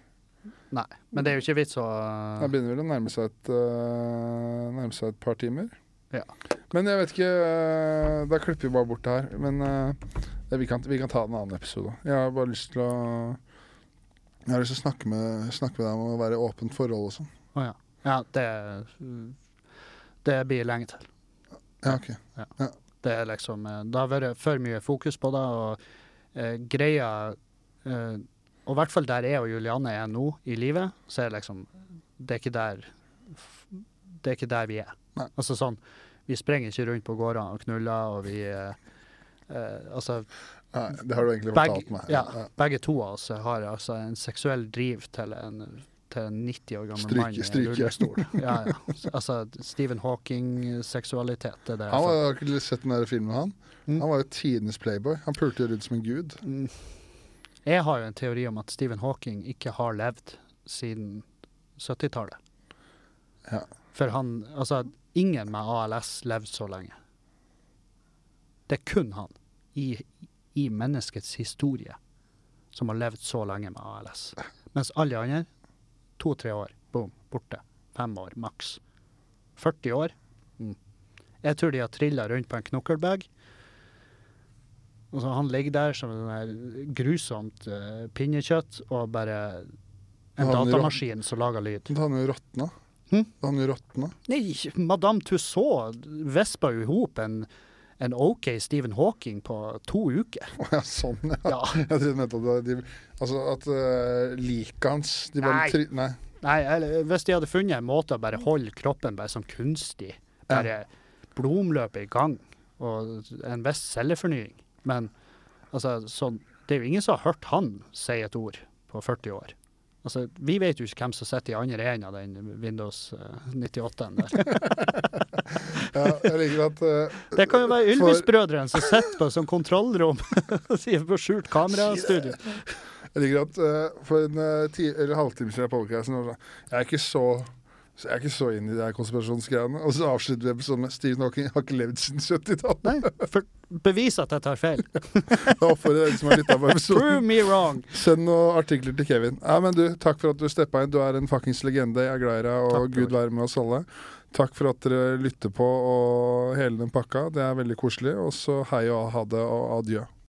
Speaker 2: Nei. Men det er jo ikke vits å
Speaker 1: Det begynner vel å nærme seg et, uh, nærme seg et par timer.
Speaker 2: Ja.
Speaker 1: Men jeg vet ikke øh, Da klipper vi bare bort det her. Men det, vi, kan, vi kan ta en annen episode. Jeg har bare lyst til å Jeg har lyst til å snakke med, snakke med deg om å være i åpent forhold og sånn.
Speaker 2: Å ja. Ja, det Det blir lenge til.
Speaker 1: Ja, OK.
Speaker 2: Det er liksom eh, Det har vært for mye fokus på det, og eh, greia eh, Og i hvert fall der jeg og Julianne er nå i livet, så er det liksom Det er ikke der Det er ikke der vi er.
Speaker 1: Nei.
Speaker 2: Altså sånn Vi sprenger ikke rundt på gårdene og knuller, og vi eh, eh, Altså
Speaker 1: Nei, det har du egentlig fortalt meg.
Speaker 2: ja. begge to av oss har altså en seksuell driv til en til en 90 år gammel mann i rullestol. Ja, ja. Altså Stephen Hawking-seksualitet. Det.
Speaker 1: Han var,
Speaker 2: føler.
Speaker 1: har ikke sett den der filmen han?
Speaker 2: Mm.
Speaker 1: Han var jo tidenes playboy. Han pulte rundt som en gud.
Speaker 2: Mm. Jeg har jo en teori om at Stephen Hawking ikke har levd siden 70-tallet.
Speaker 1: Ja.
Speaker 2: For han Altså, ingen med ALS levde så lenge. Det er kun han i, i menneskets historie som har levd så lenge med ALS. Mens alle andre to-tre år, boom, borte. Fem år, maks. 40 år. Mm. Jeg tror de har trilla rundt på en knokkelbag. Og så han ligger der som en grusomt uh, pinnekjøtt og bare en
Speaker 1: Han
Speaker 2: datamaskin som lager lyd.
Speaker 1: Han jo råtna.
Speaker 2: Hm?
Speaker 1: Da han råtna.
Speaker 2: Nei, Madame Tussaud vispa jo i hop en, en OK Stephen Hawking på to uker.
Speaker 1: Å ja, sånn, ja.
Speaker 2: Ja.
Speaker 1: Jeg trodde nettopp de, altså at uh, liket hans de bare
Speaker 2: Nei.
Speaker 1: Tri nei.
Speaker 2: Nei, eller hvis de hadde funnet en måte å bare holde kroppen bare sånn kunstig, bare blodomløpet i gang, og en viss cellefornying. Men altså, sånn, det er jo ingen som har hørt han si et ord på 40 år. Altså, vi vet jo ikke hvem som sitter i andre enden av den Windows eh, 98-en der.
Speaker 1: Ja, jeg liker at uh,
Speaker 2: Det kan jo være Ylvis-brødrene som sitter på et sånt kontrollrom og sier på skjult kamerastudio.
Speaker 1: Jeg liker at uh, for en uh, ti eller halvtime siden sånn, Jeg er ikke så så jeg er ikke så inn i de konspirasjonsgreiene. Og så avslutter vi episoden med Stephen Hawking har ikke levd siden 70-tallet.
Speaker 2: Bevis at jeg tar feil.
Speaker 1: Da oppfordrer jeg som har lytta på
Speaker 2: Prove
Speaker 1: episoden.
Speaker 2: me wrong.
Speaker 1: Send noen artikler til Kevin. Ja, men du, Takk for at du steppa inn. Du er en fuckings legende. Jeg er glad i deg,
Speaker 2: Takk,
Speaker 1: Gud være med oss alle. Takk for at dere lytter på og hele den pakka. Det er veldig koselig. Og så hei og ha det og adjø.